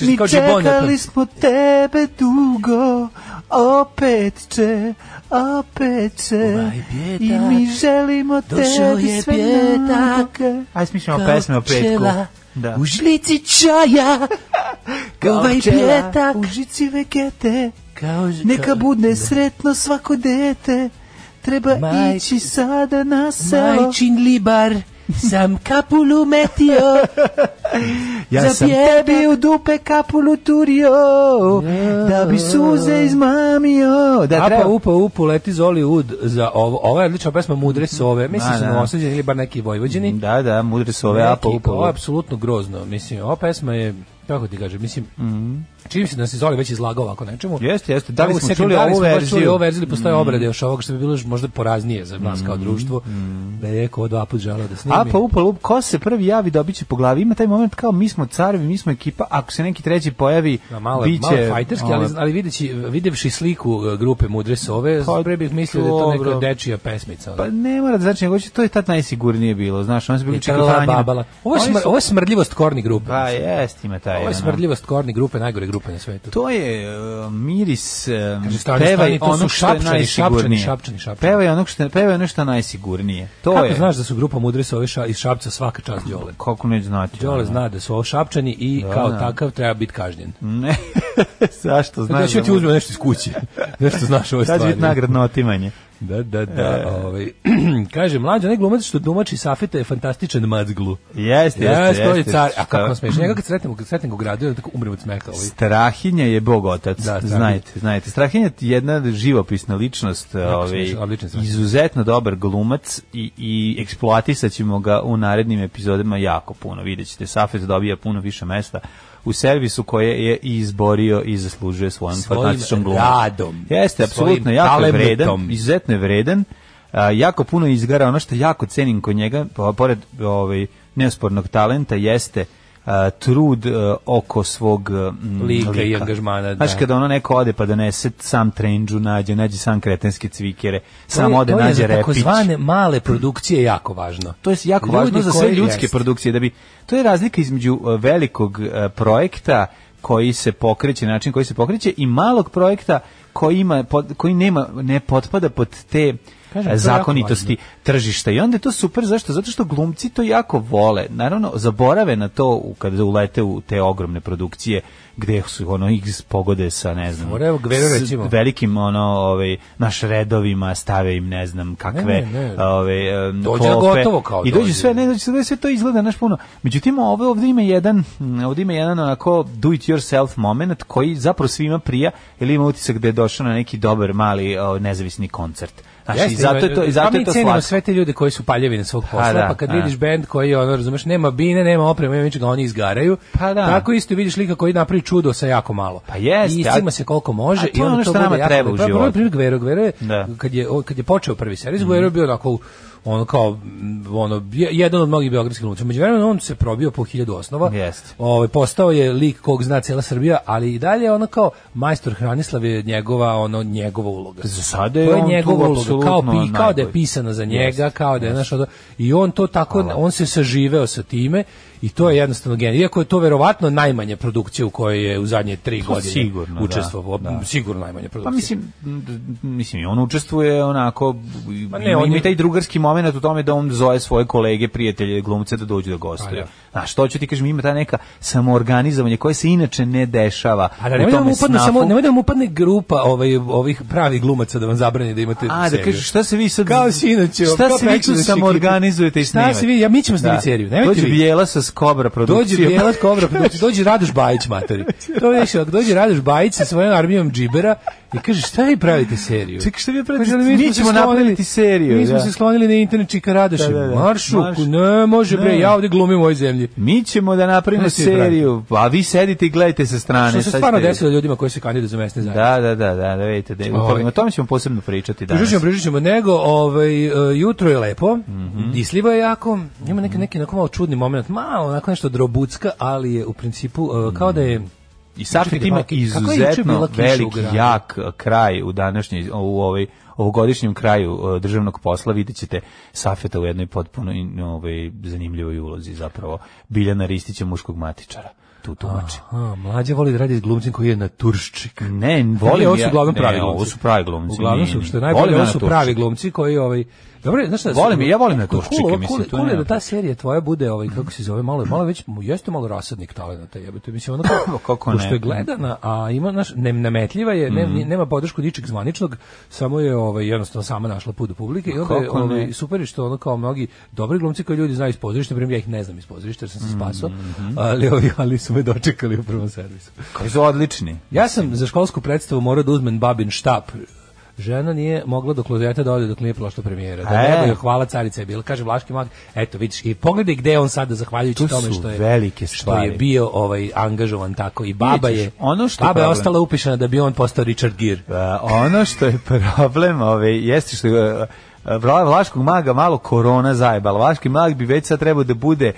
Mi čekali smo tebe dugo, opet će, opet će, i mi želimo tebi sve nage. Ajde smišljamo pesme o petku. Da. U žlici čaja, kao ovaj pjetak, u žici vegete, kao, neka budne da. sretno svako dete, treba Maj, ići sada na selo. Majčin libar, sam kapulu metio, ja za pjebi u dupe kapulu turio, da bi suze izmamio. Da, Apa, upa, upu, leti zoli ud za ovo. Ovo je odlična pesma Mudre sove. Da, Mislim, da, su novosadjeni ili bar neki vojvođeni. Da, da, Mudre sove, Apa, upa. Ovo je apsolutno grozno. Mislim, ova pesma je kako ti kažem, mislim, mm. čim se da se Zoli već izlagao ovako nečemu. Jeste, jeste. Da li smo čuli ovu verziju? Da ovu verziju, postoje mm. obrade još ovog što bi bilo možda poraznije za nas kao mhm, društvo, mm. da je ko dva put želeo da snimi. A pa upalo, ko se prvi javi dobit po glavi, ima taj moment kao mi smo carvi, mi smo ekipa, ako se neki treći pojavi, da, malo, biće... Malo fajterski, ali, ali videći, videvši sliku e, grupe Mudre Sove, pa, pre bih mislio da je to neka dečija pesmica. Ali. Pa ne mora da znači, nego to je tad najsigurnije bilo, znaš, on se bili čekalanjina. Ovo je smrljivost korni grupe. Pa jest, ima taj Ovo je smrdljivost korni grupe, najgore grupe na svetu. To je uh, miris, um, e, Kaže, stani, pevaj stani, ono što je najsigurnije. Šapčani, šapčani, šapčani. Pevaj ono što, pevaj ono što je najsigurnije. To Kako je. znaš da su grupa mudrisa ove ša, iz Šapca svaka čast Đole? Kako ne znati? Đole zna da su ovo Šapčani i da, kao da. takav treba biti kažnjen. Ne, zašto znači, znaš? Da ću ti uzmem nešto iz kuće, nešto znaš ove stvari. Sad će biti nagradno otimanje. Da, da, da. E. Ovaj, kaže, mlađa, ne glumac što domači Safeta je fantastičan madzglu. Jeste, jeste, jeste. Jest, je car. A kako smo smiješ, njega kad sretnem, kad sretnem u gradu, tako umrem od smeka. Ovaj. Strahinja je bog otac, da, znajte, znajte. Strahinja je jedna živopisna ličnost, ovaj, izuzetno dobar glumac i, i eksploatisat ćemo ga u narednim epizodima jako puno, vidjet ćete, Safet dobija puno više mesta u servisu koje je izborio i zaslužuje svojom fantastičnom glumom. radom. Jeste, apsolutno, jako je vredan, izuzetno je vredan. A, jako puno izgara, ono što jako cenim kod njega, pored ovaj, neospornog talenta, jeste trud e, oko svog e, m, lika, lika, i angažmana. Da. Znaš, kada ono neko ode pa donese sam trenđu, nađe, nađe sam kretenske cvikere, sam ode, to nađe repić. To je takozvane male produkcije jako važno. To je jako Ljudi važno za sve ljudske jest. produkcije. da bi To je razlika između e, velikog projekta koji se pokreće, način koji se pokreće i malog projekta koji ima koji nema ne potpada pod te Kažem, zakonitosti tržišta. I onda je to super, zašto? Zato što glumci to jako vole. Naravno, zaborave na to kada ulete u te ogromne produkcije gde su ono ih pogode sa ne znam Moraju, recimo. velikim ono ovaj naš redovima stave im ne znam kakve ovaj ne, dođe gotovo kao i dođe sve ne dođe sve to izgleda naš puno međutim ovo ovdje ima jedan ovdje ima jedan onako do it yourself moment koji zapravo svima prija ili ima utisak da je došao na neki dobar mali o, nezavisni koncert Znači, Jeste, i zato je to, i zato pa je to slatko. Pa mi sve te ljude koji su paljevi na svog pa posla, da, pa kad a. Da. vidiš bend koji je, ono, razumeš, nema bine, nema opreme, nema ničega, oni izgaraju. Pa da. Tako isto vidiš lika koji napravi čudo sa jako malo. Pa jeste. I iscima se koliko može. A to je ono što nama treba u životu. Pa, prvi Gvero, Gvero je, da. kad je, kad je počeo prvi serijs, Gvero je mhm. bio onako ono kao ono jedan od mnogih beogradskih glumaca. Međuvremeno on se probio po hiljadu osnova. Jeste. Ovaj postao je lik kog zna cijela Srbija, ali i dalje ono kao majstor Hranislav je njegova ono njegova uloga. Pa za sada je, to je on njegova uloga kao pi, kao da je pisana za njega, yes. kao da je yes. Naš, i on to tako on se saživeo sa time I to je jednostavno genij. Iako je to verovatno najmanja produkcija u kojoj je u zadnje tri to pa godine sigurno, učestvovao. Da, da. Sigurno najmanja pa produkcija. Pa mislim, mislim i on učestvuje onako, pa ne, on ima je... taj drugarski moment u tome da on zove svoje kolege, prijatelje, glumce da dođu pa da gostuje. Ja. Znaš, to ću ti kažem, ima ta neka samoorganizovanje koje se inače ne dešava. A da, nemoj da vam upadne, snafu. samo, nemoj da vam upadne grupa ovaj, ovih pravih glumaca da vam zabrani da imate A, da kažeš, šta se vi sad... Kao inače, šta se vi tu samoorganizujete i snimate? Šta se vi, ja, mi ćemo snimati da. seriju. Nemojte vi. Bijela sa Atlas Cobra produkcije. Dođe Bjelat Cobra produkcije, dođe Radoš Bajić, materi. To je dođe Radoš Bajić sa svojom armijom džibera I kaže, šta vi pravite seriju? Čekaj, šta vi pravite? Kaže, mi, mi ćemo napraviti seriju. Mi smo da. se sklonili na internet čika Radoše. Da, da, da. Maršu, Marš. ne može ne. bre, ja ovde glumim u ovoj zemlji. Mi ćemo da napravimo seriju, a vi sedite i gledajte sa strane. Što se stvarno desilo ljudima koji se kandiduju za mesne zajednice. Da, da, da, da, da vidite, da, ovaj. o tome ćemo posebno pričati danas. Pričat ćemo, pričat ćemo, nego ovaj, e, jutro je lepo, mm -hmm. disljivo je jako, ima neki, neki, neki malo čudni moment, malo onako nešto drobucka, ali je u principu uh, kao da je I Safet ima izuzetno velik, jak eh, kraj u današnjoj, u ovoj ovogodišnjem kraju eh, državnog posla videćete Safeta u jednoj potpuno ovaj, zanimljivoj ulozi zapravo Biljana Ristića muškog matičara tu tumači. Aha, mlađe voli da radi s glumcem koji je na turščik. Ne, volim ja. Ovo su uglavnom pravi glumci. Ovo su pravi glumci. Uglavnom su, što je najbolje, ovo su pravi glumci koji ovaj, Dobro, znaš šta, volim, ja volim na turčike, cool, mislim, cool, to cool je da ta serija tvoja bude, ovaj, kako se zove, malo, malo već, jeste malo rasadnik talenata, jebate, mislim, ono kao, kako ne. Pošto je gledana, a ima, znaš, ne, nametljiva je, ne, mhm. nema podršku ničeg zvaničnog, samo je, ovaj, jednostavno sama našla put do publike, i onda je, ovaj, super je što ono kao mnogi dobri glumci koji ljudi znaju iz pozorišta, primjer, ja ih ne znam iz pozorišta, jer sam se spaso, mhm. ali, ovaj, ali su me dočekali u prvom servisu. Koji su odlični. Ja sam za školsku predstavu morao da uzmem babin štap, žena nije mogla do klozeta da ode dok nije prošla premijera. Da e. Neboj, hvala carica je bila. Kaže Vlaški mag, eto vidiš i pogledaj gde je on sada zahvaljujući tu tome što je velike stvari. što je bio ovaj angažovan tako i baba Vidiš, je ono što baba problem, je ostala upišena da bi on postao Richard Gear. Da, uh, ono što je problem, ovaj jeste što uh, Vlaškog maga malo korona zajebala. Vlaški mag bi već sad trebao da bude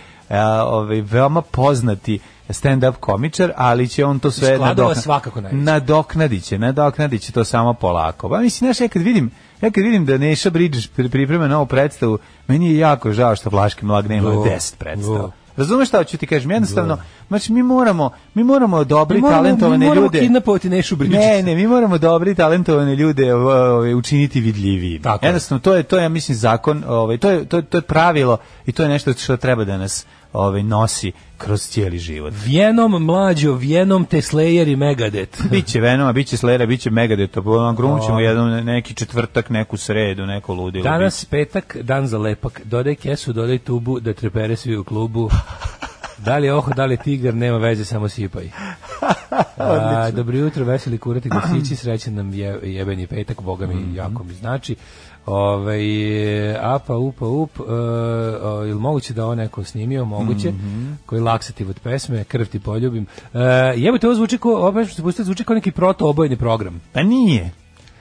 ovaj, veoma poznati stand-up komičar, ali će on to sve nadoknadiće. svakako najveće. Nadoknadiće, nadoknadiće to samo polako. Pa mislim, znaš, ja kad vidim, ja kad vidim da Neša Bridges priprema novu predstavu, meni je jako žao što Vlaški mag nema 10 predstava. Razumeš šta hoću ti kažem? Jednostavno, Do. Da. znači mi moramo, mi moramo dobri mi talentovane mi moramo ljude. Kidnapovati nešu bričicu. Ne, ne, mi moramo dobri talentovane ljude ovaj učiniti vidljivi. Tako Jednostavno to je to je ja mislim zakon, ovaj to je to, to je pravilo i to je nešto što treba da nas ovaj nosi kroz cijeli život. Vjenom mlađo, Vjenom te Slayer i Megadeth. biće Venoma, biće Slayera, biće Megadeth, pa grunčimo jedan neki četvrtak, neku sredu, neko ludilo. Danas biće. petak, dan za lepak. Dodaj kesu, dodaj tubu, da trepere svi u klubu. Da li je oho, da li je tigar, nema veze, samo sipaj. A, dobro jutro, veseli kurati gosići, srećan nam je, jebeni petak, boga mi mm -hmm. jako mi znači. Ove, ovaj, apa, upa, up, uh, ili e, moguće da on neko snimio, moguće, mm -hmm. koji laksativ od pesme, krv ti poljubim. Uh, e, jebate, ovo zvuči kao, ovo zvuči kao neki proto-obojni program. Pa nije.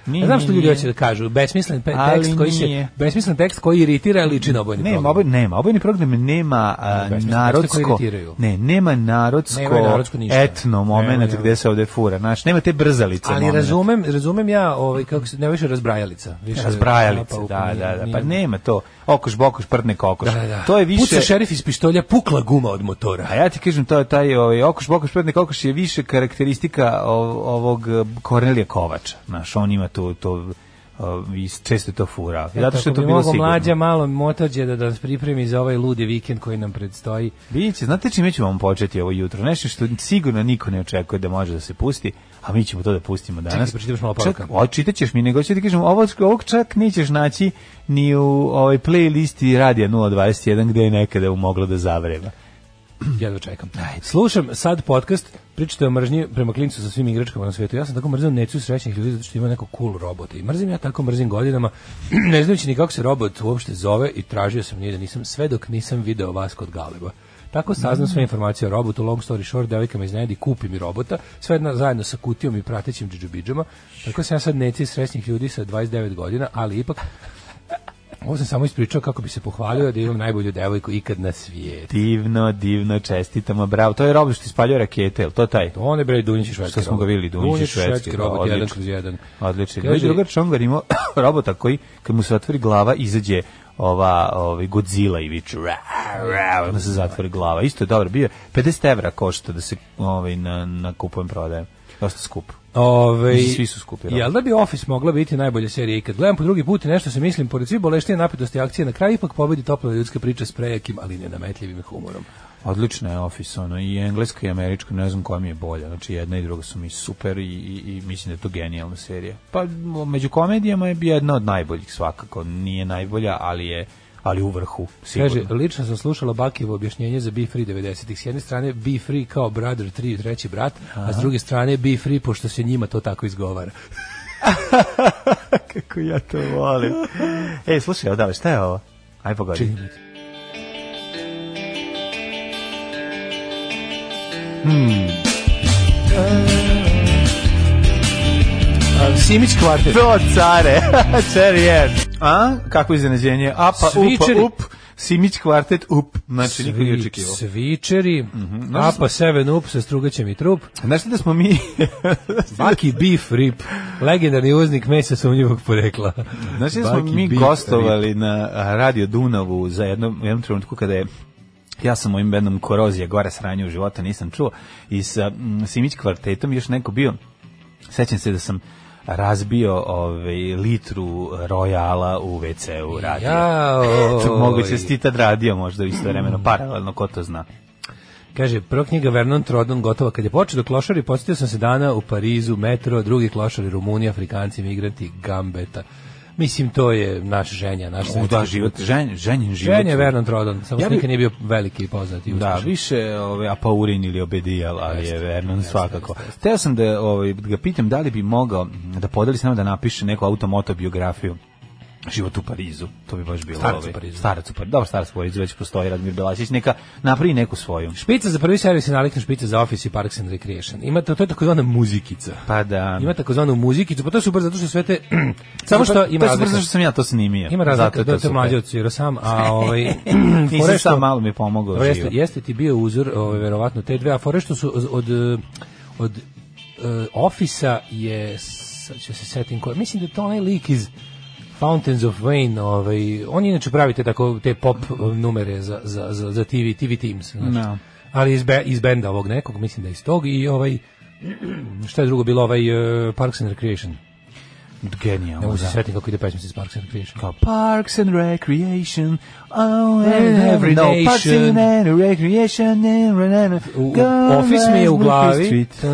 Nije, znam što ljudi hoće da kažu. Besmislen pe, ali tekst koji se besmislen tekst koji iritira liči na obojni Nema, oboj, nema, obojni program nema uh, narodsko. Ne, nema narodsko, nema narodsko ništa. etno moment gde se ovde fura, znači nema te brzalice. Ali moment. razumem, razumem ja, ovaj kako se ne više razbrajalica, više razbrajalice, da, da, da, pa nema to okoš bokoš prdne kokoš. Da, da. To je više Puca šerif iz pištolja, pukla guma od motora. A ja ti kažem to je taj ovaj okoš bokoš prdne kokoš je više karakteristika ovog eh, Kornelija Kovača. Naš on ima to to i često to fura. Zato što je to bilo sigurno. mlađa malo motođe da, da nas pripremi za ovaj ludi vikend koji nam predstoji. Biće, znate čime ćemo vam početi ovo jutro? Nešto što sigurno niko ne očekuje da može da se pusti, a mi ćemo to da pustimo danas. Čekaj, malo poruka. Čitaćeš mi, nego ću ti kažem, ovog, ovog čak nećeš naći ni u ovoj playlisti Radija 021 gde je nekada moglo da zavreba. jedva čekam. Ajde. Slušam sad podcast, pričate o mržnji prema klincu sa svim igračkama na svetu. Ja sam tako mrzim necu srećnih ljudi zato što ima neko cool robota. I mrzim ja tako mrzim godinama, ne znajući ni kako se robot uopšte zove i tražio sam nije da nisam sve dok nisam video vas kod Galeba. Tako saznam sve informacije o robotu, long story short, devojka me iznenadi, kupi mi robota, sve jedna zajedno sa kutijom i pratećim džidžubidžama. Tako sam ja sad neci srećnih ljudi sa 29 godina, ali ipak Ovo sam samo ispričao kako bi se pohvalio da imam najbolju devojku ikad na svijetu. Divno, divno, čestitamo, bravo. To je robot što ispaljuje rakete, je to taj? To on je bre Dunjić švedski Što smo ga videli, Dunjić švedski robot, robot jedan kroz jedan. Odlično. Kaže, Kaže Čongar imao robota koji, kad mu se otvori glava, izađe ova ovaj Godzilla i viče ra ra da se zatvori glava isto je dobro bio 50 evra košta da se ovaj na na kupujem prodajem dosta skupo Ove, ovaj, svi su skupi. Da. Jel da bi Office mogla biti najbolja serija ikad? Gledam po drugi put i nešto se mislim, pored svih boleštine napetosti akcije, na kraju ipak pobedi topla ljudska priča s prejakim, ali nenametljivim humorom. Odlično je Office, ono, i engleska i američka, ne znam koja mi je bolja, znači jedna i druga su mi super i, i, i mislim da je to genijalna serija. Pa među komedijama je jedna od najboljih svakako, nije najbolja, ali je ali u vrhu, sigurno. Kaže, lično sam slušala Bakivo objašnjenje za Be Free 90-ih. S jedne strane Be Free kao brother 3, treći brat, Aha. a s druge strane Be Free pošto se njima to tako izgovara. Kako ja to volim. Ej, slušaj, odavle, šta je ovo? Aj pogodi. Čini. Hmm. Simić kvartet. To care. Čerijer. A? Kako iznenađenje? Apa, Svičeri. upa, up. Simić kvartet up, znači Svi, niko nije očekivao. Svičeri, mm -hmm. Znaš apa seven up sa strugaćem i trup. Znaš da smo mi... Baki beef rip, legendarni uznik mesa sumnjivog porekla. Znaš da smo mi gostovali rip. na Radio Dunavu za jednom, jednom trenutku kada je ja sam mojim bendom Korozija, gore sranje u života nisam čuo i sa mm, Simić kvartetom još neko bio sećam se da sam razbio ovaj litru Royala u WC-u radio. Jao. Moguće stita radio možda u istovremeno paralelno, ko to zna. Kaže, prva knjiga Vernon Trodon gotova kad je počeo do klošari, posjetio sam se dana u Parizu, metro, drugi klošari Rumunija, Afrikanci, migranti, Gambeta. Mislim, to je naša ženja, naš U, da, život, ženj, ženjen život. Ženja je Vernon Trodon, samo ja bi... nikad nije bio veliki i poznat. I da, više ove, Apaurin ili Obedijal, ali je Vernon jeste, svakako. Jeste, Teo sam da ove, ovaj, da ga pitam da li bi mogao da podeli s nama da napiše neku automoto biografiju život u Parizu, to bi baš bilo starac u ovaj, Parizu. Starac u Parizu, dobro, starac u Parizu već postoji Radmir Belasić, neka napravi neku svoju. Špica za prvi servis je nalikna špica za Office i Parks and Recreation. Ima to, to je takozvana muzikica. Pa da. Ima takozvanu muzikicu, pa to je super zato što sve te samo što ima To je super zato što sam ja to snimio. Ima razlika, zato je to, da, mlađe od sam, a ovaj Nisi sam malo mi pomogao. Jeste, jeste ti bio uzor, ovaj verovatno te dve, a forešto su od od, od e, uh, Ofisa je sad ću se setim koja, mislim da to onaj lik iz Fountains of Wayne, ovaj, oni inače pravite tako te pop mhm. um, numere za, za, za, za TV, TV Teams. Znači. No. Da. Ali iz, be, iz benda ovog nekog, mislim da iz tog i ovaj, šta je drugo bilo, ovaj uh, Parks and Recreation. Genijalno. Ne mogu se da. sretiti kako ide pesmica iz Parks and Recreation. Kao Parks and Recreation, oh, eh, and eh, every no, nation. Parks and Recreation, eh, and Office mi je u glavi. Da,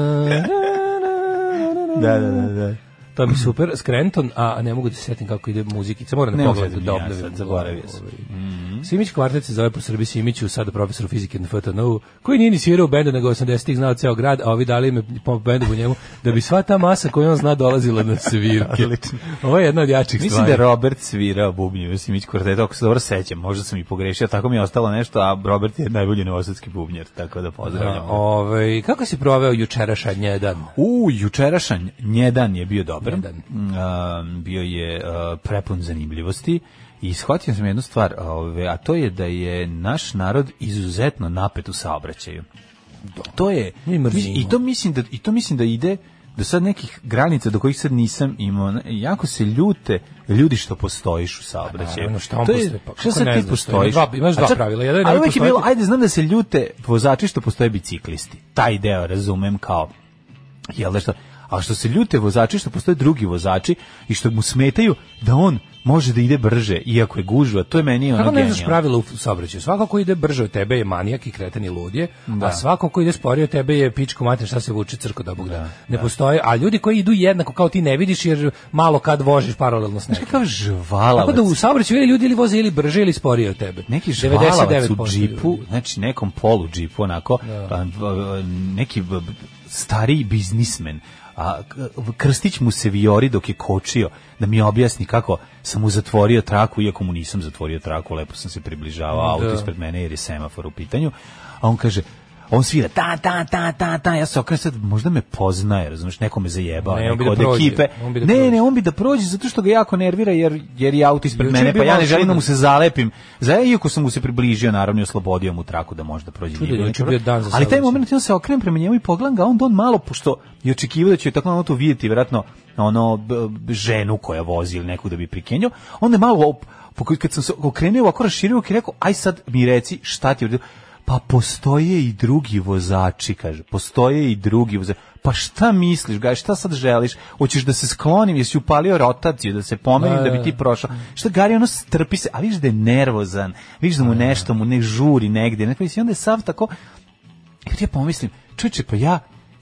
da, da, da. To mi super, Scranton, a ne mogu da se setim kako ide muzikica, moram da pogledam da, da obnovim, zaboravio sam. Ovaj, mm. Mhm. Simić kvartet se zove po Srbi Simiću, sada profesor fizike na FTNU, koji nije ni svirao benda, nego 80-ih znao ceo grad, a ovi dali me po bendu po njemu, da bi sva ta masa koju on zna dolazila na svirke. Ovo je jedna od jačih stvari. Mislim da Robert svirao bubnjev Simić kvartet, ako se dobro sećam, možda sam i pogrešio, tako mi je ostalo nešto, a Robert je najbolji novosadski bubnjar, tako da pozdravljam. Da, ovaj, kako si proveo jučerašanj njedan? U, jučerašanj njedan je bio dobar. Njedan. Mm, a, bio je a, prepun zanimljivosti i shvatio sam jednu stvar, ove, a to je da je naš narod izuzetno napet u saobraćaju. Da. To je i to mislim da i to mislim da ide do sad nekih granica do kojih sad nisam imao jako se ljute ljudi što postojiš u saobraćaju. Ono što on to je, postoji, pa, šta sad ti postojiš? Dva, imaš dva sad, pravila. Jedan ali da uvijek je bilo, ajde, znam da se ljute vozači što postoje biciklisti. Taj deo razumem kao, jel da što, a što se ljute vozači što postoje drugi vozači i što mu smetaju da on može da ide brže iako je gužva to je meni ono genijalno ne znaš pravila u saobraćaju svako ko ide brže od tebe je manijak i kretan i lud je da. a svako ko ide sporije od tebe je pičko mater šta se vuče crko da bog da, da. ne da. postoji a ljudi koji idu jednako kao ti ne vidiš jer malo kad voziš paralelno s nekim kao žvala kako da u saobraćaju ili ljudi ili voze ili brže ili sporije od tebe neki žvalavac u džipu znači nekom polu džipu onako da. Pa, neki stariji biznismen a Krstić mu se vijori dok je kočio da mi objasni kako sam mu zatvorio traku, iako mu nisam zatvorio traku, lepo sam se približavao da. auto ispred mene jer je semafor u pitanju, a on kaže, on svira ta ta ta ta ta ja se okrenem sad možda me poznaje razumješ neko me zajebao ne, neko da od prođe, ekipe da ne ne on bi da prođe zato što ga jako nervira jer jer je auto ispred mene pa ja ne želim da mu se zalepim za iako sam mu se približio naravno i oslobodio mu traku da možda prođe njegov ali taj moment ja se okrenem prema njemu i pogledam ga on don malo pošto je očekivao da će tako na to videti verovatno ono ženu koja vozi ili neku da bi prikenjao onda je malo kad sam se okrenuo ako raširio i rekao aj sad mi reci šta ti je pa postoje i drugi vozači, kaže, postoje i drugi vozači. Pa šta misliš, gaj, šta sad želiš? Hoćeš da se sklonim, jesi upalio rotaciju, da se pomerim, da, da bi da. ti prošao. Šta, Gari, ono strpi se, a vidiš da je nervozan, vidiš da mu da, da. nešto, mu ne žuri negde, nekako, i onda je sav tako, jer ja pomislim, čuče, pa ja,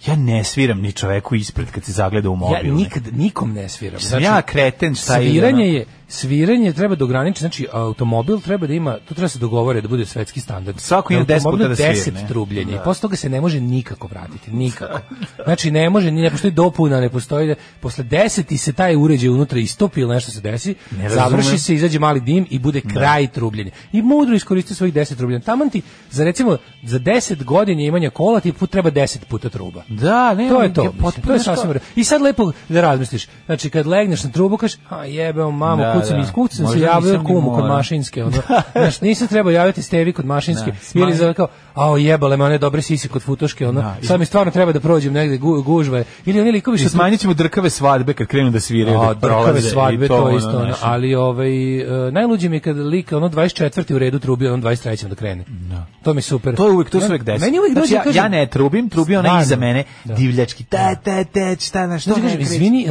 ja ne sviram ni čoveku ispred kad se zagleda u mobilne. Ja nikad nikom ne sviram. znači, ja kreten, šta je? Sviranje je, sviranje treba da ograniči, znači automobil treba da ima, to treba da se dogovore da bude svetski standard. Svako ima 10 puta da svira, 10 trubljenja da. i posle toga se ne može nikako vratiti, nikako. Znači ne može, ne postoji dopuna, ne postoji da, posle 10 i se taj uređaj unutra istopi ili nešto se desi, ne završi se, izađe mali dim i bude da. kraj da. trubljenja. I mudro iskoristi svojih 10 trubljenja. Taman ti za recimo za 10 godina imanja kola ti put treba 10 puta truba. Da, ne, to je to. Je mislim, to je sasvim. I sad lepo da razmisliš. Znači kad legneš na trubu kažeš, a jebeo mamo, kucam, da. da. iskucam da se javio kumu kod mašinske, ono. Znaš, nisam trebao javiti stevi kod mašinske. Da, ili za kao, a jebale me one dobre sisi kod futoške, ono. Da, Sad mi stvarno treba da prođem negde gu, gužve. Ili oni likovi što smanjit ćemo drkave svadbe kad krenu da sviraju. da drkave svadbe, to, to, isto, ono, ali ovaj, uh, e, najluđe mi je kad lik, ono, 24. u redu trubi, ono, 23. da krene. Da. To mi super. To je uvijek, to se uvijek desi. Meni uvijek znači, ja, ja ne trubim, trubi ona iza mene, da. divljački, te, te, te, šta, na što ne izvini,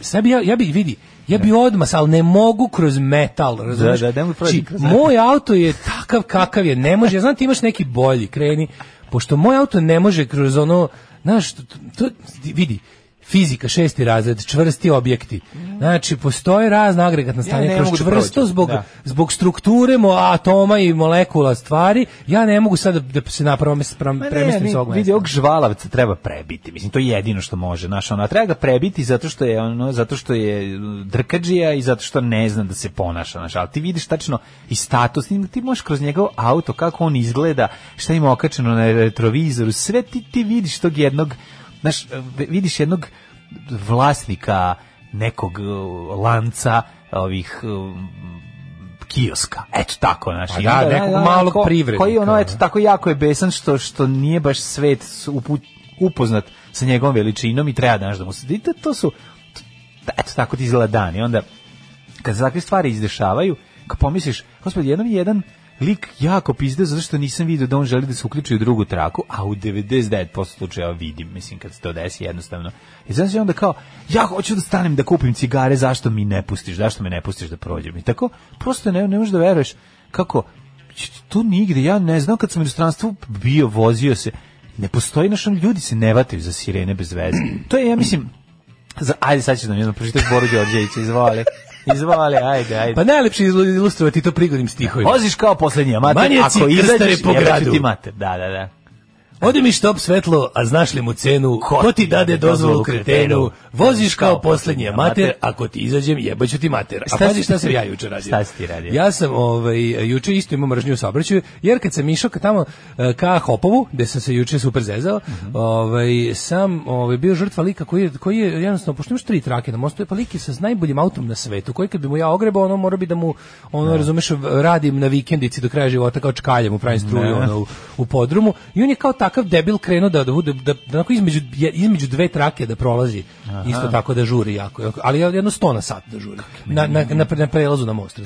sebi ja, ja bih vidi, Ja bi da. odmah, ali ne mogu kroz metal, razumiješ? Da, da, Či, znači, kroz moj auto je takav kakav je, ne može, ja znam da ti imaš neki bolji, kreni, pošto moj auto ne može kroz ono, znaš, to, to, vidi, fizika šesti razred, čvrsti objekti. Znači, postoje razna agregatna stanja ja kroz čvrsto da zbog, da. zbog strukture mo, atoma i molekula stvari. Ja ne mogu sad da, da se napravam premestim s ovog Vidi, ovog žvalavca treba prebiti. Mislim, to je jedino što može. Naša, ona treba ga prebiti zato što je, ono, zato što je drkađija i zato što ne zna da se ponaša. Znaš, ali ti vidiš tačno i status. Ti možeš kroz njegov auto, kako on izgleda, šta ima okačeno na retrovizoru. Sve ti, ti vidiš tog jednog znaš, vidiš jednog vlasnika nekog uh, lanca ovih uh, kioska. Eto tako, znači pa da, da, nekog da, da, malog ko, privrednika. Koji ono eto tako jako je besan što što nije baš svet uput, upoznat sa njegovom veličinom i treba danas da mu se to su eto tako ti izgleda dan i onda kad se takve stvari izdešavaju, kad pomisliš, gospod, jednom jedan lik jako pizde zato što nisam video da on želi da se uključi u drugu traku, a u 99% slučajeva vidim, mislim, kad se to desi jednostavno. I znači onda kao, ja hoću da stanem da kupim cigare, zašto mi ne pustiš, zašto me ne pustiš da prođem? I tako, prosto ne, ne možeš da veruješ kako, tu nigde, ja ne znam, kad sam u inostranstvu bio, vozio se, ne postoji našom, ljudi se ne vataju za sirene bez veze. To je, ja mislim, za, ajde sad ću da mi jedno pročitaš Boru Đorđevića, izvali. Izvole, ajde, ajde. Pa najlepše ilustrovati to prigodnim stihovima. Voziš kao poslednji amater, ako izađeš, po gradu. ti mater. Da, da, da. Odi mi štop svetlo, a znaš li mu cenu? Ko, ko ti dade dozvolu kretenu? Voziš kao poslednje mater, ako ti izađem jebaću ti mater. A pazi šta sam ja juče radio. Šta si ti radio? Ja sam ovaj, juče isto imao mržnju u saobraćaju, jer kad sam išao ka tamo eh, ka Hopovu, gde sam se juče super zezao, uh mhm. -huh. ovaj, sam ovaj, bio žrtva lika koji, koji je jednostavno, pošto imaš tri trake na mostu, je pa lik je sa najboljim autom na svetu, koji kad bi mu ja ogrebao, ono mora bi da mu, ono, ne. Da. razumeš, radim na vikendici do kraja života kao čkaljem u pravim struju, ono, u, u podrumu, i on je kao takav debil krenuo da da da, da između između dve trake da prolazi. Aha. Isto tako da žuri jako. Ali jedno 100 na sat da žuri. Na na na, na prelazu na most.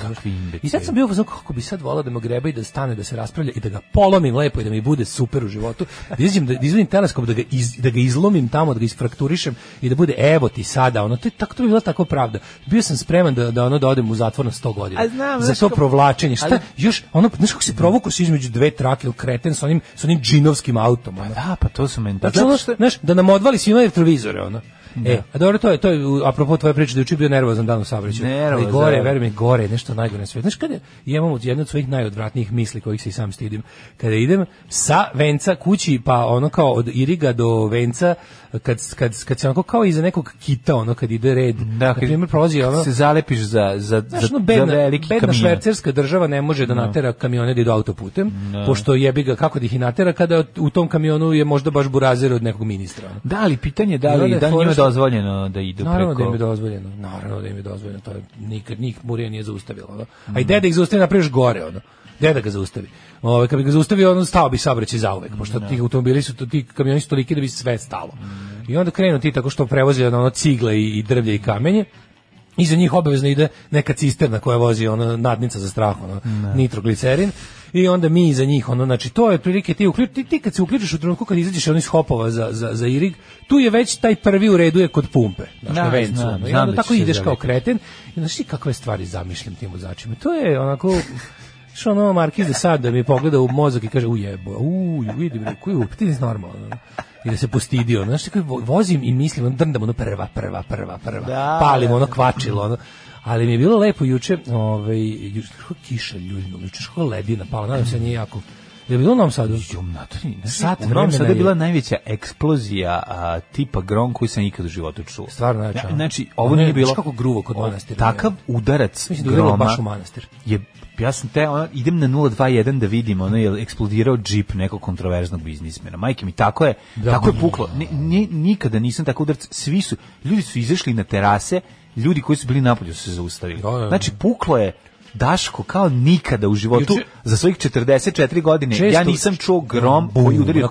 I sad sam bio znači kako bi sad volao da me grebe i da stane da se raspravlja i da ga polomim lepo i da mi bude super u životu. Da izim da, da izvadim teleskop da ga iz, da ga izlomim tamo da ga isfrakturišem i da bude evo ti sada ono to je tako to bi bila tako pravda. Bio sam spreman da da ono da odem u zatvor na 100 godina. znam, za to provlačenje. Šta? Ali... Još ono znaš kako se provukao između dve trake, kreten sa onim sa onim džinovskim autom. Pa da, pa to su meni... Znači, da, što... znaš, da nam odvali svima retrovizore, ono. Da. E, a dobro, to je, to je, apropo tvoje priče, da je učin bio nervozan dan u saobraćaju. Nervozan. Gore, veruj mi, gore, nešto najgore na svijetu. Znaš, kada imam jednu od svojih najodvratnijih misli kojih se i sam stidim, kada idem sa venca kući, pa ono kao od Iriga do venca, kad, kad, kad se onako kao iza nekog kita, ono, kad ide red, da, kad, primjer, prolazi, ono, se zalepiš za, za, znaš, no, bedna, za veliki bedna kamion. švercerska država ne može da, da. natera kamione da idu autoputem, no. Da. pošto jebi ga kako da ih natera, kada u tom kamionu je možda baš burazer od nekog ministra. Ono. Da, li pitanje da li, da, da njima dozvoljeno da idu naravno preko... Naravno da im je dozvoljeno, naravno da im je dozvoljeno, to je, nikad nik Murija nije zaustavila. Ono. A i da. deda ih zaustavio napraviš gore, ono. Gde da ga zaustavi? Ovaj kad bi ga zaustavio, on stao bi saobraćaj zauvek, pošto da. ti automobili su ti kamioni su toliki da bi sve stalo. I onda krenu ti tako što prevoze ono cigle i, i drvlje i kamenje. i za njih obavezno ide neka cisterna koja vozi ono nadnica za strah, ono, no. Da. nitroglicerin i onda mi za njih ono znači to je otprilike ti uključi ti, ti kad se uključiš u trenutku kad izađeš iz hopova za, za, za Irig tu je već taj prvi u redu je kod pumpe znači da, na vencu znam, ono. i onda da tako ideš kao kreten i znači kakve stvari zamišljam tim vozačima to je onako Što ono Markiz de Sad da mi pogleda u mozak i kaže ujebo, u, vidi bre, koji ti nisi normalno. I da se postidio. Znaš, tako vozim i mislim, ono drndam ono prva, prva, prva, prva. Da, Palim da, ono da. kvačilo, ono. Ali mi je bilo lepo juče, ovaj, juče, kako kiša ljuljno, juče kako ledina pala, nadam se da nije jako. Je bilo nam sad Sat u Novom Sadu je bila najveća eksplozija a, tipa grom koju sam ikad u životu čuo. Stvarno znači. Ja, znači ovo nije bilo znači, kako gruvo kod manastira. Takav udarac Mislim, groma baš u manastir. Je ja sam te, ono, idem na 021 da vidim, ono, je eksplodirao džip nekog kontroverznog biznismena. Majke mi, tako je, da, tako je puklo. Ni, nikada nisam tako udarac. Svi su, ljudi su izašli na terase, ljudi koji su bili napolju su se zaustavili. Da, da, da. znači, puklo je, Daško kao nikada u životu Juče, za svojih 44 godine često, ja nisam čuo grom koji udario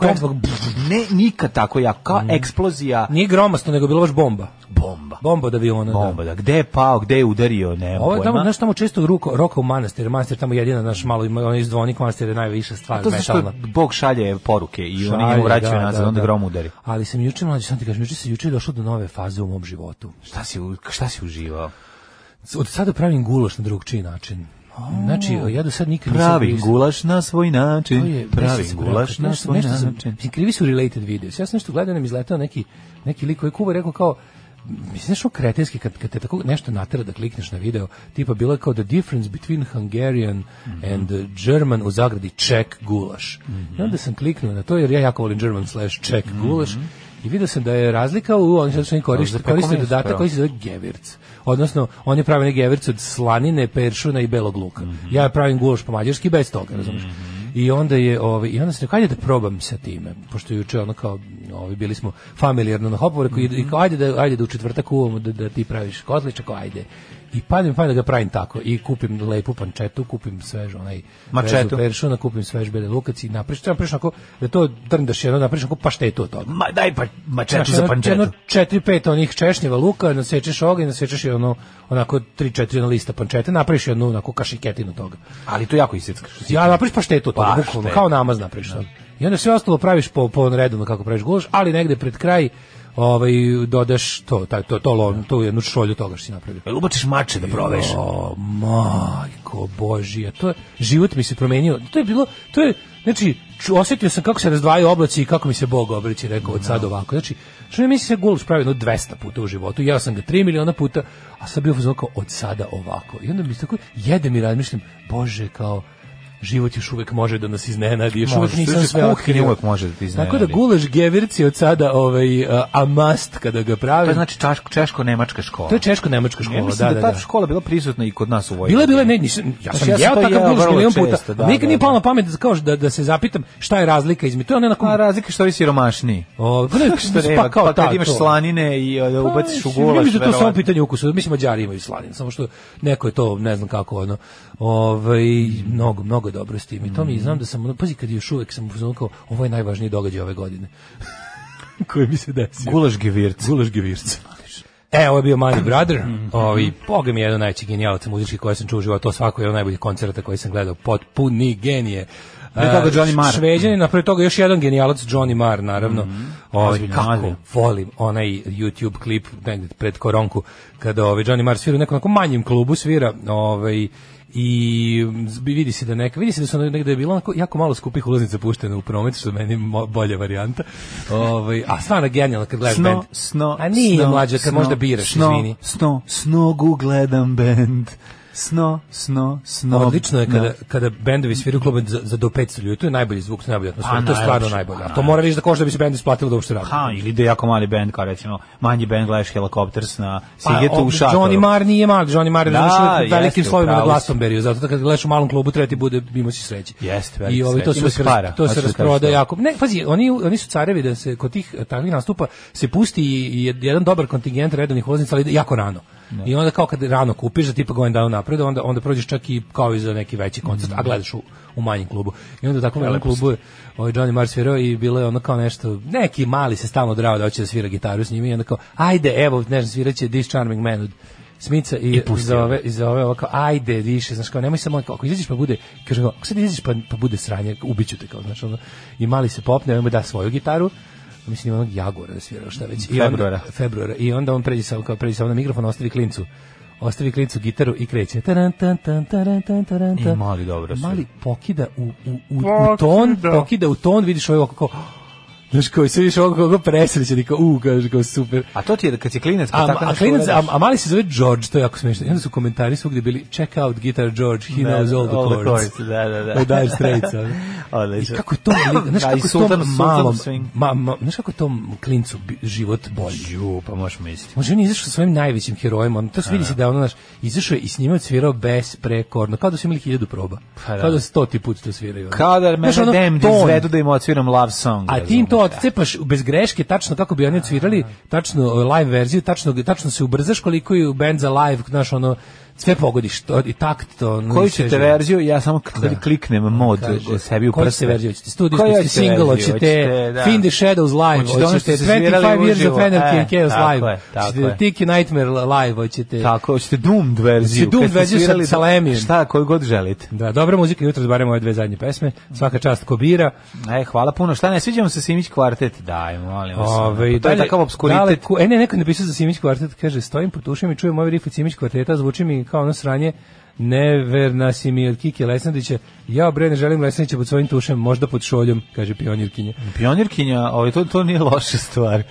ne nikad tako jako kao mm. eksplozija nije gromasto nego bilo baš bomba bomba. Bomba od aviona, da. bomba, da. da. Gde je pao, gde je udario, ne Ovo je tamo, znaš, tamo često ruko, roka u manastir, manastir tamo jedina, naš malo, onaj zvonik manastir je najviša stvar. A to metalna. što Bog šalje poruke i oni njemu vraćaju da, nazad, da, onda da. grom udari. Ali sam juče, mlađe, sam ti kažem, juče se juče došao do nove faze u mom životu. Šta si, šta si uživao? Od sada pravim gulaš na drugčiji način. Znači, oh. ja do sad nikad nisam... Pravi gulaš na svoj način. To je, pravi gulaš na svoj način. Krivi su related videos. Ja sam nešto gledao, nam izletao neki, neki lik koji kuva rekao kao, mislim što kretenski kad, kad te tako nešto natera da klikneš na video, tipa bilo je kao the difference between Hungarian mm -hmm. and German u zagradi Czech gulaš. Mm -hmm. I onda sam kliknuo na to jer ja jako volim German slash Czech mm -hmm. gulaš i vidio sam da je razlika u oni što oni koriste, koriste dodatak koji se zove gevirc. Odnosno, oni prave gevirc od slanine, peršuna i belog luka. Mm -hmm. Ja pravim gulaš po mađarski bez toga, razumiješ. Mm -hmm. I onda je ovaj i onda se rekao da probam sa time. Pošto juče ono kao ovaj bili smo familijarno na hopovu, rekao mm -hmm. i kao ajde da ajde da u četvrtak uvamo da, da ti praviš kotličak, ajde. I padem, padem da ga pravim tako. I kupim lepu pančetu, kupim svež onaj mačetu, peršun, kupim svež beli lukac i napriš, treba ako da to drndaš jedno, napriš ako paštetu od toga. Ma, daj pa mačetu za pančetu. četiri, pet onih češnjeva luka, nasečeš ogen, nasečeš i ono, onako tri, četiri na lista pančete, napriš jednu onako kašiketinu toga. Ali to jako iseckaš. Ja napriš paštetu od toga, bukvalno, kao namaz napriš. Da. I onda sve ostalo praviš po, po redovno kako praviš gulaš, ali negde pred kraj ovaj dodaš to taj to to lom tu jednu šolju toga što si napravio. Jel pa ubaciš mače da proveš? O, majko božija, to život mi se promenio. To je bilo to je znači osetio sam kako se razdvajaju oblaci i kako mi se Bog obrići, rekao od sad da. ovako. Znači, što mi misli se gulaš pravi jedno 200 puta u životu, jeo sam ga 3 miliona puta, a sad bio kao od sada ovako. I onda mi se tako jedem i razmišljam, bože, kao, život još uvek može da nas iznenadi, još uvek nisam sve otkrio. Uvek može da ti iznenadi. Tako da gulaš geverci od sada ovaj, a amast kada ga pravi. To je znači češko-nemačka škola. To je češko-nemačka škola, da, da, da. ta da. škola bila prisutna i kod nas u Vojvodini. Bila bila, ne, nisam, ja znači, sam, ja sam jeo takav gulaš milion puta. Da, Nikad da, nije da. palo na pamet da, kao, da, da se zapitam šta je razlika između. To je ona nakon... A pa, razlika što vi siromašni. O, pa ne, što ne, pa, kao pa kad imaš slanine i e, pa, ubaciš u gulaš. Mislim da to samo pitanje ukusa. Mislim, Mađari imaju slanine, samo što neko je to, ne znam kako, ono, ovaj, mnogo, mnogo mnogo dobro s tim i to mi mm. znam da sam, ono, pazi kad još uvek sam kao, ovo je najvažniji događaj ove godine koji mi se desio. Gulaš Gevirc. Gulaš Gevirc. E, ovo je bio Money Brother, mm -hmm. ovi, poga mi je jedan najveći genijalac muzički koji sam čuo u životu, to svako je najbolji koncert koji sam gledao, potpuni genije. Pre toga Johnny Marr. Šveđani, a pre toga još jedan genijalac Johnny Marr, naravno. Mm -hmm. Ozbiljno, kako ozbiljno. volim onaj YouTube klip negdje pred koronku, kada ovaj Johnny Marr svira u nekom, nekom manjem klubu, svira ovaj, i vidi se da neka vidi se da su negde bilo onako jako malo skupih ulaznica puštene u promet što meni bolja varijanta. Ovaj a stvarno genijalno kad gledaš sno, Sno, a nije sno, mlađe kad možda biraš, sno, izvini. Sno, snogu gledam bend sno, sno, sno. Odlično je da. kada, kada bendovi sviraju klube za, za do 500 ljudi, to je najbolji zvuk, to je najbolja atmosfera, pa to je stvarno najbolje. A pa to mora reći da košta da bi se bend isplatilo da uopšte radi. Ha, ili da je jako mali bend, kao recimo manji bend Glash Helicopters na pa, Sigetu pa, u Šatoru. Johnny Marr nije mali, Johnny Marr je da, velikim slovima na Glastonberryu, zato da kad gledaš u malom klubu treba ti bude, ima si sreće. Jeste, I ovi, to, se, para, to se da rasproda jako. Ne, pazi, oni, oni su carevi da se kod tih takvih nastupa se pusti jedan dobar kontingent redovnih voznica, ali jako rano. Da. I onda kao kad rano kupiš da tipa godinu dana napred, onda onda prođeš čak i kao i za neki veći koncert, mm a mhm. gledaš u, u manjem klubu. I onda tako malom klubu ovaj Johnny Mars svirao i bilo je ono kao nešto, neki mali se stalno drao da hoće da svira gitaru s njim i onda kao, ajde, evo, ne znam, sviraće This Charming Man od Smica i, I za ove i za ove ovako ajde više znači kao nemoj samo ako izađeš pa bude kaže ako sad izađeš pa, pa bude sranje ubiću te kao znači ono i mali se popne on da svoju gitaru mislim onog Jagora da svira, šta već. I februara. Onda, februara. I onda on pređi sa, kao pređi sa na mikrofon, ostavi klincu ostavi klincu gitaru i kreće. Taran, tan, tan, taran, tan, taran, I mali dobro sve. Mali pokida u, u, u, u ton, pokida u ton, vidiš ovo kako Znaš, koji se više ovog koga presreće, kao, u, kaže, kao super. A to ti je da kad si klinac, pa a, tako a, klinac, a, a, mali se zove George, to je jako smiješno. Jedan su komentari svugdje bili, check out guitar George, he da, knows da, all the all chords. All the chords, da, da, da. Od Dire Straits, ali. I kako je to, znaš, da, kako je to malom, ma, ma, znaš kako je to klincu život bolji. Ju, pa možeš misliti. Može on izašao sa svojim najvećim herojem, on, to se vidi se da ono, znaš, izašao je i s njima odsvirao besprekorno, kao da su imali hiljadu proba. Pa, da. Kao da stoti put to sviraju. Kao da me izvedu da im odsviram love song. A tim to to odcepaš bez greške, tačno kako bi oni svirali tačno e, live verziju, tačno, tačno se ubrzaš koliko je band za live, znaš, ono, sve pogodiš to i takt to koju ćete verziju ja samo da. kliknem mod Kaže, sebi u prste koju ćete verziju hoćete studijsku hoćete single hoćete da. Find the Shadows live hoćete, hoćete 25 da years of Anarchy and e, Chaos live hoćete Tiki Nightmare live hoćete tako hoćete Doom verziju hoćete Doomed verziju sa Salemijem šta koju god želite da dobra muzika jutros barem ove dve zadnje pesme svaka čast Kobira e hvala puno šta ne sviđamo se Simić kvartet daj molim vas Ove, pa to je takav obskuritet e ne neko napisao za Simić kvartet kaže stojim potušim i čujem ove rif Simić kvarteta zvuči mi kao ono sranje Neverna si mi od Kike Lesandrića. Ja bre ne želim Lesandrića pod svojim tušem, možda pod šoljom, kaže pionirkinja. Pionirkinja, ali to, to nije loša stvar.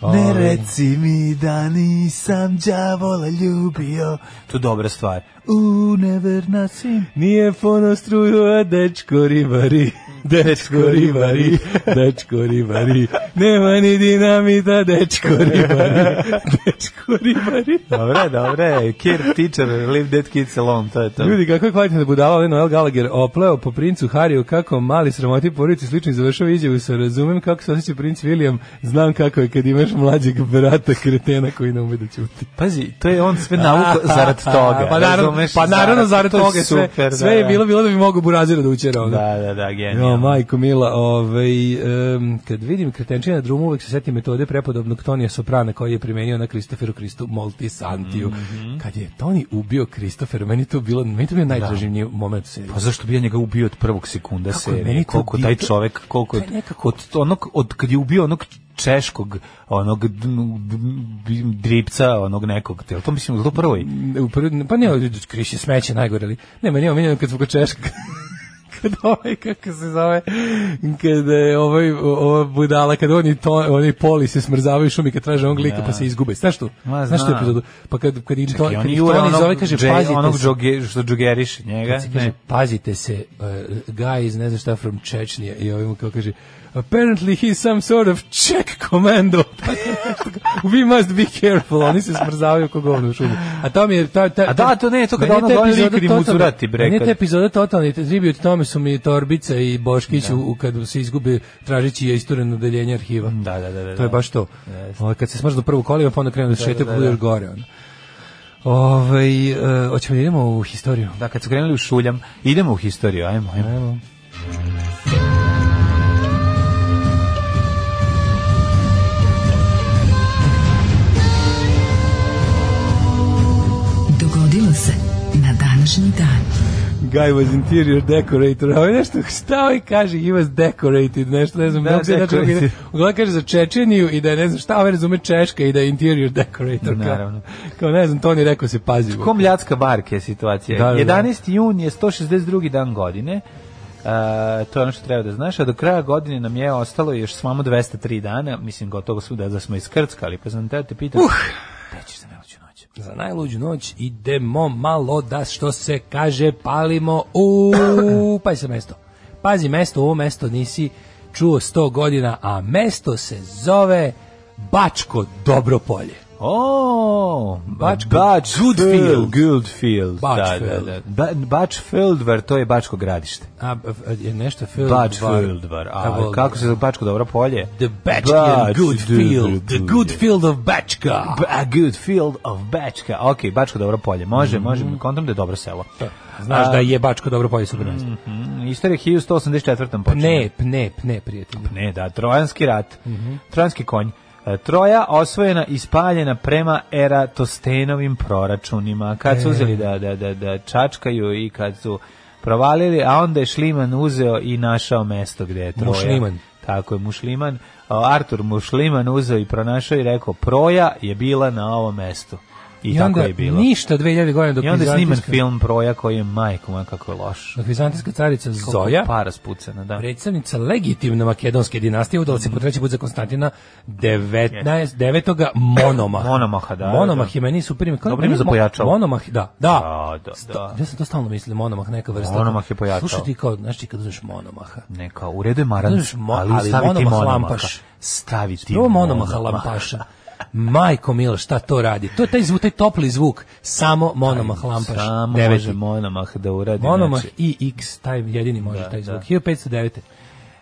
Ovaj. Ne reci mi da nisam đavola ljubio. To je dobra stvar. U neverna si. Nije ponostruju, a dečko ribari. Dečko ribari, dečko ribari, nema ni dinamita, dečko ribari, dečko ribari. dobre, dobre, Kir Teacher, Leave Dead Kids Alone, to je to. Ljudi, kako je kvalitetna da budala, ali Noel Gallagher opleo po princu Harryu, kako mali sramoti porici slični završava izjavu sa razumem kako se osjeća princ William, znam kako je kad imaš mlađeg brata kretena koji ne ume da ćuti. Pazi, to je on sve nauko zarad toga. Pa naravno, pa naravno zarad toga sve, sve je da, da. bilo bilo da bi mogu burazira da učera. Da, da, da, genijal. O, majko mila, ovaj, um, kad vidim kretenčina na drumu, uvek se setim metode prepodobnog Tonija Soprana koji je primenio na Kristoferu Kristu Moltisantiju. Mm -hmm. Kad je Toni ubio Kristofer, meni to bilo, meni to bio da. najdraži moment u Pa zašto bi ja njega ubio od prvog sekunda se? koliko taj čovek, koliko od, nekako... od, onog, od kad je ubio onog češkog onog dripca onog nekog tel to mislim da to mm, u prvi pa ne kriši smeće najgore ali ne meni je kad zbog kod češkog kad ovaj, kako se zove, kada je ovaj, ova budala, kad oni, to, oni poli se smrzavaju šumi, kad traže onog lika, pa da. se izgube. Znaš što? Znaš što epizodu? Pa kad, kad, Čekaj, to, kad oni to zove, kaže, pazite onog se. Džoge, što džogeriše njega. kaže, ne. pazite se, uh, guy iz ne znam šta from Čečnija, i ovim kako kaže, apparently he's some sort of Czech commando. We must be careful. Oni se smrzavaju ko govno u šumi. A to mi je... Ta, ta, A da, to ne, to kada ono dole likri mu curati, brekar. Meni je epizoda totalni tribut tome su mi Torbica i Boškić da. u, kad se izgube tražeći je istoreno deljenje arhiva. Da, da, da, da, da. To je baš to. Yes. O, ovaj, kad se smrznu prvu kolima, pa onda krenu da, da šete da, pa da, da. gore. Ono. Ovaj uh, hoćemo da idemo u historiju. Da, kad su krenuli u šuljam, idemo u historiju, ajmo, ajmo. ajmo. današnji dan. Guy was interior decorator. A ovo je nešto, šta ovaj kaže, he was decorated, nešto, ne znam, da, ne znam, uglavnom kaže za Čečeniju i da je, ne znam, šta ovaj razume Češka i da je interior decorator. Naravno. Kao, ne znam, to je rekao da se pazi. Kom ljacka barke situacija. Da, da, 11. Da. jun je 162. dan godine. Uh, to je ono što treba da znaš, a do kraja godine nam je ostalo još samo 203 dana, mislim gotovo svuda da smo iskrckali, pa sam te te pitam. Uh Za najluđu noć idemo malo da što se kaže palimo u... Pazi se mesto. Pazi mesto, ovo mesto nisi čuo 100 godina, a mesto se zove Bačko Dobro polje. O, oh, Bačko, Bačfield. Guildfield. Da, da, da. Bačfield. Da, to je Bačko gradište. A, je nešto Feldvar. Bačfeldvar. A, kako se zove Bačko dobro polje? The Bačkian Goodfield. The Goodfield of Bačka. A Goodfield of Bačka. Ok, Bačko dobro polje. Može, mm -hmm. može. Kontam da je dobro selo. Znaš A, da je Bačko dobro polje suprvenstvo. Mm -hmm. Istorija 1184. počinje. Ne, ne, pne, prijatelj. Pne, da. Trojanski rat. Mm -hmm. Trojanski konj. E, troja osvojena i spaljena prema Eratostenovim proračunima. Kad su e. uzeli da, da, da, da čačkaju i kad su provalili, a onda je Šliman uzeo i našao mesto gde je Troja. Mušliman. Tako je, Mušliman. E, Artur Mušliman uzeo i pronašao i rekao, Proja je bila na ovom mestu. I, I tako onda je bilo. Ništa 2000 godina dok I onda je sniman film Proja koji je majko moja kako je loš. Dok vizantijska carica Zoja, para spucana, da. predstavnica legitimne makedonske dinastije udala se mm. po treći put za Konstantina 19 9. Monoma. Monomaha, da. Monomah da. je meni super ime. Dobro ime za pojačalo. Monomah, da. Da. Da, da, da. Sta, ja sam to stalno mislio Monomah neka vrsta. Monomah je pojačalo. Slušaj kao, znači kad uzmeš Monomaha. Neka, u redu je maran, mo, ali, ali staviti monomaha. lampaš. Staviti Monomaha lampaša. Majko Milo, šta to radi? To je taj zvuk, taj topli zvuk. Samo monomah lampaš. Samo deveti. može monomah da uradi. Monomah znači. i X, taj jedini može da, taj zvuk. Da. 1509.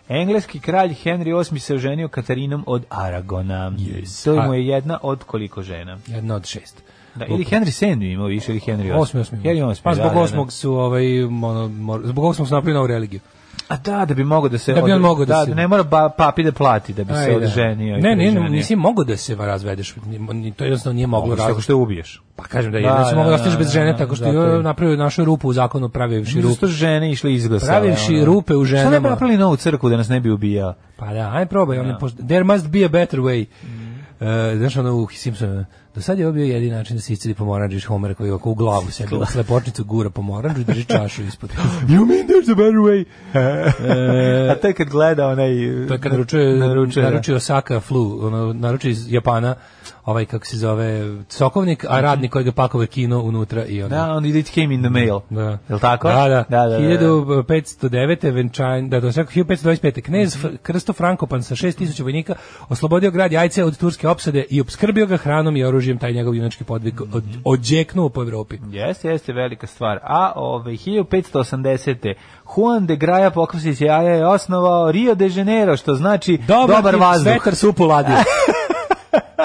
Engleski kralj Henry VIII se oženio Katarinom od Aragona. Yes. To pa- mu je jedna od koliko žena? Jedna od šest. Da, ili Henry VII imao više, ili Henry VIII. Osmi, osmi. Henry VIII, pa zbog da, da, osmog da. su, ovaj, mono, mor, zbog osmog su napravili novu religiju. A da, da bi mogao da se... Da bi on mogao da, da se... ne mora ba, papi da plati da bi Aj, se odženio. Da. Ne, ne, ne, nisi mogao da se razvedeš. Ni, to jednostavno nije moglo razvedeš. Tako što je ubiješ. Pa kažem da, je, da, znači, da, da, mogao da ostaneš bez žene, da, tako što da, je da, napravio našu rupu u zakonu pravivši rupe. Zato žene išle izglasa. Pravivši rupe u ženama. Šta ne bi napravili novu crku da nas ne bi ubijao? Pa da, aj probaj. There must be a better way. Uh, znaš ono u Simpsonu, Do sad je ovo bio jedini način da se iscedi pomoranđiš Homera koji ovako u glavu sebe u slepočnicu gura pomoranđu i drži čašu ispod. you mean there's a better way? E, a to je kad gleda onaj... To je kad naručuje, naručuje, naručuje Osaka flu, ono, naručuje iz Japana ovaj kako se zove sokovnik, a radnik koji ga pakuje kino unutra i on. Da, on it came in the mail. Da. Jel tako? Da, da. da, da 1509. Venčan, da do da. 1525. Da, da, Knez mm -hmm. Krsto Frankopan sa 6000 vojnika oslobodio grad Jajce od turske opsade i obskrbio ga hranom i oružjem taj njegov junački podvig od, odjeknuo po Evropi. Jeste, jeste velika stvar. A ove ovaj, 1580. Juan de Graja Pokosić Jaja je osnovao Rio de Janeiro, što znači dobar, dobar vazduh. Svetar supu ladio.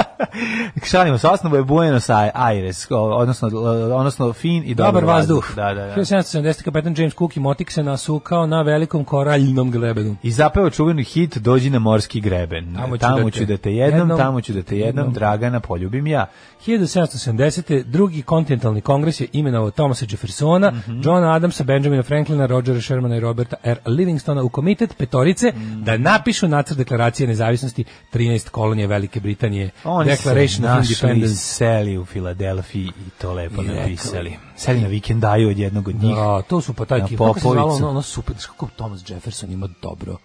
Šalimo se, osnovu je Buenos Aires, odnosno, odnosno fin i dobar, dobar vazduh. Da, da, da. 1770. kapetan James Cook i Motik se nasukao na velikom koraljnom grebenu. I zapeo čuveni hit Dođi na morski greben. Tamo ću, tamo da ću da te jednom, jednom, tamo ću da te jednom, jednom. Dragana poljubim ja. 1770. drugi kontinentalni kongres je imenovao Thomasa Jeffersona, mm -hmm. Johna Adamsa, Benjamina Franklina, Rogera Shermana i Roberta R. Livingstona u komitet petorice mm -hmm. da napišu nacrt deklaracije nezavisnosti 13 kolonije Velike Britanije Oni Declaration of Independence seli u Filadelfiji i to lepo I napisali. Seli na vikendaju od jednog od njih. Da, to su pa taj kip. Kako se zvalo ono, ono super, kako Thomas Jefferson ima dobro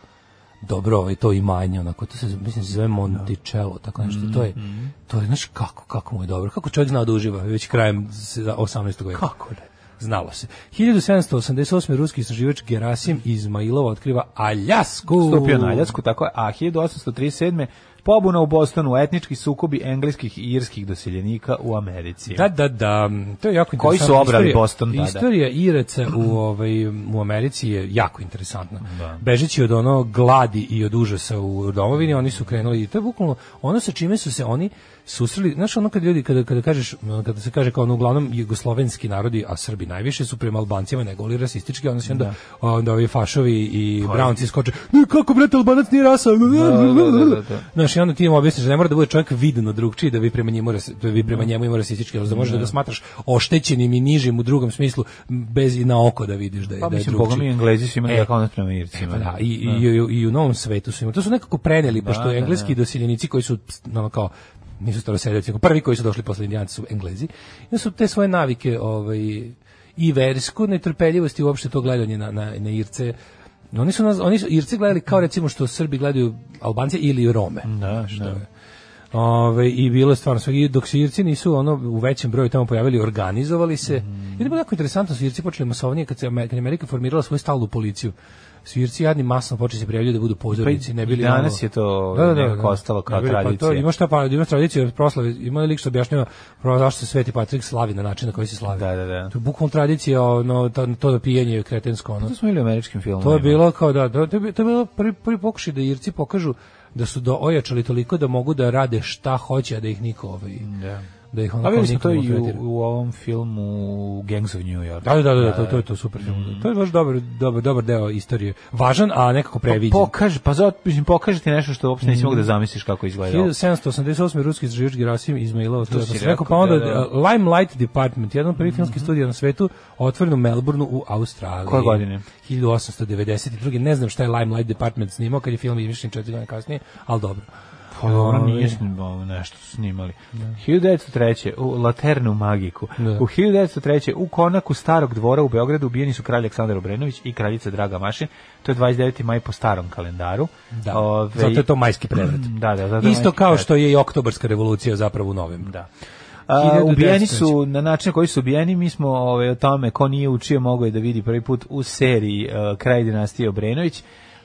dobro ovaj to imanje onako to se mislim se zove da. Monticello tako nešto to je mhm. to je znaš kako kako mu je dobro kako čovjek zna da uživa već krajem 18. godine kako ne znalo se. 1788. ruski istraživač Gerasim Izmailov otkriva Aljasku. Stupio na Aljasku, tako je. A 1837 pobuna u Bostonu, etnički sukobi engleskih i irskih doseljenika u Americi. Da, da, da, to je jako Koji su obrali istorija, Boston? Da, istorija Iraca u, ovaj, u Americi je jako interesantna. Da. Bežeći od ono gladi i od užasa u domovini, oni su krenuli, i to je bukvalno ono sa čime su se oni susreli, znaš ono kad ljudi, kada, kada, kažeš, kada se kaže kao ono, uglavnom jugoslovenski narodi, a Srbi najviše su prema Albancima negoli rasistički, onda se onda, da. onda ovi fašovi i pa, brownci skoče, ne, kako brate, Albanac nije rasa, da, da, da, znaš, i onda ti im objasniš da ne mora da bude čovjek vidno drugčiji da bi prema njemu, da bi prema njemu ima rasistički, da možeš da ga smatraš oštećenim i nižim u drugom smislu, bez i na oko da vidiš da je, pa, da je mislim, drugčiji. Pa mislim, Englezi su imali e, kao nas prema Ircima. E, da, i, i, i, i, u novom svetu su imali. To su nekako preneli, pošto engleski doseljenici koji su, kao, nisu staroseljaci, prvi koji su došli posle Indijanci su Englezi. I su te svoje navike ovaj, i versku netrpeljivost i uopšte to gledanje na, na, na Irce oni su, nas, oni su Irce gledali kao recimo što Srbi gledaju Albance ili Rome. Da, što da. Ove, i bilo je stvarno sve, dok se Irci nisu ono u većem broju tamo pojavili, organizovali se. Mm. I bilo jako interesantno, da su Irci počeli masovnije kad se Amerika, Amerika formirala svoju stalnu policiju svirci jadni masno počeli se prijavljaju da budu pa pozornici, pa ne bili danas malo... je to da, da, da, da ostalo kao bili, tradicija. Pa to, ima šta pa ima tradiciju proslave, ima lik što objašnjava zašto se Sveti Patrik slavi na način na koji se slavi. Da, da, da. To je bukvalno tradicija, ono to, to da pijenje kretensko, ono. Pa to smo bili u američkim filmovima. To je bilo kao da, da to je bilo prvi, prvi pokušaj da Irci pokažu da su do ojačali toliko da mogu da rade šta hoće, a da ih niko ovaj. Da da ih onako pa niko to u, u, ovom filmu Gangs of New York. Da, da, da, da, to, da, da. to je to super film. Mm. To je baš dobar, dobar, dobar deo istorije. Važan, a nekako pa previđen. Pa pokaže, pa zato, mislim, pokaže ti nešto što uopšte nisi mogu da mhm. zamisliš kako izgleda. 1788. ruski izraživač Gerasim Izmailov. To, to si rekao, pa onda da, da. Uh, Limelight Department, jedan od prvih mm -hmm. filmskih studija na svetu, otvoren u Melbourneu u Australiji. Koje godine? 1892. Ne znam šta je Limelight Department snimao, kad je film izmišljen četiri godine kasnije, ali dobro. Pa dobro, nije snimao nešto snimali. Da. 1903. u Laternu magiku. Da. U 1903. u konaku starog dvora u Beogradu ubijeni su kralj Aleksandar Obrenović i kraljica Draga Mašin. To je 29. maj po starom kalendaru. Da. Ove... Zato je to majski prevrat. Da, da, zato Isto kao što je i oktobarska revolucija zapravo u novim. Da. A, ubijeni su na način koji su ubijeni, mi smo ove, o tome ko nije učio mogao je da vidi prvi put u seriji uh, e, Kraj dinastije Obrenović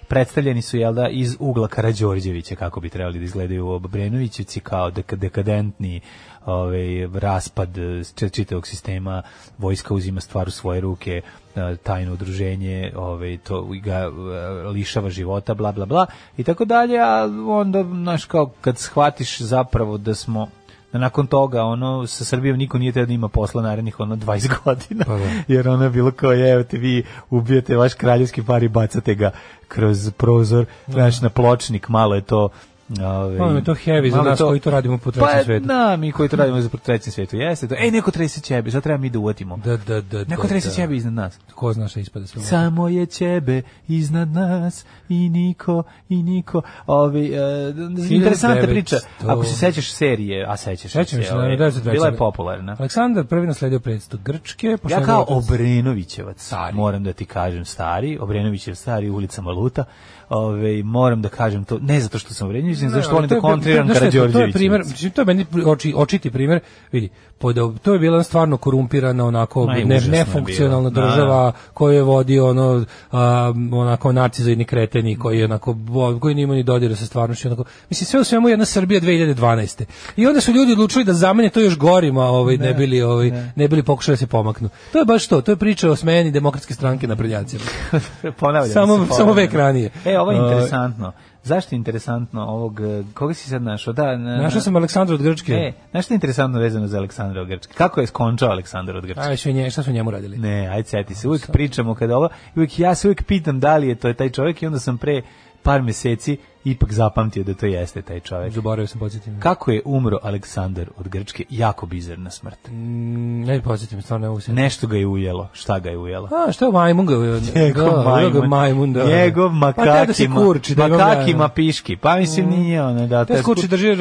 predstavljeni su jel da iz ugla Karađorđevića kako bi trebali da izgledaju Obrenovićevci kao dekadentni ovaj raspad eh, čitavog sistema vojska uzima stvar u svoje ruke eh, tajno udruženje ovaj to ga eh, lišava života bla bla bla i tako dalje a onda znaš kao kad shvatiš zapravo da smo da nakon toga ono sa Srbijom niko nije teo da ima posla narednih ono 20 godina. Pa da. Jer ono je bilo kao je, evo te vi ubijete vaš kraljevski par i bacate ga kroz prozor, znači na pločnik, malo je to Ove, Malo je to heavy za nas to, koji to radimo po trećem pa, svetu. Pa da, mi koji to radimo za po trećem svetu, jeste to. Ej, neko trese ćebe, sad treba mi da uvatimo. Da, da, da. Neko da, trese da. ćebe iznad nas. Ko zna šta ispada sve? Samo je ćebe iznad nas i niko, i niko. Ovi, uh, e, interesanta priča. Ako se sećaš serije, a sećaš Sećam se, ovaj, bila je popularna. Aleksandar prvi nasledio predstvo Grčke. Ja kao Obrenovićevac, moram da ti kažem, stari, Obrenovićev stari, ulica Maluta, ovaj moram da kažem to ne zato što sam vređan, zato što volim da kontriram Karađorđević. To je primer, mislim to meni oči, očiti primer, vidi. to je bila stvarno korumpirana onako ne, nefunkcionalna da. država koju je vodio ono a, onako narcizoidni kreteni koji je onako koji nima ni dodira sa stvarnošću onako. Mislim sve u svemu jedna Srbija 2012. I onda su ljudi odlučili da zamene to još gorima, ovaj ne, ne bili ovaj ne. ne bili pokušali da se pomaknu. To je baš to, to je priča o smeni demokratske stranke na prednjacima. ponavljam samo se, ponavljam. samo vek ranije. E, ovo je interesantno. Zašto je interesantno ovog, e, koga si sad našao? Da, na, našao sam Aleksandra od Grčke. E, znaš što je interesantno vezano za Aleksandra od Grčke? Kako je skončao Aleksandar od Grčke? Aj, što nje, šta su njemu radili? Ne, aj, seti se, uvijek pričamo kada ovo, uvijek, ja se uvijek pitam da li je to taj čovjek i onda sam pre par meseci ipak zapamtio da to jeste taj čovjek. Zaboravio sam pozitivno. Kako je umro Aleksandar od Grčke? Jako bizarna smrt. Mm, ne pozitivno, stvarno ne usjetim. Nešto ga je ujelo. Šta ga je ujelo? A, šta je majmun ga ujelo? Njegov da, majmun. majmun da, da. Njegov makakima. Pa da se kurči. Da, da, da. makakima da, piški. Pa mislim mm, nije ono da... Te skurči drži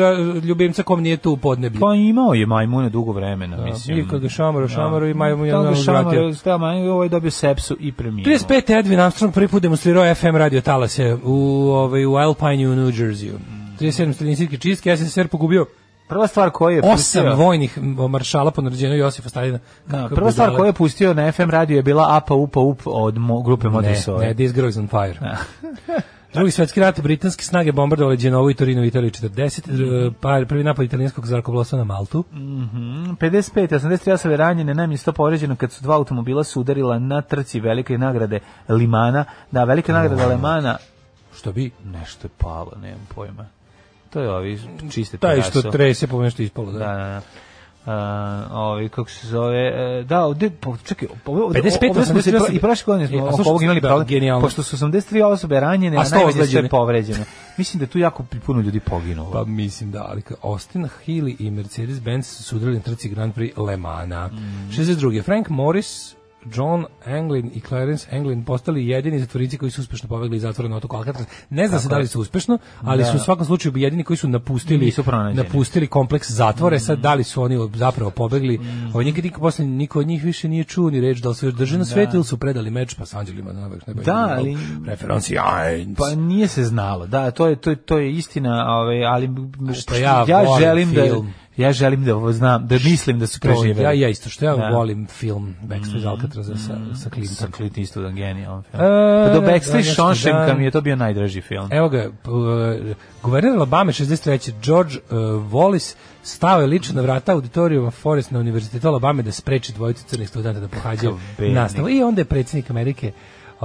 ljubimca kom nije tu u podneblju. Pa imao je majmune dugo vremena, da, mislim. I kad ga šamaro, šamaro i majmun je ono vratio. Da, majmun ovaj dobio sepsu i preminuo. 35. Edwin Armstrong prvi put demonstrirao FM radio talase u, ovaj, u Alpine Mountain u New Jerseyu. 37 mhm. stalinijske čistke, SSR pogubio Prva stvar koju je pustio... Osam vojnih maršala po naređenju Josifa Stalina. No, da, prva stvar koju je pustio na FM radio je bila Apa Upa Up od mo, grupe Modri Soje. Ne, This Girl is on Fire. Da. Drugi svetski rat, britanske snage bombardovali Genovu i Torino u Italiji 40, mhm. pa prvi napad italijanskog zrakoplovstva na Maltu. Mm -hmm. 55, 83 osobe ranjene, najmanje 100 povređeno kad su dva automobila sudarila na trci velike nagrade Limana. Da, velika nagrada Limana što bi nešto je palo, nemam pojma. To je ovi čiste Taj što teraso. trese po nešto ispalo, da. Da, da, da. Uh, ovi, kako se zove, uh, da, ovde, po, čekaj, ovde, 55, ovde smo se i prošle godine smo e, oko ovog imali da, problem, genijalno. pošto su 83 osobe ranjene, a, a najmanje sve povređeno. Mislim da tu jako puno ljudi poginulo. Pa mislim da, ali Austin Healy i Mercedes-Benz su sudrali na trci Grand Prix Le Mana. Mm. 62. Frank Morris John Anglin i Clarence Anglin postali jedini zatvorici koji su uspešno pobegli iz zatvora na otoku Alcatraz. Ne zna se da li su uspešno, ali da. su u da. svakom slučaju jedini koji su napustili su napustili kompleks zatvore. Mm. Sad da li su oni zapravo pobegli? Mm. Ovo nikad niko posle niko od njih više nije čuo ni reč da li su još drže na da. svetu ili su predali meč pa sa Anđelima na vrh neba. Da, da ali referenci Pa nije se znalo. Da, to je to je, to je istina, ovaj, ali pa što, ja, ja želim film. da ja želim da znam, da mislim da su preživeli. Ja, ja isto, što ja, da. volim film Backstreet iz mhm. Alcatraza sa, sa mhm. Clintom. Sa Clint Eastwood, genijalan film. E, pa do da, Backstreet da, Shawshanka mi je to bio najdraži film. Evo ga, uh, guverner Alabama 63. George uh, Wallace stao je lično na vrata auditorijuma Forest na univerzitetu Alabama da spreči dvojicu crnih studenta da pohađaju nastavu. I onda je predsjednik Amerike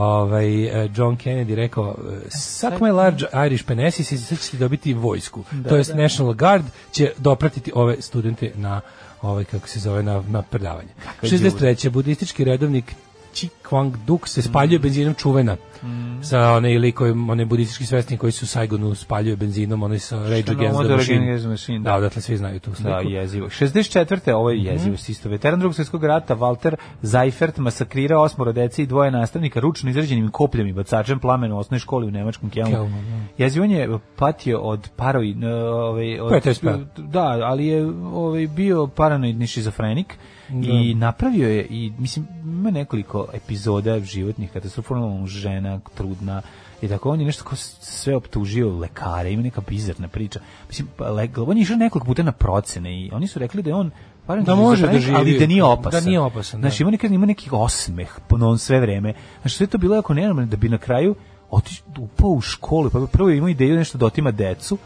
ovaj, e, John Kennedy rekao e, suck my large Irish penesis i sad ćete dobiti vojsku. Da, to je da. National Guard će dopratiti ove studente na ovaj kako se zove na na predavanje. 63. budistički redovnik Chi Duk se spaljuje mm. benzinom čuvena. Mm. Sa onaj likovi, one budistički svesni koji su u Saigonu spaljuje benzinom, onaj sa Rage Against the Machine. Machine. Da, da, odatle svi znaju tu da, sliku. Da, jezivo. 64. ovo je mhm. jezivo mm. isto. Veteran drugog svjetskog rata, Walter Zeifert masakrira osmoro dece i dvoje nastavnika ručno izrađenim kopljem i bacačem plamena u osnovnoj školi u nemačkom Kelmu. Kelmu da. Jezivo je patio od paroid... Ovaj, od, PTSP. Da, ali je ovaj, bio paranoidni šizofrenik Da. I napravio je, i mislim, ima nekoliko epizoda životnih katastrofalno žena, trudna, i tako on je nešto kao sve optužio lekare, ima neka bizarna priča. Mislim, pa, on je išao nekoliko puta na procene i oni su rekli da je on Parim da, da može da živi, ali da nije da opasan. Da nije opasan. Znači, ima, nekad, ima neki osmeh ponovno sve vreme. Znači, sve to bilo jako nenormalno da bi na kraju otiš, upao u školu, pa prvo imao ideju nešto da otima decu,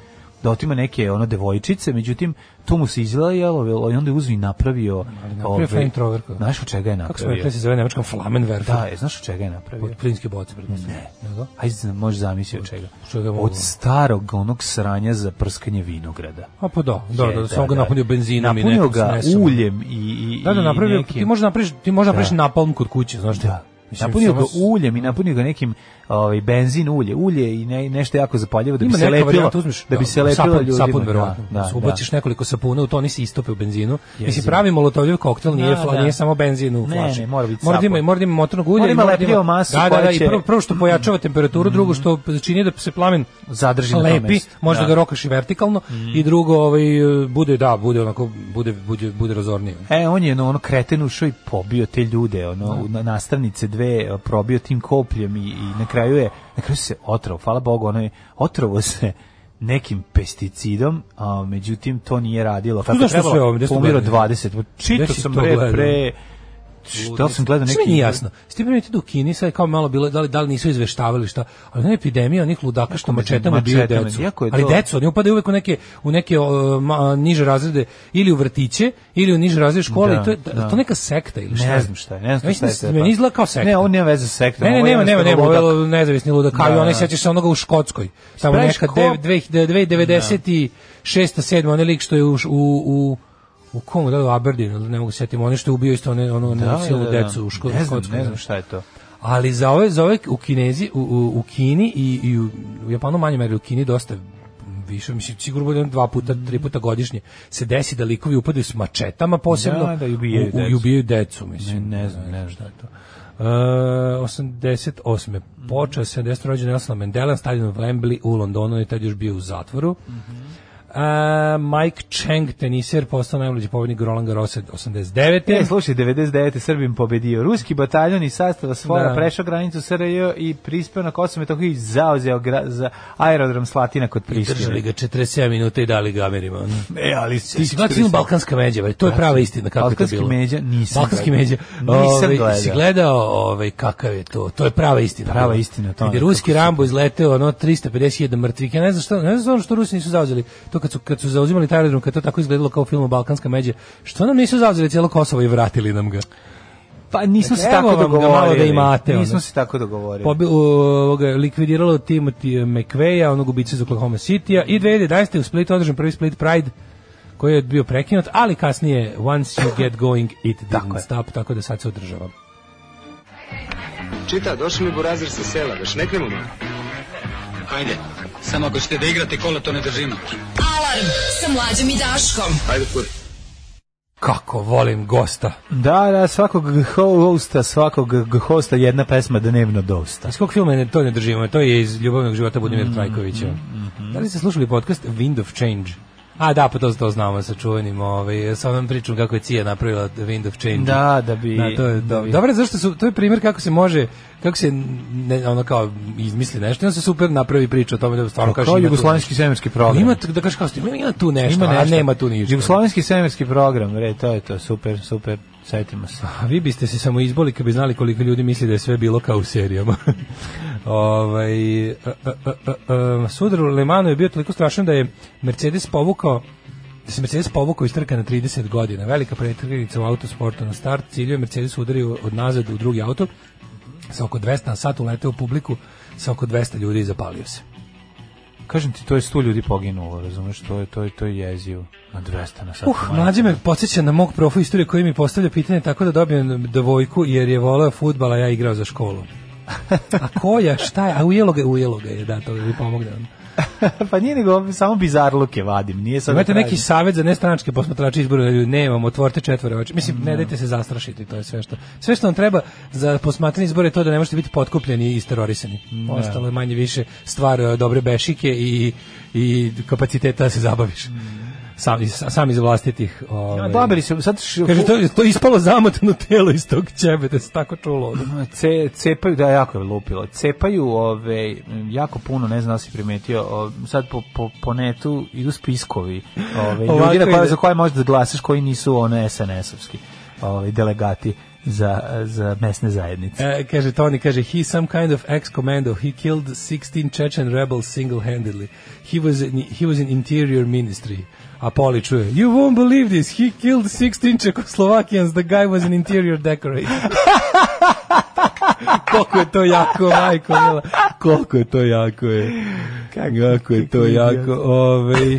da otima neke ono devojčice, međutim to mu se izlajalo, ovaj, i onda uzmi napravio napravio ovaj, troverko. Znaš od čega je napravio? Kako se rekli se zove nemačkom Flamenwerfer? Da, je, znaš od čega je napravio? Od plinske boce, pretpostavljam. Ne. Nego? Ajde, možeš zamisliti od čega. čega od starog onog sranja za prskanje vinograda. A pa da, da, e, da, da, da, samo ga da. napunio benzinom i nekom Napunio ga uljem i, i, da, da, napravio, ti možda napraviš, ti možda napraviš da. napalm kod kuće, znaš da. Mislim, napunio ga uljem i napunio ga nekim ovaj benzin ulje, ulje i ne, nešto jako zapaljivo da bi se lepilo, uzmeš, da bi da, se lepilo sapun, ljudima. Sapun da, verovatno. Da, da, Ubaciš da. nekoliko sapuna u to, nisi se istope u benzinu. Jezim. Mislim pravi molotovljev koktel nije da, fla, da. nije samo benzin u flaši. Ne, ne, mora biti. Mora da ima, mora ima motornog ulja, mora ima lepljivo masu. Da, da, da, i prvo, prvo što pojačava mhm. temperaturu, mm. drugo mhm. što čini da se plamen zadrži na tom mestu. Možda da. rokaš i vertikalno mhm. i drugo ovaj bude da, bude onako bude bude bude razornije. E, on je ono kreten ušao i pobio te ljude, ono da. nastavnice dve sve e, probio tim kopljem i, i na kraju je na kraju se otrov, hvala Bogu, ono je otrovo se nekim pesticidom, a međutim to nije radilo. Kako trebalo, sve ovdje, 20. Čito sam pre, pre šta da sam gledao neki nije jasno. Ste primite da u Kini sad kao malo bilo da li da li nisu izveštavali šta, ali ne epidemija, onih ludaka što mačetama biju decu. Ali decu, oni upadaju uvek u neke u neke uh, ma, niže razrede ili u vrtiće ili u niže razrede škole, da, to je da, to neka sekta ili šta. Ne znam šta je, ne znam šta da je. Mislim meni pa- izgleda kao sekta. Ne, on nema veze sa sektom. Ne, ne, nema, nema, nema, ovo je nezavisni ludak, kao i da, onaj sećaš se onoga u Škotskoj. Samo neka 2090 i 607 onaj lik što je u u u kom da u Aberdeen, ne mogu setiti, oni što je ubio isto one ono da, silnu da, da, decu u školu, da. ne znam, kocku, ne znam da. šta je to. Ali za ove, za ove u Kinezi, u, u, u Kini i, i u, u Japanu manje meri, u Kini dosta više, mislim, sigurno bude dva puta, tri puta godišnje, se desi da likovi upadaju s mačetama posebno, da, da ubijaju, u, decu. ubijaju decu, mislim. Ne, ne znam, ne znam šta je to. Uh, e, 88. Počeo se 70. rođen Nelson Mandela, stavljen u Wembley u Londonu on je tad još bio u zatvoru. Mm -hmm. Uh, Mike Cheng, teniser, postao najmlađi pobednik Roland Garrosa 89. E, slušaj, 99. Srbim pobedio. Ruski bataljon i sastava Svora da. prešao granicu SRJ i prispeo na Kosovo tako i zauzeo gra, za aerodrom Slatina kod Prištine. Držali ga 47 minuta i dali ga Amerima. e, ali ti si gledao Balkanska međa, vaj, to je prava istina kako Balkanski je to bilo. Balkanski Međa, nisam Balkanski međa, nisam ove, ovaj, gledao. Si gledao ove, ovaj, kakav je to, to je prava istina. Prava istina. To je ruski Rambo izleteo ono 350.000 mrtvih, ja ne znam što, ne znam što Rusi nisu zauzeli. To kad su, kad su zauzimali taj aerodrom, kad to tako izgledalo kao film filmu Balkanska međa, što nam nisu zauzeli celo Kosovo i vratili nam ga? Pa nismo se tako da dogovorili. da imate. Nismo se tako dogovorili. Pobi, ovoga, likvidiralo Timothy McVeigha, onog ubica iz Oklahoma City-a. I 2011. u Split održan prvi Split Pride koji je bio prekinut, ali kasnije once you get going, it didn't tako stop, tako da sad se održava. Čita, došli mi burazir sa sela, već ne krenemo. Ajde, samo ako ćete da igrate kola, to ne držimo. Alarm sa mlađom i Daškom. Ajde, kuri. Kako volim gosta. Da, da, svakog hosta, svakog hosta jedna pesma dnevno dosta. Iz kog filma to ne držimo? To je iz Ljubavnog života Budimir mm, Trajkovića. Mm, mm, da li ste slušali podcast Wind of Change? A da, pa to, to znamo sa čuvenim, ovaj, sa onom pričom kako je Cija napravila The Wind of Change. Da, da bi... Da, to je, da, da bi. Dobre, zašto su, to je primjer kako se može, kako se ne, ono kao izmisli nešto, onda se super napravi priča o tome da stvarno kaže... Kao jugoslovenski svemirski program. Ima, da kaže kao, ima tu nešto, ima nešto, a nema tu ništa. Jugoslovenski svemirski program, re, to je to, super, super. Setimo se. vi biste se samo izboli kad bi znali koliko ljudi misli da je sve bilo kao u serijama. ovaj, e, e, e, sudar u Lemanu je bio toliko strašan da je Mercedes povukao da se Mercedes povukao iz trka na 30 godina. Velika pretrgnica u autosportu na start. Cilju je Mercedes udario od nazad u drugi auto sa oko 200 na sat uleteo u publiku sa oko 200 ljudi i zapalio se. Kažem ti, to je 100 ljudi poginulo, razumeš, to je, to je, to je jezivo. Na 200 na sat. Uh, mlađe me podsjeća na mog profu istorije koji mi postavlja pitanje tako da dobijem devojku jer je volao futbala, ja igrao za školu. a koja, šta je, a ujelo ga je, ujelo ga je, da, to bi pomogao. pa nije nego samo bizarluke vadim. Nije sad Imate da neki savet za nestranačke posmatrače izbora ljudi, da nemam, otvorite četvore oči. Mislim, mm. ne da. dajte se zastrašiti, to je sve što. Sve što vam treba za posmatranje izbora je to da ne možete biti potkupljeni i isterorisani. Mm. Ostalo je manje više stvar e, dobre bešike i, i kapaciteta da se zabaviš. Mm sam, sam iz vlastitih... Ove, ovaj, Baberi su sad... Š... Kaže, to, to ispalo zamotano telo iz tog ćebeta, se tako čulo. Ce, cepaju, da, jako je lupilo. Cepaju ove, jako puno, ne znam da si primetio, o, sad po, po, po netu idu spiskovi ove, ljudi na koje, pa, za koje možeš da glasaš, koji nisu ono SNS-ovski ove, delegati za, za mesne zajednice. E, kaže Tony, kaže, he some kind of ex-commando, he killed 16 Chechen rebels single-handedly. He was, he was in interior ministry. A Poli čuje, you won't believe this, he killed 16 Czechoslovakians, the guy was an interior decorator. koliko je to jako, majko mila. Koliko je to jako, je. Kako je to jako, ovaj...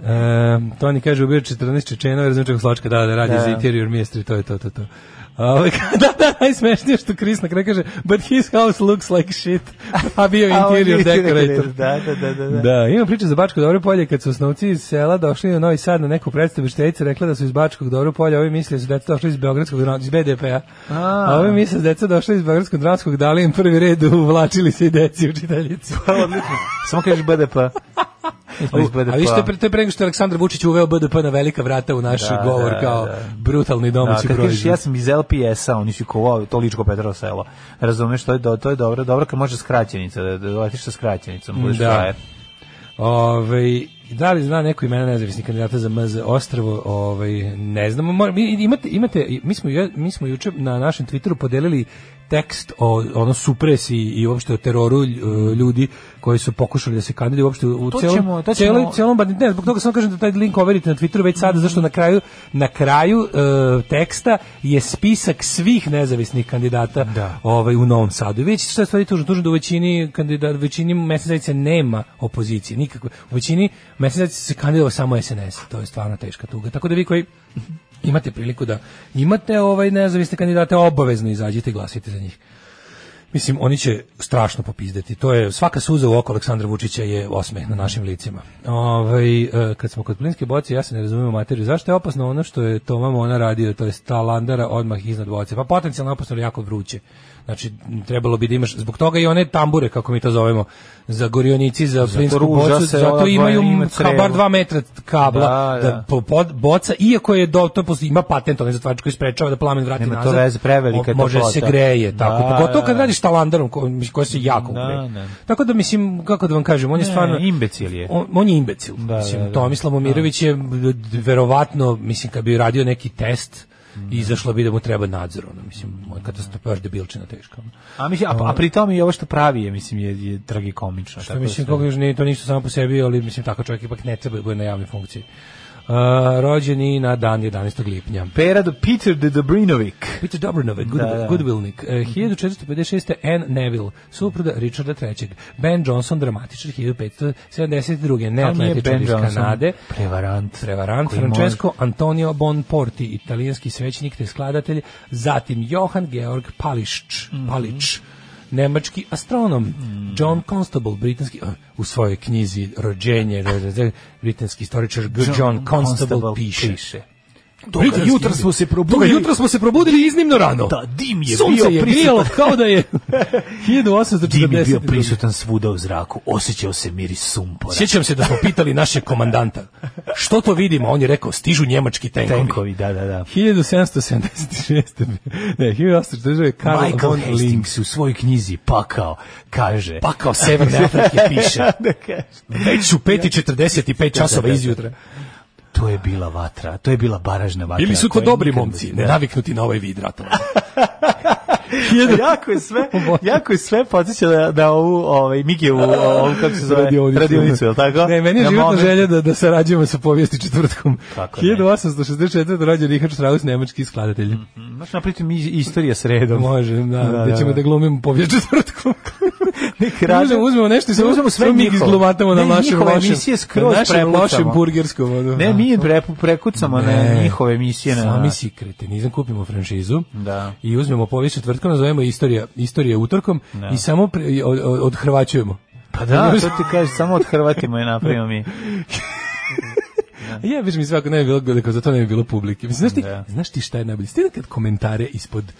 Um, Toni kaže, ubio 14 Čečena, jer znači Čehoslovačka, da, da, radi da. za interior mjestri, to je to, to, to. Ove, ovaj, da, da, da, najsmešnije što Chris na kraju kaže but his house looks like shit. A bio interior decorator. Da, da, da, da. Da, da ima priča za Bačko Dobro polje kad su osnovci iz sela došli na Novi Sad na neku predstavu štejice, rekla da su iz Bačkog Dobro polja, ovi misle da su deca došli iz Beogradskog iz BDP-a. A, a ovi misle da deca došli iz Beogradskog dramskog, dali im prvi red uvlačili se i deci učiteljici. Pa odlično. Samo kažeš BDP. A vi ste pre to pre nego što Aleksandar Vučić uveo BDP na velika vrata u naš da, da govor da, kao da. brutalni da, domaći da, proizvod. ja sam iz LPS-a, oni su kovao to Ličko Petrovo selo. Razumeš, to je, to je dobro, dobro kad može skraćenica, da, da letiš sa skraćenicom, budeš da. frajer. Ove, da li zna neko imena nezavisnih kandidata za MZ Ostrvo, ovaj, ne znamo. Mora, imate, imate, mi smo, mi smo juče na našem Twitteru podelili tekst o ono supresiji i uopšte o teroru e, ljudi koji su pokušali da se kandiduju uopšte u to celom ćemo, to ćemo... celom, celom ne, zbog toga samo kažem da taj link overite na Twitteru već sada mm zašto na kraju na kraju e, teksta je spisak svih nezavisnih kandidata da. ovaj u Novom Sadu. već šta stvari tužno, tužno da u većini kandidat većini mesnica nema opozicije nikakve. U većini mesnica se kandidovao samo SNS. To je stvarno teška tuga. Tako da vi koji imate priliku da imate ovaj nezavisne kandidate, obavezno izađite i glasite za njih. Mislim, oni će strašno popizdeti. To je, svaka suza u oko Aleksandra Vučića je osmeh na našim licima. Ovaj, e, kad smo kod plinske boce, ja se ne razumijem u materiju. Zašto je opasno ono što je Toma Mona radio, to je ta landara odmah iznad boce? Pa potencijalno opasno je jako vruće. Znači, trebalo bi da imaš, zbog toga i one tambure, kako mi to zovemo, za gorionici, za plinsku bocu, se zato imaju ima ka, bar dva metra kabla da, da. da po, pod, boca, iako je do, to ima patent, onaj zatvač koji sprečava da plamen vrati Nema nazad. to veze, prevelika Može to da se greje, tako. Da, pogotovo kad da, da. radiš talandarom, ko, koji se jako da, ne. Tako da, mislim, kako da vam kažem, on je stvarno... imbecil je. On, on je imbecil. Da, mislim, Tomislav Momirović je verovatno, mislim, kad bi radio neki test, izašla bi da mu treba nadzor, ono, mislim, moj katastrofa je debilčina teška. Ono. A, mislim, a, a pri i ovo što pravi je, mislim, je, je tragikomično. Što da mislim, koga još nije to ništa samo po sebi, ali mislim, takav čovjek ipak ne treba da bude na javnoj funkciji. Uh, rođeni na dan 11. lipnja. Perad Peter de Dobrinovic. Peter Dobrinovic, good, da, da. Goodwillnik. Uh, 1456. Mhm. Anne Neville, supruga Richarda III. Ben Johnson, dramatičar 1572. Neatletičar iz Kanade. Prevarant. Prevarant. Francesco može... Antonio Bonporti, italijanski svećenik te skladatelj. Zatim Johan Georg Pališč. Mm -hmm. Palič nemački astronom mm. John Constable, britanski u svojoj knjizi Rođenje, da, da, da, britanski istoričar John, John Constable, Constable piše, piše Toga Pritom, jutra smo se probudili. Toga jutra smo se probudili iznimno rano. Da, dim je Sunce bio je prisutan. kao da je 1840. Dim je bio prisutan svuda u zraku. Osjećao se miris sumpora. Sjećam se da smo pitali našeg komandanta. Što to vidimo? On je rekao, stižu njemački tenkovi. Tenkovi, da, da, da. 1776. Ne, 1846. Karl Michael von Hastings u svojoj knjizi Pakao kaže... Pakao Severne Afrike piše. Da, da, da, kaže. Već u 5.45 časova izjutra. To je bila vatra, to je bila baražna vatra. Ili su to dobri momci, ne naviknuti na ovaj vid ratova. jako je sve, jako je sve podsjeća da, da ovu, ovaj, Miki u, ovu, kako se zove, radionicu, radionicu je li tako? Ne, meni je životna moment... želja da, da sarađujemo sa povijesti četvrtkom. Kako 1864. rođen Richard Strauss, nemački skladatelj. Mm -hmm. Možeš napriti mi istorija sredom. Može, da, da, da, da ćemo da, da glumimo povijest četvrtkom. Nek radimo, uzmemo nešto i se uzmemo sve mi izglumatamo na našem lošem. emisije skroz prepucamo. lošem burgerskom. Ono. Ne, mi prepu, prekucamo ne, na njihove emisije. Na... Sami si kretenizam, kupimo franšizu da. i uzmemo povijest četvrtkom četvrtka nazovemo istorija, istorija utorkom no. Da. i samo pre, od, od, odhrvaćujemo. Pa da, to ti kažeš, samo odhrvatimo je napravimo mi. Da. Ja biš mi svako ne bi bilo gledako, zato ne bi bilo publike. Mislim, znaš, ti, da. znaš ti šta je najbolje? Stine nekad komentare ispod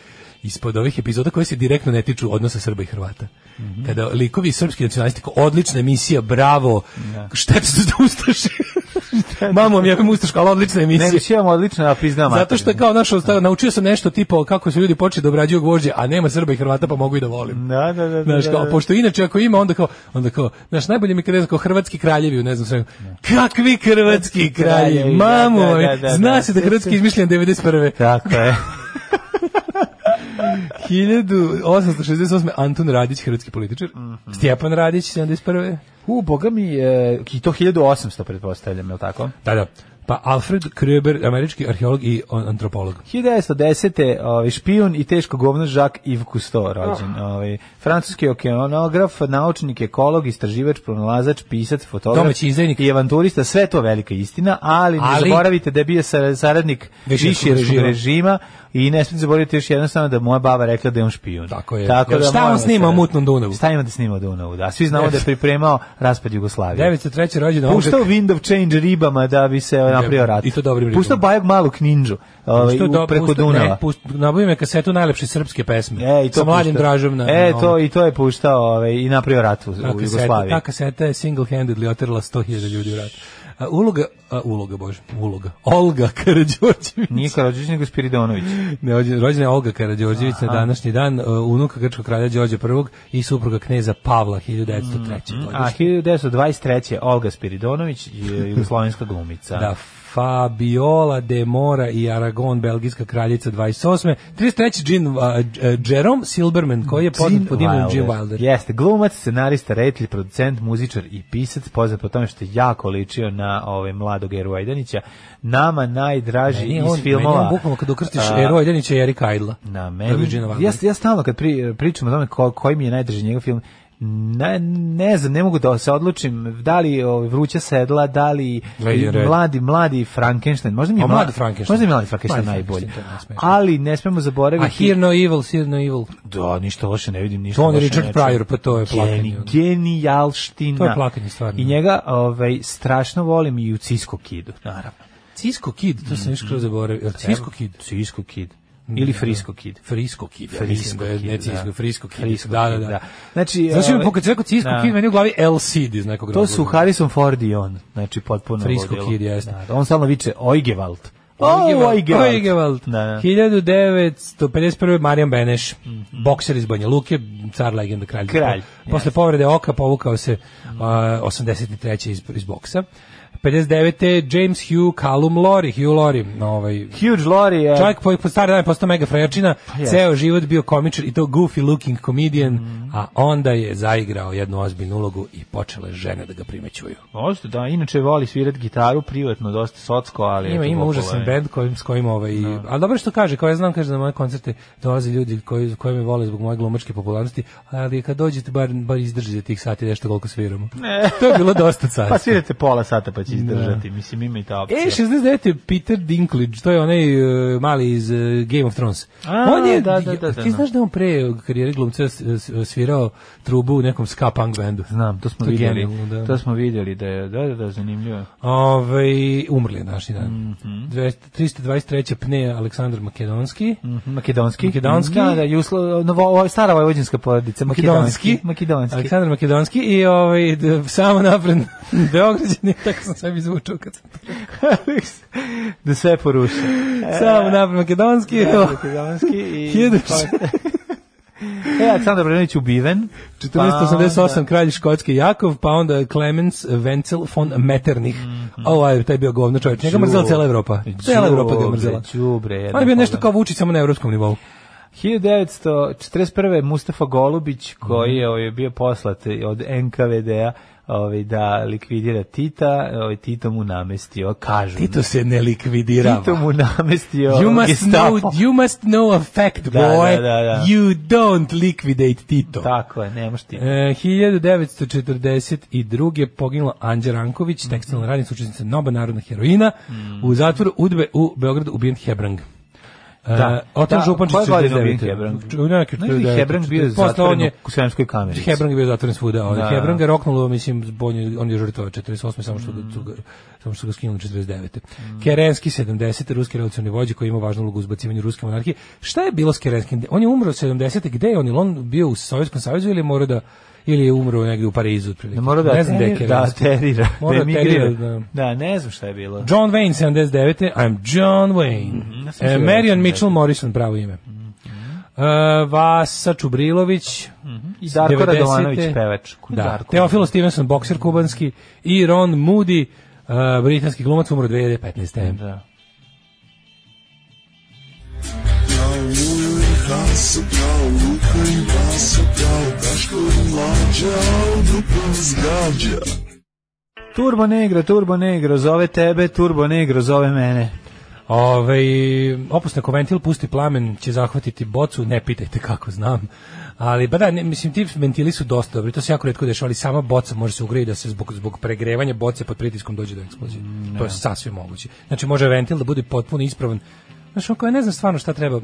ispod ovih epizoda koje se direktno ne tiču odnosa Srba i Hrvata. Mm -hmm. Kada likovi srpski nacionalisti, odlična emisija, bravo, da. šta štete su da ustaši. Mamo, mi je mustaška, ali odlična emisija. Ne, emisija odlična, a priznam. Zato što je kao naš, naučio sam nešto tipa kako su ljudi počeli da obrađuju gvožđe, a nema Srba i Hrvata, pa mogu i da volim. Da, da, da. da znaš, da, da, kao, pošto inače ako ima, onda kao, onda kao, znaš, najbolje mi kada je kao hrvatski kraljevi, ne znam sve. Kakvi hrvatski kraljevi? Mamo, zna se da hrvatski izmišljen 91. Tako je. 1868. Anton Radić, hrvatski političar. Mm -hmm. Stjepan Radić, 71. U, boga mi, e, to 1800 pretpostavljam, je li tako? Da, da. Pa Alfred Krueber, američki arheolog i antropolog. 1910. Ovaj, špijun i teško govno Žak Yves Cousteau rođen. Oh. Ovaj, francuski okeanograf, naučnik, ekolog, istraživač, pronalazač, pisac, fotograf Domaći izdajnik. i avanturista. Sve to velika istina, ali, ali ne zaboravite da je bio saradnik višeg režima. režima I ne smijem zaboraviti još jedno samo da moja baba rekla da je on špijun. Tako je. Tako da šta on snima u mutnom Dunavu? Šta ima da snima u Dunavu, da. Svi znamo da je pripremao raspad Jugoslavije. 903. rođendan. Puštao Wind of Change ribama da bi se napravio rat. I to dobrim ribama. Puštao Bajog malu kninđu ovaj, preko Dunava. Nabavio me kasetu najlepše srpske pesme. E, i to sa mladim dražom na, E, to, i to je puštao ovaj, i naprio rat u, u Jugoslaviji. Ta kaseta je single-handedly otrla 100.000 ljudi u ratu. A, uloga, a, uloga, bože, uloga. Olga Karadžorđević. Nije Karadžorđević, nego Spiridonović. Ne, rođena je Olga Karadžorđević na današnji dan, e, unuka grčkog kralja Đorđa I i supruga kneza Pavla 1903. Mm, a 1923. Olga Spiridonović, jugoslovenska glumica. Da, Fabiola de Mora i Aragon, belgijska kraljica 28. 33. Jean, uh, Jerome Silberman, koji je poznat pod imenom Jim Wilder. Jeste, glumac, scenarista, reditelj, producent, muzičar i pisac, poznat po tome što je jako ličio na ovaj mladog Eru Ajdanića. Nama najdraži meni on, iz filmova. Meni on bukvalno kad ukrstiš uh, Eru Ajdanića i Erika Idla. Na meni. Ja, ja stalno kad pri, pričam o tome ko, koji mi je najdraži njegov film, Ne, ne znam, ne mogu da se odlučim da li ovaj vruća sedla, da li mladi mladi Frankenstein. Možda mi je mladi Frankenstein. Možda mi je mladi Frankenstein najbolji. Ali ne smemo zaboraviti. A Here No Evil, Here No Evil. Da, ništa loše ne vidim, ništa. To je Richard Pryor, pa to je plakanje. Genijalština. To je plakanje stvarno. I njega, ovaj strašno volim i u Cisco Kid, naravno. Cisco Kid, to sam mm -hmm. još kroz zaboravio. Cisco Kid? Cisco Kid ili Frisco Kid. Frisco Kid. Ja Frisco da Kid. Ne Cisco, da. Frisco Kid. Frisco da, da, da. da. Znači, znači mi pokazuje kako Cisco da. Kid meni u glavi LCD iz nekog razloga. To su Harrison Ford i on. Znači potpuno Frisco Kid jeste. Da, on stalno viče Oigewald. Oigewald. Da, da. 1951. Marijan Beneš, mm -hmm. bokser iz Banja Luke, car legenda kralj. kralj Posle yes. povrede oka povukao se uh, 83. iz, iz boksa. 59. James Hugh Callum Lori, Hugh Lori, ovaj Huge Lori je. Čovjek po, po stari dan postao mega frajačina, pa ceo život bio komičar i to goofy looking comedian, mm. a onda je zaigrao jednu ozbiljnu ulogu i počele žene da ga primećuju. Možda da, inače voli svirati gitaru privatno, dosta socsko, ali ima ima užasan bend kojim s kojim ovaj, no. Da. a dobro što kaže, kao ja znam kaže na moje koncerte dolaze ljudi koji koji me vole zbog moje glumačke popularnosti, ali kad dođete bar bar izdržite tih sati nešto koliko sviramo. Ne. To je bilo dosta car. pa svirate pola sata pa će izdržati, da. mislim ima i ta opcija. E, 69 je Peter Dinklage, to je onaj uh, mali iz uh, Game of Thrones. A, on je, da, da, da, ti da, da. znaš da on pre karijere glumca svirao trubu u nekom ska punk bendu? Znam, to smo to vidjeli, da. to smo vidjeli da je, da, da, da, zanimljivo. Ove, ovaj, umrli je naši dan. Mm -hmm. 323. pne Aleksandar Makedonski. Mm -hmm. Makedonski. Makedonski. Da, da, Juslo, novo, stara vojvođanska porodica, Makedonski. Makedonski. Makedonski. Aleksandar Makedonski i ovaj, samo napred Beograđani, tako sam sve mi zvučao kad sam da sve poruši. Samo e, napred makedonski. Da, makedonski i... Pa- e, Aleksandar Brenović ubiven. 1488, pa kralj Škotske Jakov, pa onda Clemens Wenzel von Metternich. Mm -hmm. O, aj, taj bio govno čovjek. Njega mrzela cijela Evropa. Cijela Evropa ga mrzela. Džubre, On je bio nešto kao Vučić, samo na evropskom nivou. 1941. Mustafa Golubić, koji je ovaj, bio poslat od NKVD-a, ovaj, da likvidira Tita, ovaj, Tito mu namestio, kažu. Tito se ne likvidira. Tito mu namestio you ovaj must gestapo. Know, you must know a fact, da, da, boy. Da, da, you don't liquidate Tito. Tako je, nema ti. E, 1942. poginula Anđela Ranković, mm. tekstilna radnica, učesnica Noba narodna heroina, mm. u zatvoru Udbe u Beogradu ubijen Hebrang. Da. Uh, Otan da, Župančić 49. Hebrang? Neki no, Hebrang bio zatvoren je, u Sremskoj kamerici. Hebrang je bio zatvoren svuda. Ovaj. Da. Hebrang je roknulo, mislim, on je, on je žrtova 48. Samo što, mm. ga, samo što ga skinuli 49. Mm. Kerenski 70. Ruski revolucionni vođe koji ima važnu ulogu u zbacivanju ruske monarhije. Šta je bilo s Kerenskim? On je umro 70. Gde je on? Je on bio u Sovjetskom savjezu ili mora da ili je umro negdje u Parizu otprilike. Mora da, ne znam terira, da, terira, mora da, da terira, da. da, ne znam šta je bilo. John Wayne 79. I'm John Wayne. Mm, ja e, da Marion Mitchell Morrison pravo ime. Mm -hmm. uh, Vasa Čubrilović mm -hmm. i Darko Radovanović pevač. Da. Darko. Teofilo Stevenson, bokser kubanski i Ron Moody, uh, britanski glumac, umro 2015. Da. Now Kao kao Daško i Mlađa, duplo zgađa. Turbo Negra, Turbo Negra, zove tebe, Turbo Negra, zove mene. Ove, opusna koventil pusti plamen će zahvatiti bocu, ne pitajte kako znam. Ali, ba da, ne, mislim, ti ventili su dosta dobri, to se jako redko dešava, ali sama boca može se ugrije da se zbog, zbog pregrevanja boce pod pritiskom dođe do eksplozije. Mm, to je da. sasvim moguće. Znači, može ventil da bude potpuno ispravan. Znači, ako ja ne znam stvarno šta treba,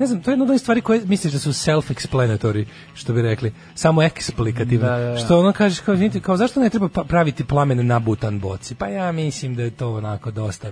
ne znam, to je jedna od stvari koje misliš da su self-explanatory, što bi rekli, samo eksplikativno. Da, da, da. Što ono kažeš, kao, znite, kao, zašto ne treba pa-, praviti plamen na butan boci? Pa ja mislim da je to onako dosta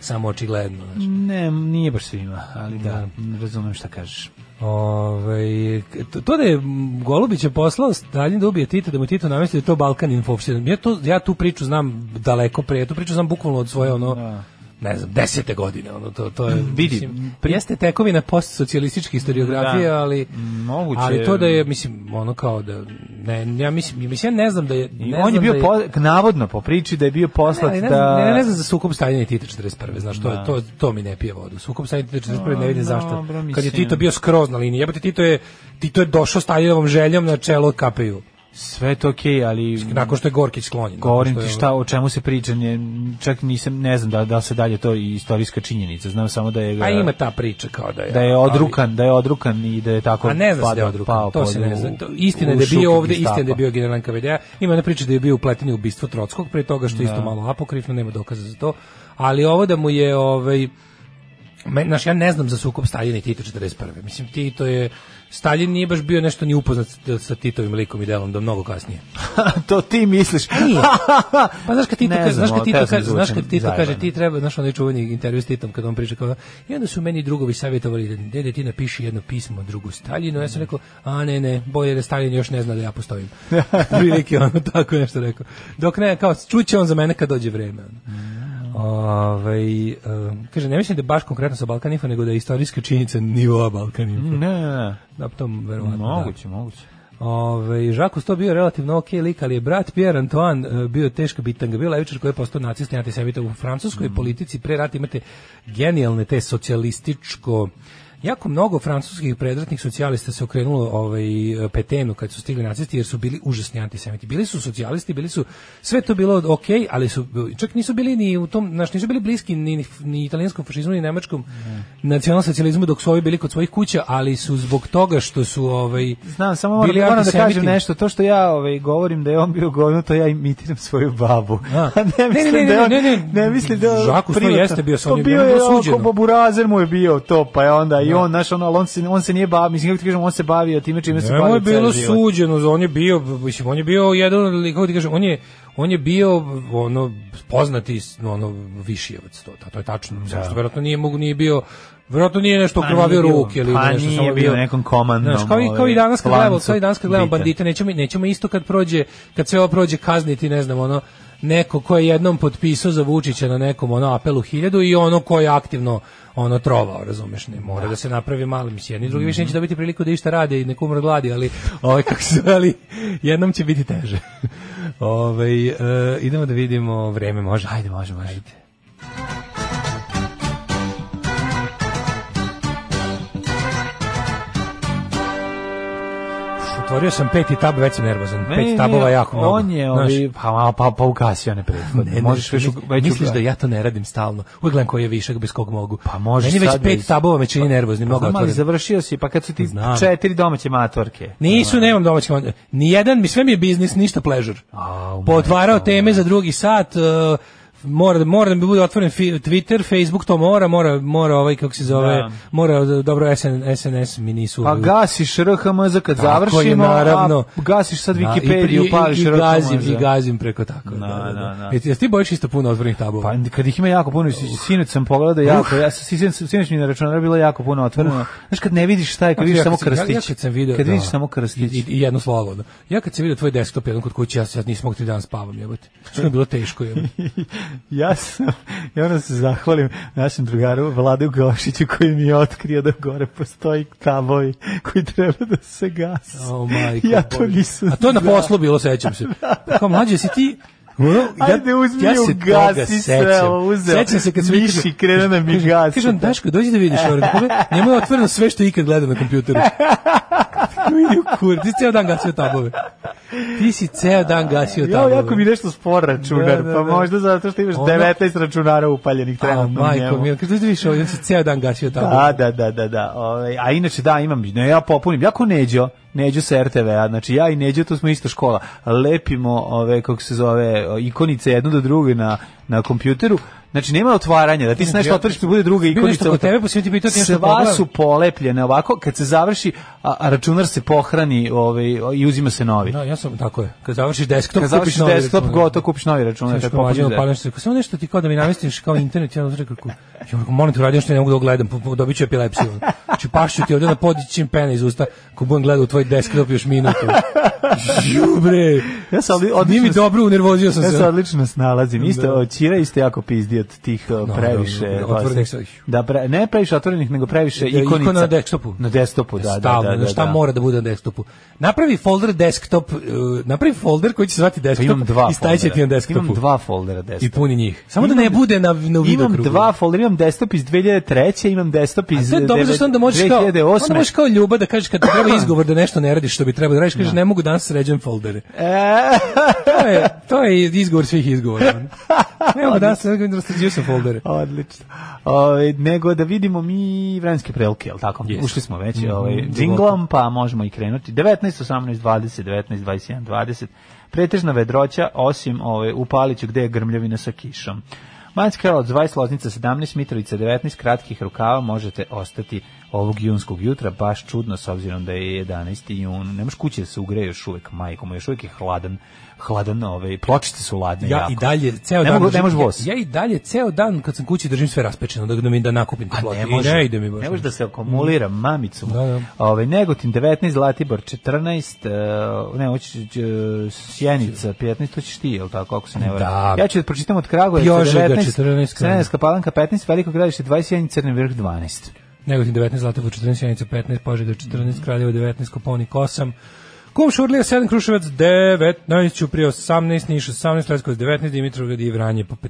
samo očigledno. Znači. Ne, nije baš svima, ali da, da razumem šta kažeš. Ove, ovaj, to da je Golubić je poslao Stalin da ubije Tita, da mu Tito namesti da je to Balkan info. Ja, to, ja tu priču znam daleko pre, tu priču znam bukvalno od svoje ono... Da ne znam, desete godine, ono, to, to je, mm, vidi, mislim, pri... jeste tekovina postsocijalističke historiografije, da, ali, moguće... ali to da je, mislim, ono kao da, ne, ja mislim, mislim, ja ne znam da je... Ne on je bio, da je, po, navodno, po priči da je bio poslat ne, ne, da... Ne, ne, znam za sukob Staljina Tita 41. Znaš, to, da. to, to mi ne pije vodu. Sukob Staljina Tita 41. No, ne vidim no, zašto. Bro, Kad je Tito bio skroz na liniji, jebote, Tito je, Tito je došao Staljinovom željom na čelo kapeju sve to okej, okay, ali nakon što je Gorkić sklonjen. Govorim ti šta o čemu se priča, ne, čak nisam ne znam da da se dalje to i istorijska činjenica, znam samo da je ga, A ima ta priča kao da je da je odrukan, ali, da je odrukan i da je tako A ne znam da je odrukan, pao, to se ne zna. To, istina da je bio ovde, istina je da je bio general kvd Ima na priča da je bio upleten u ubistvo Trotskog pre toga što da. isto malo apokrifno, nema dokaza za to. Ali ovo da mu je ovaj men, naš, ja ne znam za sukob Staljina i Tito 41. Mislim, Tito je... Staljin nije baš bio nešto ni upoznat sa Titovim likom i delom, do mnogo kasnije. to ti misliš. Nije. Pa znaš kad Tito, ne ka, znam, da znaš kad Tito, ka, znaš kad Tito kaže, ti treba, znaš onaj čuveni intervju s Titom kad on priča kao, i onda su meni drugovi savjetovali, dede da, da, ti napiši jedno pismo drugu Staljinu, ja sam rekao, a ne, ne, bolje da Staljin još ne zna da ja postojim. Prilike ono tako nešto rekao. Dok ne, kao, čuće on za mene kad dođe vreme. Ono. Mhm. Ove, ovaj, kaže, ne mislim da baš konkretno sa Info, nego da je istorijska činjenica nivoa Balkanifa. Ne, da, tom, verovatno, moguće, da. moguće. Ove, ovaj, Žakus to bio relativno ok lik, ali je brat Pierre Antoine eh, bio teška bitanga, bio levičar koji je postao nacista i antisemita u francuskoj mm. politici. Pre rata imate genijalne te socijalističko Jako mnogo francuskih predratnih socijalista se okrenulo ovaj petenu kad su stigli nacisti jer su bili užasni antisemiti. Bili su socijalisti, bili su sve to bilo ok, ali su čak nisu bili ni u tom, znači nisu bili bliski ni, ni italijanskom fašizmu ni nemačkom mm. nacionalsocijalizmu dok su ovi bili kod svojih kuća, ali su zbog toga što su ovaj Znam, samo moram, bili da- moram da kažem nešto, to što ja ovaj govorim da je on bio govno, to ja imitiram svoju babu. A. ne mislim ne, da ne, da on, ne, ne, ne, ne mislim da Žaku jeste bio sa on je bio, bio suđen. Boburazer mu je bio to, pa je onda i da. on, znaš, ono, on se, on se nije bavio, mislim, kako ti kažem, on se bavio time čime se bavio. je bilo suđeno, on je bio, mislim, on je bio jedan, ili kako ti kažem, on je, on je bio ono poznati ono višijevac to da, to je tačno da. zato što verovatno nije mogu nije bio Verovatno nije nešto pa krvavio ruke ili pa nešto samo bio nekom komandom. Znaš, kao i kao i ovaj, danas kad gledamo, kao i danas kad gledamo bandite, nećemo nećemo isto kad prođe, kad sve ovo prođe kazniti, ne znam, ono neko ko je jednom potpisao za Vučića na nekom ono apelu 1000 i ono ko je aktivno ono trovao, razumeš, ne mora da, da se napravi mali mislim, jedni drugi mm -hmm. više mhm. neće dobiti priliku da išta rade i neku umre gladi, ali ovaj kako se ali jednom će biti teže. ovaj e, idemo da vidimo vreme, može. Ajde, može, može. Ajde. Otvorio sam peti tab, već sam nervozan. Ne, peti tabova jako mnogo. On je, ovi, pa, pa, pa, pa ugasio ne prethodne. Ne, Možeš više, već misliš da, da ja to ne radim stalno. Uvijek gledam koji je višak bez kog mogu. Pa možeš Meni već sad da pet tabova me pa, nervozni, pa mnogo otvoren. Ali završio si, pa kad su ti pa Znam. četiri domaće matorke. Nisu, ovaj. nemam domaće matorke. Nijedan, mi sve mi je biznis, ništa pleasure. Oh, Potvarao teme za drugi sat, uh, mora mora da, da bude otvoren Twitter, Facebook to mora, mora mora ovaj kako se zove, da. mora dobro SN, SNS mi nisu. Pa gasiš RHMZ kad tako završimo, je, naravno. a gasiš sad Wikipediju, da, pališ RHMZ. I gazim i gazim preko tako. Da, da, da. da. da, da. E, Jesi ti bojiš isto puno otvorenih tabova? Pa kad ih ima jako puno, uh. sinoć sam pogledao uh. jako, ja sinoć sinoć mi na računaru bilo jako puno otvoreno. Uh. Znaš kad ne vidiš šta je, kad znači, vidiš samo krstić. Ja kad sam video, kad vidiš samo krstić i, i jedno slovo. Ja kad sam video tvoj desktop jedan kod kuće, ja sad nisam mogao tri dana spavam, jebote. Što je bilo teško, jebote. ja sam, ja moram se zahvalim našem drugaru Vlade Gošiću koji mi je otkrio da gore postoji taboj koji treba da se gasi. Oh, majko, ja to nisam A to je na poslu bilo, sećam se. Pa kao mlađe si ti, ja, Ajde uzmi ja se gasi sve uzeo. Sećam se kad se miši krene na da mi gasi. Kažem, Daško, dođi da vidiš ovo. Ovaj, Njemu je otvoreno sve što ikad gleda na kompjuteru. Idi u kur, ti si ceo dan gasio tabove. Ti si ceo dan gasio tabove. Ja, jako mi nešto spor računar, da, da, pa da. pa možda zato što imaš Ona... 19 računara upaljenih trenutno. A, majko, mi, kada ti više ovdje si ceo dan gasio tabove. Da, da, da, da. da. Ove, ovaj, a inače, da, imam, ne, ja popunim, jako neđo, Neđo sa RTV-a, znači ja i Neđo, tu smo isto škola, lepimo ove, kako se zove, ikonice jedno do druge na na kompjuteru, Znači nema otvaranja, da ti znači, se nešto otvoriš, da bude druga ikonica. Kod tebe posveti pa bi to nešto Sva poglavi. su polepljene ovako, kad se završi, a, a računar se pohrani, ovaj i uzima se novi. Da, no, ja sam tako je. Kad završiš desktop, kad završiš kupiš desktop, novi gotovo kupiš novi računar, pa pođe. samo nešto ti kao da mi namestiš kao internet, ja uzreku. Ja molim te uradim što ne mogu da gledam, dobiću epilepsiju. Znači pašću ti ovde na podićim pene iz usta, ko budem gledao tvoj desktop još minutu. Ju bre. Ja sam odlično. Nije mi dobro, unervozio sam se. Ja sam odlično snalazim. Isto da. Ciraj ste jako pizdi od tih no, uh, da, previše no, da, pa otvorenih da pre, ne previše otvorenih nego previše da, da ikonica ikona na desktopu na desktopu da Stavno, da, da, da, šta da. mora da bude na desktopu napravi folder desktop uh, napravi folder koji će se zvati pa desktop imam dva i staviće ti na desktopu imam dva foldera desktop i puni njih samo imam, da ne bude na na video imam dva foldera imam desktop iz 2003 imam desktop iz 2008 dobro što onda možeš kao možeš kao ljuba da kažeš kad treba izgovor da nešto ne radiš što bi trebalo da radiš kažeš ne mogu danas sređujem foldere e. to je to je izgovor svih izgovora ne mogu danas rastrađio sam foldere. Odlično. Aj, nego da vidimo mi vranske prelke, al tako? Yes. Ušli smo već mm -hmm. ovaj, džinglom, pa možemo i krenuti. 19, 18, 20, 19, 21, 20. Pretežna vedroća, osim ove, u Paliću gde je grmljavina sa kišom. Manjski od 20, Loznica 17, Mitrovica 19, kratkih rukava možete ostati ovog junskog jutra, baš čudno s obzirom da je 11. jun. Nemaš kuće da se ugreje još uvek, majkom, još uvek je hladan, hladan, ove, ovaj, pločice su hladne ja jako. i dalje ceo ne dan mogu, držim, vos. Ja, ja, i dalje ceo dan kad sam kući držim sve raspečeno da, da mi da nakupim A ne može, ne, ide mi baš ne može da se akumulira mm. mamicu. Da, da. Ove, ovaj, Negotin 19, Zlatibor 14, uh, e, ne, hoće uh, e, Sjenica 15, to ćeš ti, je li tako, ako se ne varam. Da. Ja ću da pročitam od Kragujevca 19, 14. Srenjanska palanka 15, Veliko gradište 21, Crni vrh 12. Negotin 19, Zlatovo 14, Janica 15, Požega 14, Kraljevo 19, Koponik 8, Kumšurlija 7, Kruševac 19, Ćuprije 18, Niš 18, Leskovac 19, Dimitrovgrad i Vranje po 15.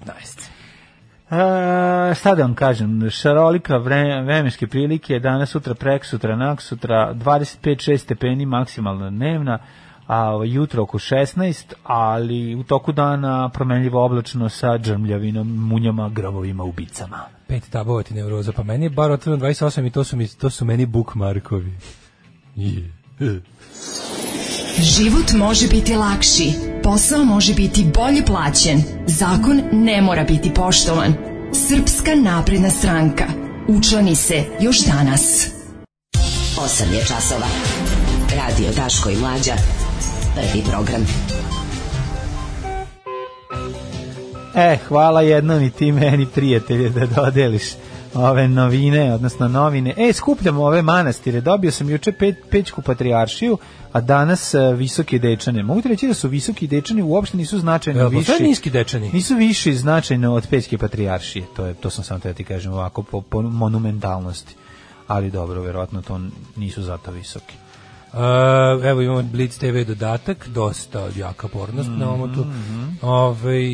A, šta da vam kažem, šarolika vre, vremeške prilike, danas, sutra, prek, sutra, nak, sutra, 25-6 stepeni maksimalna dnevna, a jutro oko 16, ali u toku dana promenljivo oblačno sa džrmljavinom, munjama, grovovima, ubicama. Pet tabova ti neuroza, pa meni je bar otvoreno 28 i to su, mi, to su meni bookmarkovi. Yeah. Život može biti lakši, posao može biti bolje plaćen, zakon ne mora biti poštovan. Srpska napredna stranka. Učlani se još danas. 8 je časova. Radio Daško i Mlađa. Prvi program. E, hvala jednom i ti meni prijatelje da dodeliš ove novine, odnosno novine. E, skupljam ove manastire. Dobio sam juče pet, Pećku patrijaršiju, a danas uh, e, visoki dečane. Mogu ti reći da su visoki dečani uopšte nisu značajno e, pa viši. niski dečani. Nisu viši značajno od Pećke patrijaršije. To je to sam samo te ti kažem ovako po, po monumentalnosti. Ali dobro, verovatno to nisu zato visoki. Uh, evo imamo Blitz TV dodatak, dosta jaka pornost mm -hmm. na omotu. Mhm. Ove,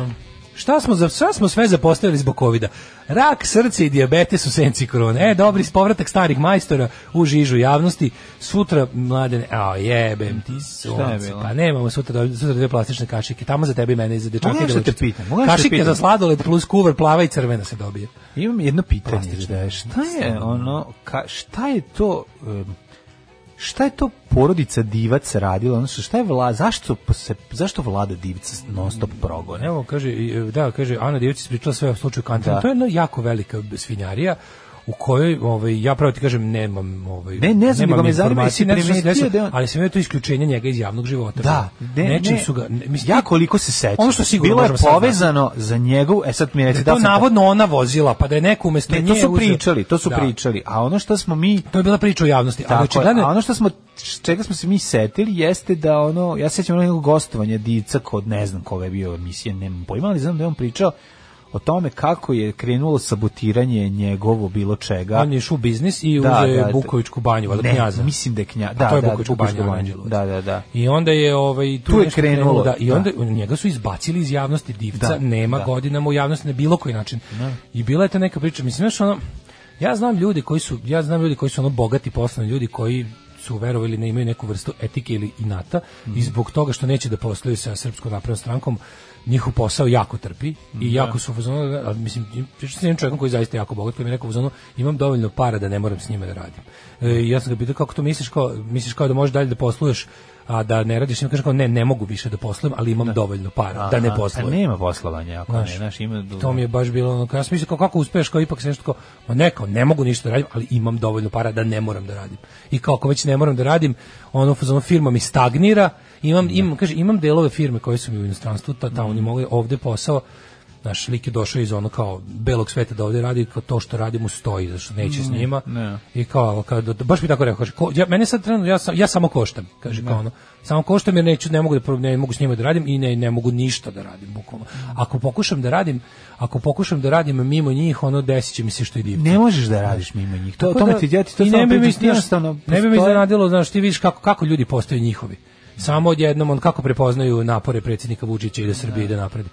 uh, šta, smo za, šta smo sve zapostavili zbog covid -a? Rak, srce i dijabetes u senci korone. E, dobri povratak starih majstora u žižu javnosti. Sutra, mladene, a jebem ti sunce. Pa nemamo sutra, sutra dve plastične kašike. Tamo za tebe i mene i za dečaka. Mogu da te pitam? Da kašike pitan. za sladoled plus kuver, plava i crvena se dobije. Imam jedno pitanje. Plastične. Šta je ono, ka, šta je to... Um, šta je to porodica Divac radila? Ono šta je vla, zašto se zašto vlada divac non stop progon? Evo kaže e, da, kaže Ana Divac pričala sve o slučaju Kantana. Da. To je jedna jako velika svinjarija u kojoj ovaj ja pravo ti kažem nemam ovaj Ne, ne znam, nemam nego me zanima se primetio da on- ali se imao to isključenje njega iz javnog života. Da, da. ne, Nečim ne. su ga ne, mislim ja koliko se sećam. Ono što sigurno bilo je možemo sad povezano za njegov, e sad mi da recite je da to navodno ona vozila, pa da je neko umesto Ne, nje to su pričali, to su Da. pričali. A ono što smo mi To je bila priča u javnosti, a Tako, je. očigledno ono što smo čega smo se mi setili jeste da ono ja sećam onog njegovog gostovanja Dica kod ne znam koga je bio emisija, nemam pojma, ali znam da je on pričao o tome kako je krenulo sabotiranje njegovo bilo čega. On je išao u biznis i da, uzeo da, Bukovičku da. banju, valjda knjaza. Mislim da je knjaza. Da, to je da, Bukovičku banju, banju. Da, da, da. I onda je ovaj tu, tu je krenulo, krenulo da, i da. onda da. njega su izbacili iz javnosti divca, da, nema da. godinama u javnosti na bilo koji način. Da. I bila je ta neka priča, mislim da ono Ja znam ljude koji su, ja znam ljudi koji su ono bogati poslani ljudi koji su verovali ne da imaju neku vrstu etike ili inata mm. i zbog toga što neće da posluju sa Srpskom naprednom strankom njihov posao jako trpi i da. jako su fazonu, mislim, pričam sa jednim čovjekom koji je zaista jako bogat, koji mi je rekao fazonu, imam dovoljno para da ne moram s njima da radim. E, ja sam ga pitao kako to misliš, kao, misliš kao da možeš dalje da posluješ a da ne radiš, njima kaže kao ne, ne mogu više da poslujem, ali imam da. dovoljno para Aha, da ne poslujem. Pa nema poslovanja, ako znaš, ne, znaš, ima dovoljno. To mi je baš bilo ono, kao, ja sam mislio kao kako uspeš, kao ipak se nešto kao, ma ne, kao, ne mogu ništa da radim, ali imam dovoljno para da ne moram da radim. I kao, ako već ne moram da radim, ono, ono firma mi stagnira, Imam, da. imam, kaže, imam delove firme koje su mi u inostranstvu, ta, tamo oni mhm. mogu ovde posao, naš lik je došao iz ono kao belog sveta da ovde radi, kao to što radi mu stoji, zašto neće s mhm, njima. Ne. I kao, kao da, da, baš mi tako rekao, kaže, ko, ja, mene sad trenutno, ja, sam, ja samo koštam, kaže, kao ono, samo koštam jer neću, ne mogu, da, ne mogu s njima da radim i ne, ne mogu ništa da radim, bukvalno. Mhm. Ako pokušam da radim, ako pokušam da radim mimo njih, ono desit će mi se što i divno. Ne možeš da radiš mimo njih, to, to tome ti djeti, to samo ne bi mi iznenadilo, znaš, ti vidiš kako, kako ljudi postaju njihovi. Samo odjednom on kako prepoznaju napore predsjednika Vučića i da Srbija ide napred.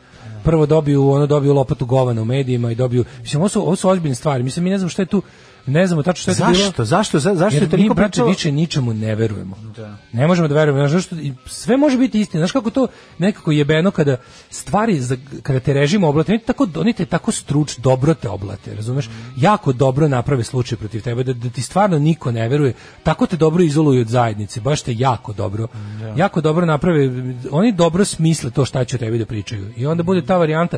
Prvo dobiju, ono dobiju lopatu govana u medijima i dobiju, mislim ovo su, ovo su ozbiljne stvari. Mislim mi ne znam šta je tu Ne znamo tačno šta je bilo. Zašto? Zašto? zašto Jer je toliko mi, brače, više ničemu ne verujemo. Da. Ne možemo da verujemo. znači što, sve može biti istina. Znaš kako to nekako jebeno kada stvari, za, kada te režim oblate, oni tako, donite tako struč, dobro te oblate, razumeš? Mm. Jako dobro naprave slučaj protiv tebe, da, da, ti stvarno niko ne veruje. Tako te dobro izoluju od zajednice, baš te jako dobro. Da. Jako dobro naprave, oni dobro smisle to šta će o tebi da pričaju. I onda bude ta varijanta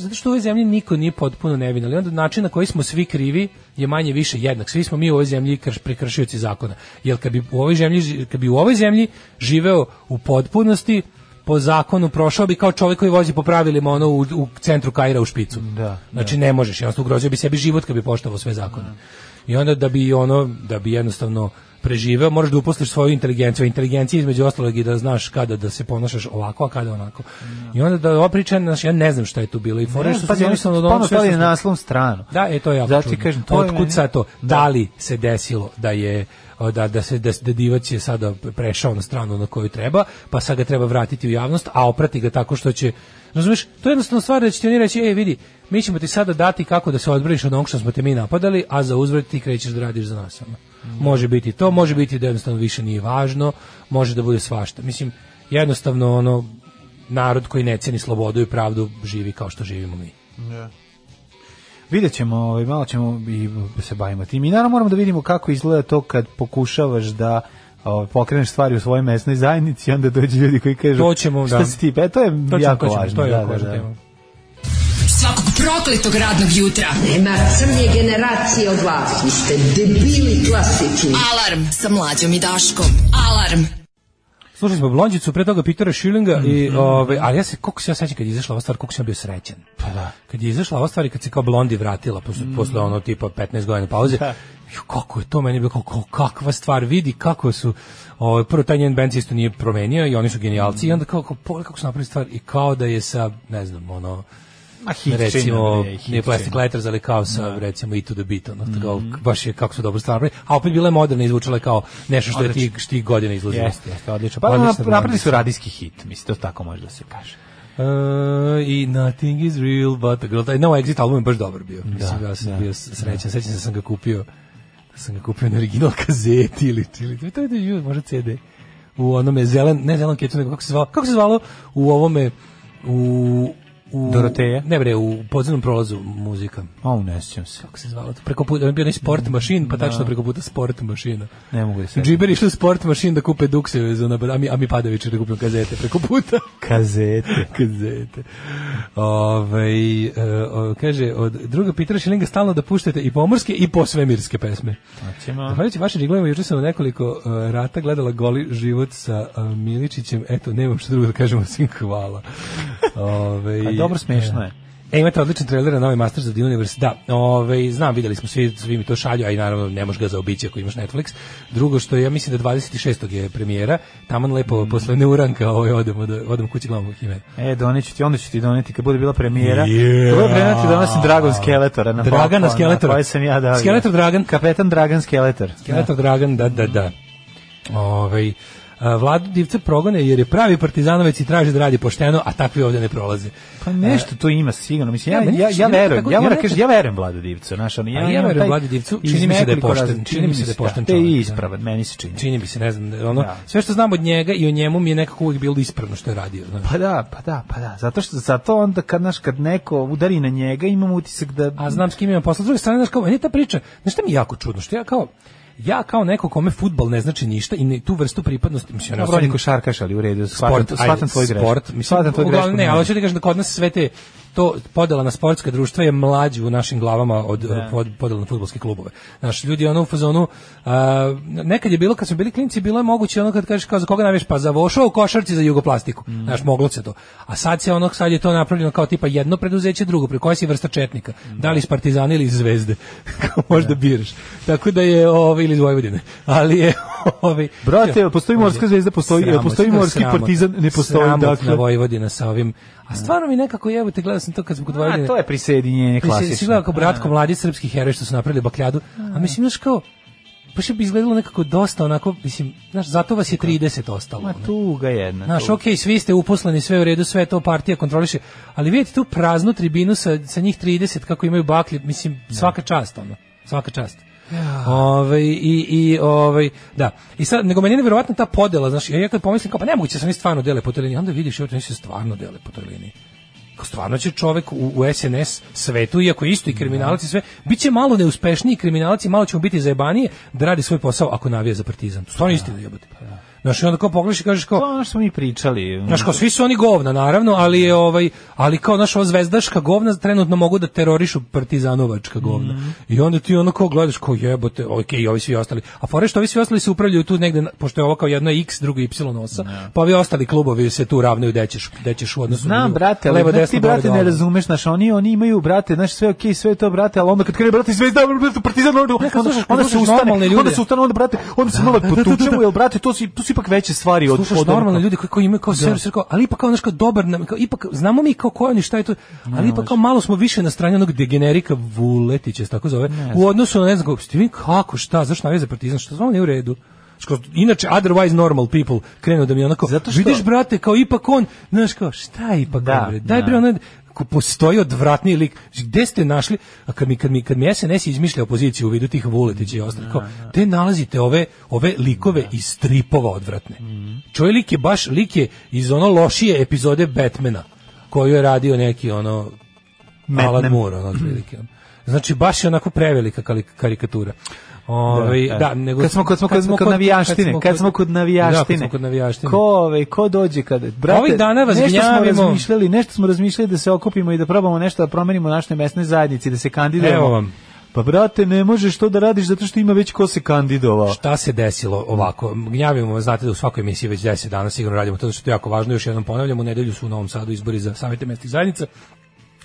zato što u ovoj zemlji niko nije potpuno nevin, ali onda način na koji smo svi krivi je manje više jednak. Svi smo mi u ovoj zemlji krš, prekršioci zakona. Jer kad bi u ovoj zemlji, kad bi u ovoj zemlji živeo u potpunosti, po zakonu prošao bi kao čovjek koji vozi po pravilima ono u, u centru Kaira u špicu. Da, znači da. ne možeš, jednostavno ugrozio bi sebi život kad bi poštovao sve zakone. Da. I onda da bi ono, da bi jednostavno preživeo, moraš da uposliš svoju inteligenciju, inteligenciju između ostalog i da znaš kada da se ponašaš ovako, a kada onako. I onda da ova priča, znaš, ja ne znam šta je tu bilo i fore što pa se jednostavno od onog sve naslov stranu. Da, e to je jako. Zato kažem, to otkud sad to? Da. da li se desilo da je da, da se da, da Divac je sada prešao na stranu na koju treba, pa sad ga treba vratiti u javnost, a oprati ga tako što će Razumeš, to je jednostavno stvar da će ti oni reći, ej vidi, mi ćemo ti sada dati kako da se odbraniš od onog što smo te mi napadali, a za uzvrat ti krećeš da radiš za nas. Može biti to, može biti da jednostavno više nije važno, može da bude svašta. Mislim, jednostavno ono narod koji ne ceni slobodu i pravdu živi kao što živimo mi. Yeah. Da. Vidjet ćemo, ovaj, malo ćemo i se bavimo tim. I naravno moramo da vidimo kako izgleda to kad pokušavaš da ovaj, pokreneš stvari u svojoj mesnoj zajednici i onda dođu ljudi koji kažu to ćemo, šta da. si ti? E, to je to jako ćemo, važno. To je da, jako da, važno da, da svakog prokletog radnog jutra. Nema crnje generacije od vas. Vi ste debili klasični. Alarm sa mlađom i Daškom. Alarm. Slušali smo Blonđicu, pre toga Pitera Schillinga mm -hmm. i mhm. ovaj ali ja se kako se ja sećam kad je izašla ova stvar, kako sam bio srećan. Pa da. Kad je izašla ova stvar i kad se kao Blondi vratila posle mm. posle ono tipa 15 godina pauze. Da. Jo, kako je to meni bilo kako kakva stvar vidi kako su ovaj prvo taj njen bend isto nije promenio i oni su genijalci mm. i onda kako kako, kako su napravili stvar i kao da je sa ne znam ono Ma recimo, ne, hit, Plastic Letters, ali kao sa, da. recimo, i to the beat, ono, mm -hmm. baš je, kako su dobro stvarno, a opet bila je moderna, izvučala kao nešto što je tih, tih godina izlazilo. Jeste, jeste, odlično. Pa, odlično, napravili su radijski hit, mislim, to tako može da se kaže. Uh, i Nothing is real but the girl. No, Exit album je baš dobar bio. Da, mislim, ja sam da, bio da. srećan, da. sećam se da sam ga kupio da sam ga kupio na original kazeti ili ili to je da je možda CD u onome zelen ne zelen ketu nego kako se zvalo kako se zvalo u ovome u u Doroteja. Ne bre, u podzemnom prolazu muzika. A ne sjećam se. Kako se zvalo to? Preko puta je bio sport mm, mašin, pa da. tačno preko puta sport mašina. Ne mogu da se. Znači, Džiber išli sport mašin da kupe dukse za na a mi a mi Padović da kupimo kazete preko puta. kazete, kazete. Ove, ovaj, o, kaže od druga Petra Šilinga stalno da puštate i pomorske i posvemirske pesme. Hoćemo. Zahvaljujući vašim riglovima juče sam nekoliko e, rata gledala goli život sa e, Miličićem. Eto, nemam šta drugo da kažemo, osim hvala. Ove, ovaj, pa dobro, e. smešno je. E, imate odličan trailer na novi Masters of the Universe. Da, ove, ovaj, znam, videli smo svi, svi mi to šalju, a i naravno ne možeš ga zaobići ako imaš Netflix. Drugo što ja mislim da 26. je premijera, taman lepo mm. posle neuranka ovaj, odem, odem kući glavom Himena. E, doneću ti, onda ću ti doneti kad bude bila premijera. Yeah. Kada bude premijera ti donosim Dragon Skeletora. Na Dragana Skeletora. Na sam ja davio. Skeletor Dragon. Kapetan Dragon Skeletor. Skeletor da. Dragan, da, da, da. Ove, ovaj, Vlada Divca progone jer je pravi partizanovec i traži da radi pošteno, a takvi ovde ne prolaze. Pa nešto to ima sigurno. Mislim, ja, ja, ja, da verujem, ja moram kažem, ja verujem Vladu Divcu. Naš, ja, ja, ja verujem Vladu Divcu, čini mi se da je pošten. Čini mi se da je pošten čovjek. I da. ispravan, meni se čini. Čini mi se, ne znam, ono, da. sve što znam od njega i o njemu mi je nekako uvijek bilo ispravno što je radio. Znaš. Pa da, pa da, pa da. Zato što zato onda kad naš kad neko udari na njega, imam utisak da A znam s kim imam posla. S druge strane, znaš, kao, ta priča. Znaš šta mi jako čudno, što ja kao ja kao neko kome fudbal ne znači ništa i ne, tu vrstu pripadnosti mislim ja sam košarkaš ali u redu sport shvatam tvoj greš sport mislim uglavnom ne ali hoću da kažem da kod nas sve te to podela na sportska društva je mlađe u našim glavama od, da. od podela na fudbalske klubove. Naš ljudi ono u fazonu a, nekad je bilo kad su bili klinci bilo je moguće ono kad kažeš kao za koga navijaš pa za Vošo u košarci za Jugoplastiku. Mm. Znaš moglo se to. A sad se ono sad je to napravljeno kao tipa jedno preduzeće drugo pri koja si vrsta četnika. Mm. Da li iz Partizana ili iz Zvezde. možda da. biraš. Tako da je ovo ovaj, ili iz Vojvodine. Ali je ovi ovaj, Brate, postoji morska zvezda, postoji, sramot, postoji morski sramot, partizan, ne postoji dakle. Vojvodina sa ovim A stvarno mi nekako jebote, gledao sam to kad smo kod Vojvodine. A to je prisjedinjenje klasično. Mislim, gledao kao da, bratko da, da. mladi srpski heroj što su napravili bakljadu. A mislim, znaš kao, baš bi izgledalo nekako dosta onako, mislim, znaš, zato vas je 30 ostalo. Ma tu tuga jedna. Znaš, okej, ok, svi ste uposleni, sve u redu, sve to partija kontroliše, ali vidite tu praznu tribinu sa, sa njih 30 kako imaju baklje, mislim, svaka čast ono, svaka čast. Ja. Ovaj i i ovaj da. I sad nego meni je verovatno ta podela, znaš, ja kad pomislim kao pa nemoguće da se oni stvarno dele po toj liniji, onda vidiš oni se stvarno dele po toj liniji. Kao stvarno će čovek u, u SNS svetu, iako isto i kriminalci da. sve, bit će malo neuspešniji kriminalci, malo ćemo biti zajebanije da radi svoj posao ako navija za partizan. Stvarno ja. istina da. jebote. Pa, ja. Znaš, i onda kao pogledaš i kažeš kao... To pa, ono što smo mi pričali. Znaš, kao svi su oni govna, naravno, ali je ovaj, ali kao naša ova zvezdaška govna trenutno mogu da terorišu partizanovačka govna. Mm -hmm. I onda ti ono kao gledaš kao jebote, okej, okay, ovi svi ostali. A fore što ovi svi ostali se upravljaju tu negde, pošto je ovo kao jedno x, drugo y osa, ne. Da. pa ovi ostali klubovi se tu ravnaju dećeš, ćeš u odnosu. Znam, brate, ali ti, brate, ne razumeš, znaš, oni, oni imaju, brate, znaš, sve okej, okay, sve to, brate, ali onda kad krene, brate, zvezda, partizan, onda, onda, onda, onda, se ustane, onda se ustane, onda, brate, onda se malo da, da, potučemo, jel, brate, to si, to si ipak veće stvari od Slušaš od normalno ljudi koji, koji imaju kao da. sve ali ipak kao znači kao dobar kao, ipak znamo mi kao ko oni šta je to, ali ipak kao malo smo više na strani onog degenerika Vuletića, tako zove. U odnosu na ne znam kako, kako šta, zašto navije za partizan, što zvao nije u redu inače otherwise normal people krenu da mi onako Zato što... vidiš brate kao ipak on znaš kao šta je ipak da, on, bre? daj da. bre onaj ko postoji odvratni lik. Gde ste našli? A kad mi kad mi kad mi SNS izmišlja opoziciju u vidu tih Vuletića i ostalih, te da, da. nalazite ove ove likove da. iz stripova odvratne. Mm. Čoj je baš lik je iz ono lošije epizode Batmana koju je radio neki ono Metnem. Alan Moore, ono, Znači, baš je onako prevelika karikatura. Ove, ovaj, da, da, da, nego kad smo kad smo kad, smo kod navijaštine, kad smo kod navijaštine. Da, kad smo kod navijaštine. Ko, ovaj, ko dođe kada? Brate, ovih dana vas nešto smo razmišljali, nešto smo razmišljali da se okupimo i da probamo nešto da promenimo u našoj mesnoj zajednici, da se kandidujemo. Evo vam. Pa brate, ne možeš to da radiš zato što ima već ko se kandidovao. Šta se desilo ovako? Gnjavimo, znate da u svakoj emisiji već 10 dana sigurno radimo to, što je jako važno, još jednom ponavljam, u nedelju su u Novom Sadu izbori za savete mesnih zajednica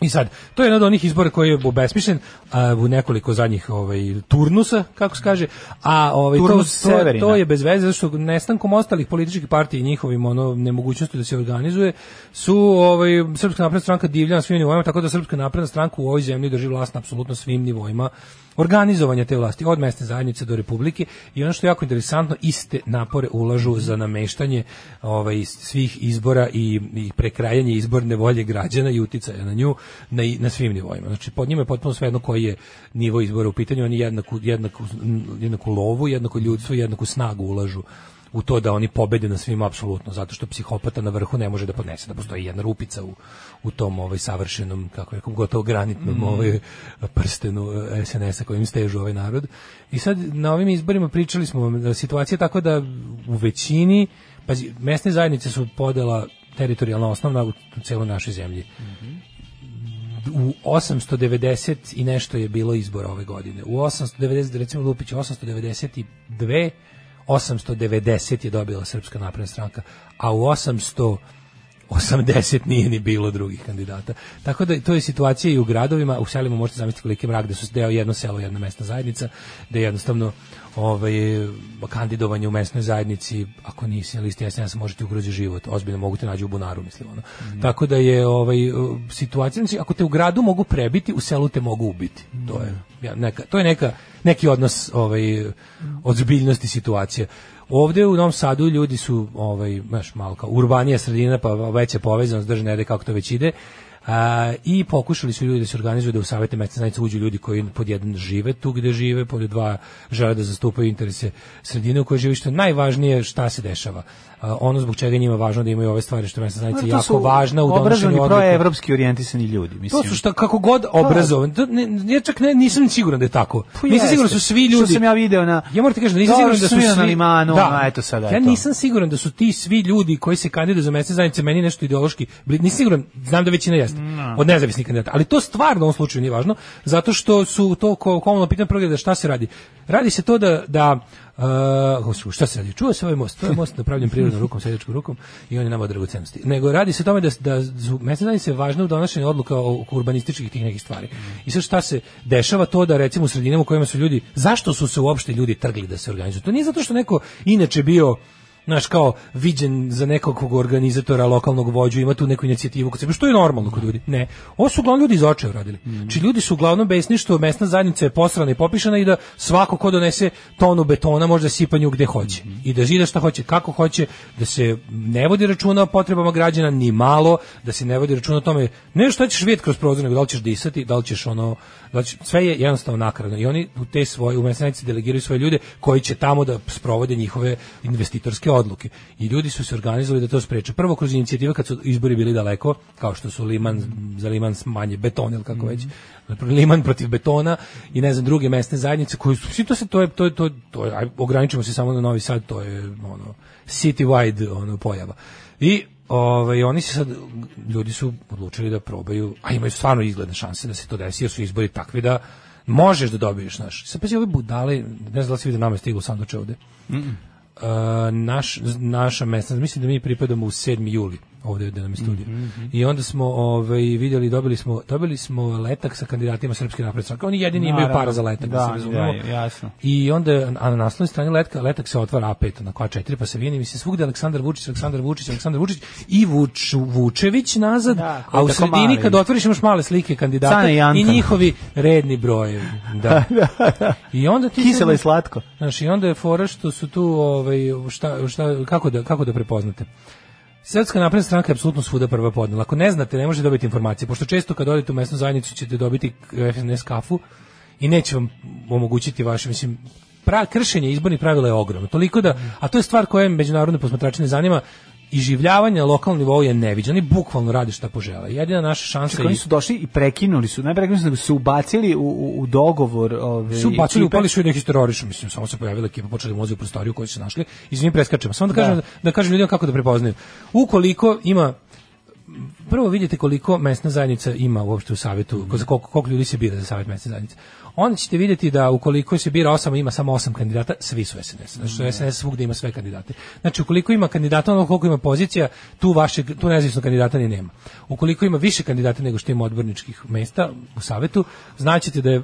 I sad, to je jedan od onih izbora koji je obesmišljen uh, u nekoliko zadnjih ovaj, turnusa, kako se kaže, a ovaj, to, se, to je bez veze, zato što nestankom ostalih političkih partija i njihovim ono, nemogućnosti da se organizuje, su ovaj, Srpska napredna stranka divlja na svim nivoima, tako da Srpska napredna stranka u ovoj zemlji drži vlast na apsolutno svim nivoima organizovanja te vlasti od mesne zajednice do republike i ono što je jako interesantno iste napore ulažu za nameštanje ovaj svih izbora i, i prekrajanje izborne volje građana i uticaja na nju na, na svim nivoima. Znači pod njima je potpuno jedno koji je nivo izbora u pitanju, oni jednaku jednaku jednaku lovu, jednaku ljudstvo, jednaku snagu ulažu u to da oni pobede na svim apsolutno zato što psihopata na vrhu ne može da podnese da postoji jedna rupica u, u tom ovaj savršenom kako je gotovo granitnom mm. ovaj prstenu eh, SNS-a kojim stežu ovaj narod i sad na ovim izborima pričali smo eh, situacija tako da u većini pa mesne zajednice su podela teritorijalna osnovna u celoj našoj zemlji mm -hmm u 890 i nešto je bilo izbora ove godine. U 890 recimo Lupić 892 890 je dobila Srpska napredna stranka, a u 800 80 nije ni bilo drugih kandidata. Tako da to je situacija i u gradovima, u selima možete zamisliti koliki mrak da su deo jedno selo, jedna mesna zajednica, da jednostavno ovaj, kandidovanje u mesnoj zajednici, ako nisi na listi SNS, možete ugroziti život, ozbiljno mogu te nađu u bunaru, mislim ono. Mm. Tako da je ovaj, uh, situacija, znači, ako te u gradu mogu prebiti, u selu te mogu ubiti. Mm. To je, mhm. ja, neka, to je neka, neki odnos ovaj, odzbiljnosti situacije. Ovde u Novom Sadu ljudi su ovaj baš malka kao urbanija sredina pa veća povezanost drže ne kako to već ide A, I pokušali su ljudi da se organizuju da u savete mesne zajednice uđu ljudi koji pod jedan žive tu gde žive, pod dva žele da zastupaju interese sredine u kojoj žive, što je najvažnije šta se dešava. A, ono zbog čega njima važno da imaju ove stvari što je mesna jako važna u donošenju odluka. evropski orijentisani ljudi, mislim. To su šta kako god obrazovani. Ja čak ne, nisam siguran da je tako. Pa nisam siguran da su svi ljudi. Što sam ja video na Ja moram ti kažem da nisam da, siguran da su svi na limanu, da. a eto sada Ja nisam siguran da su ti svi ljudi koji se kandiduju za mesne zajednice meni nešto ideološki. Nisam siguran, znam da većina jeste no. Da. od nezavisnih kandidata. Ali to stvarno u ovom slučaju nije važno, zato što su to komunalno pitanje progleda šta se radi. Radi se to da, da Uh, šta se radi? Čuo se ovaj most, to je most napravljen prirodnom rukom, seljačkom rukom i on je nama dragocenosti. Nego radi se o tome da, da mesne da se važno u donošenju odluka o urbanističkih tih nekih stvari. I sad šta se dešava to da recimo u sredinama u kojima su ljudi, zašto su se uopšte ljudi trgli da se organizuju? To nije zato što neko inače bio naš kao viđen za nekog organizatora lokalnog vođu, ima tu neku inicijativu kod sebe, što je normalno kod ljudi. Ne. Ovo su uglavnom ljudi iz očeva radili. Mm Či znači, ljudi su uglavnom besni besništvo, mesna zajednica je posrana i popišana i da svako ko donese tonu betona može da sipa nju gde hoće. Mm I da žida šta hoće, kako hoće, da se ne vodi računa o potrebama građana, ni malo, da se ne vodi računa o tome, ne što ćeš vidjeti kroz prozor, nego da li ćeš disati, da li ćeš ono, da sve je jednostavno nakaradno. I oni u te svoje, u mesnici delegiraju svoje ljude koji će tamo da sprovode njihove investitorske odluke. I ljudi su se organizovali da to spreče. Prvo kroz inicijative kad su izbori bili daleko, kao što su Liman za Liman manje beton ili kako mm -hmm. već. Mhm. Liman protiv betona i ne znam druge mesne zajednice koje su to se to je to je, to to je, ograničimo se samo na Novi Sad, to je ono city wide ono pojava. I ovaj, oni se sad, ljudi su odlučili da probaju, a imaju stvarno izgledne šanse da se to desi, jer su izbori takvi da možeš da dobiješ, znaš. Sad pa si ove budale, ne znam da li si vidio nama stiglo sanduče ovde. Mm -mm naš, naša mesna, mislim da mi pripadamo u 7. juli ovde gde nam je studija. Mm -hmm. Mhm. I onda smo ovaj vidjeli dobili smo dobili smo letak sa kandidatima srpske napredne stranke. Oni jedini Naravno. imaju para za letak, da, da, da se Da, jasno. I onda a na naslovnoj strani letka letak se otvara A5 na koja četiri, pa se vidi mi se svugdje Aleksandar Vučić, Aleksandar Vučić, Aleksandar Vučić i Vuč, Vučević nazad, da, a u sredini kad otvoriš imaš male slike kandidata i, i njihovi redni brojevi. Da. da, da. I onda ti kiselo i slatko. Znaš, i onda je fora što su tu ovaj šta, šta kako da kako da prepoznate. Srpska napredna stranka je apsolutno svuda prva podnela. Ako ne znate, ne možete dobiti informacije, pošto često kad odete u mesnu zajednicu ćete dobiti FNS kafu i neće vam omogućiti vaše, mislim, pra, kršenje izbornih pravila je ogromno. Toliko da, a to je stvar koja međunarodne posmatrače zanima, iživljavanje na lokalnom nivou je neviđeno. Oni bukvalno rade šta požele. Jedina naša šansa je... Oni su došli i prekinuli su, ne prekinuli su, nego su ubacili u, u, u dogovor... Ove, su ubacili, čipe... upali su i neki terorišu, mislim, samo se pojavila ekipa, počeli da mozi u prostoriju koju su našli. Izvim, preskačemo. Samo da kažem, da. da kažem ljudima kako da prepoznaju. Ukoliko ima prvo vidite koliko mesna zajednica ima uopšte u savjetu, mhm. za koliko, koliko ljudi se bira za savet mesne zajednice. Onda ćete videti da ukoliko se bira osam, ima samo osam kandidata, svi su SNS. Znači, SNS mhm. svugde ima sve kandidate. Znači, ukoliko ima kandidata, ono koliko ima pozicija, tu, vaše, tu nezavisno kandidata ni nema. Ukoliko ima više kandidata nego što ima odborničkih mesta u savetu, značite da je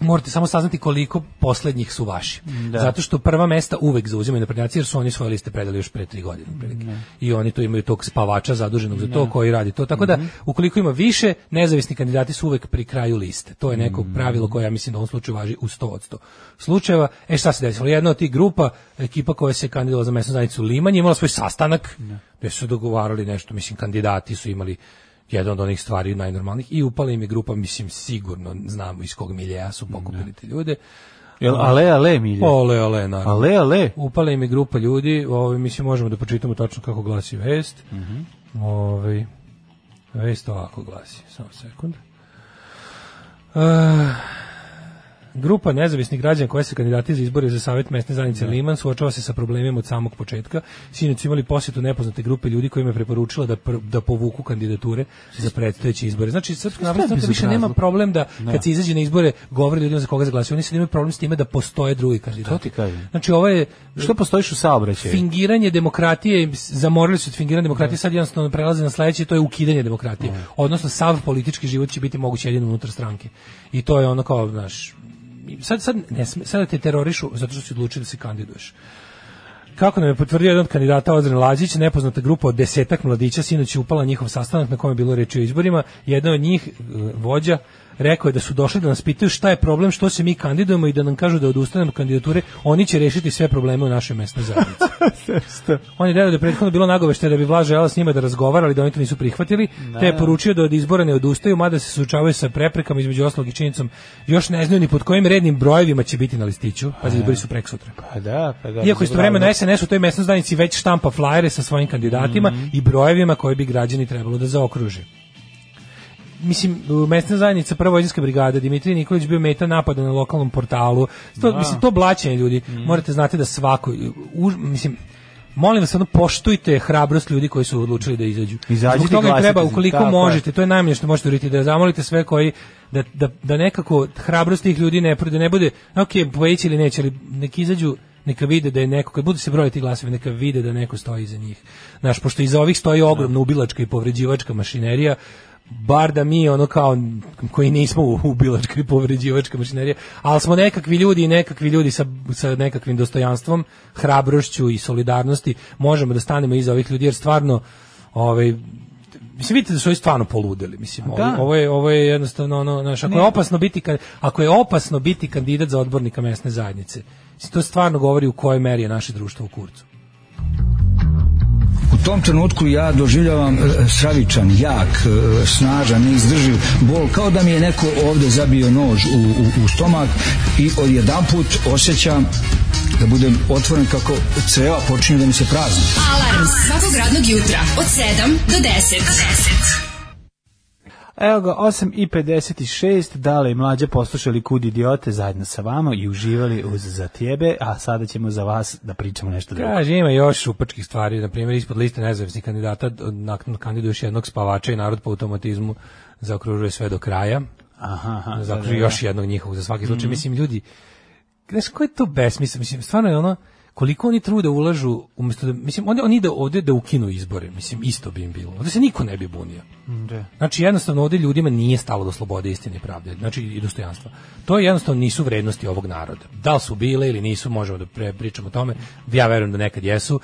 morate samo saznati koliko poslednjih su vaši. Da. Zato što prva mesta uvek zauzimaju naprednjaci jer su oni svoje liste predali još pre tri godine. Ne. Da. I oni tu imaju tog spavača zaduženog za to ne. Da. koji radi to. Tako da mhm. ukoliko ima više, nezavisni kandidati su uvek pri kraju liste. To je neko mhm. pravilo koje ja mislim da u ovom slučaju važi u 100 od 100 slučajeva. E šta se desilo? Jedna od tih grupa, ekipa koja se kandidovala za mesnu zajednicu Liman je imala svoj sastanak ne. Da. gde su dogovarali nešto. Mislim, kandidati su imali jedna od onih stvari najnormalnih i upala im je grupa, mislim, sigurno znamo iz kog miljeja su pokupili da. te ljude. Jel ale ale milje? Ale ale naravno. Ale ale. Upala im je grupa ljudi, ovaj mislim možemo da pročitamo tačno kako glasi vest. Mhm. Mm ovaj vest ovako glasi, samo sekund. Uh, Grupa nezavisnih građana koja se kandidati za izbore za savet mesne zajednice da. Liman suočava se sa problemima od samog početka. Sinoć su imali posjetu nepoznate grupe ljudi kojima je preporučila da, pr, da povuku kandidature za predstojeće izbore. Znači, Srpska napredna više nema problem da kad se izađe na izbore govori ljudima za koga zaglasio. Oni sad imaju problem s time da postoje drugi kandidati. To ti kažem. Znači, ovo je... Što postojiš u saobraćaju? Fingiranje demokratije, zamorili su od fingiranja demokratije, sad jednostavno prelazi na sledeće, to je ukidanje demokratije. Odnosno, sav politički život će biti moguće jedino unutar stranke. I to je ono kao, znaš, sad, sad, ne, sad da te terorišu zato što si odlučio da se kandiduješ. Kako nam je potvrdio jedan od kandidata Ozren Lađić, nepoznata grupa od desetak mladića sinoć je upala njihov sastanak na kome je bilo reči o izborima. Jedna od njih, e, vođa, rekao je da su došli da nas pitaju šta je problem, što se mi kandidujemo i da nam kažu da odustanemo kandidature, oni će rešiti sve probleme u našoj mesnoj zajednici. on je da je prethodno bilo nagovešte da bi Vlaža Jela s njima da razgovara, ali da oni to nisu prihvatili, ne. Da. te je poručio da od izbora ne odustaju, mada se suočavaju sa preprekama između ostalog i činjenicom još ne znaju ni pod kojim rednim brojevima će biti na listiću, a za izbori su prekosutra. Pa da, pa da. Iako na SNS u toj mesnoj zajednici već štampa flajere sa svojim kandidatima mm -hmm. i brojevima koje bi građani trebalo da zaokruže mislim, mesna zajednica prva vojinska brigada, Dimitrij Nikolić bio meta napada na lokalnom portalu. To, da. Mislim, to blaćenje ljudi. Mm. Morate znati da svako, už, mislim, molim vas ono poštujte hrabrost ljudi koji su odlučili da izađu. Izađite Zbog toga treba ukoliko tako možete, to je najmanje što možete uriti, da zamolite sve koji da, da, da nekako hrabrost tih ljudi ne da ne bude ok, pojeći ili neće, ali neki izađu neka vide da je neko, kad budu se brojati glasovi, neka vide da neko stoji iza njih. Znaš, pošto iza ovih stoji da. ogromna ubilačka i povređivačka mašinerija, bar da mi ono kao koji nismo u ubilačka i povređivačka mašinerija, ali smo nekakvi ljudi i nekakvi ljudi sa, sa nekakvim dostojanstvom, hrabrošću i solidarnosti možemo da stanemo iza ovih ljudi jer stvarno ovaj mislim vidite da su oni stvarno poludeli mislim da. ovo, je ovo je jednostavno ono naš, ako je opasno biti ako je opasno biti kandidat za odbornika mesne zajednice to stvarno govori u kojoj meri je naše društvo u kurcu U tom trenutku ja doživljavam e, stravičan, jak, e, snažan, izdrživ bol, kao da mi je neko ovde zabio nož u, u, u stomak i odjedan put osjećam da budem otvoren kako creva počinje da mi se prazni. Alarms svakog radnog jutra od 7 do 10. Do 10. Evo ga, 8 i 56, dale i mlađe poslušali kud idiote zajedno sa vama i uživali uz za tijebe, a sada ćemo za vas da pričamo nešto drugo. Kaže, ima još šupačkih stvari, na primjer, ispod liste nezavisnih kandidata nakon kandiduješ jednog spavača i narod po automatizmu zaokružuje sve do kraja. Aha, aha zaokružuje da, da, da. još jednog njihovog za svaki slučaj. Mm -hmm. Mislim, ljudi, znaš, ko je to besmisla? Mislim, stvarno je ono, koliko oni trude ulažu umesto da, mislim onda oni ide ovde da ukinu izbore mislim isto bi im bilo ovdje se niko ne bi bunio mm, da. znači jednostavno ovdje ljudima nije stalo do slobode istine i pravde znači i dostojanstva to je jednostavno nisu vrednosti ovog naroda da li su bile ili nisu možemo da pre, pričamo o tome ja verujem da nekad jesu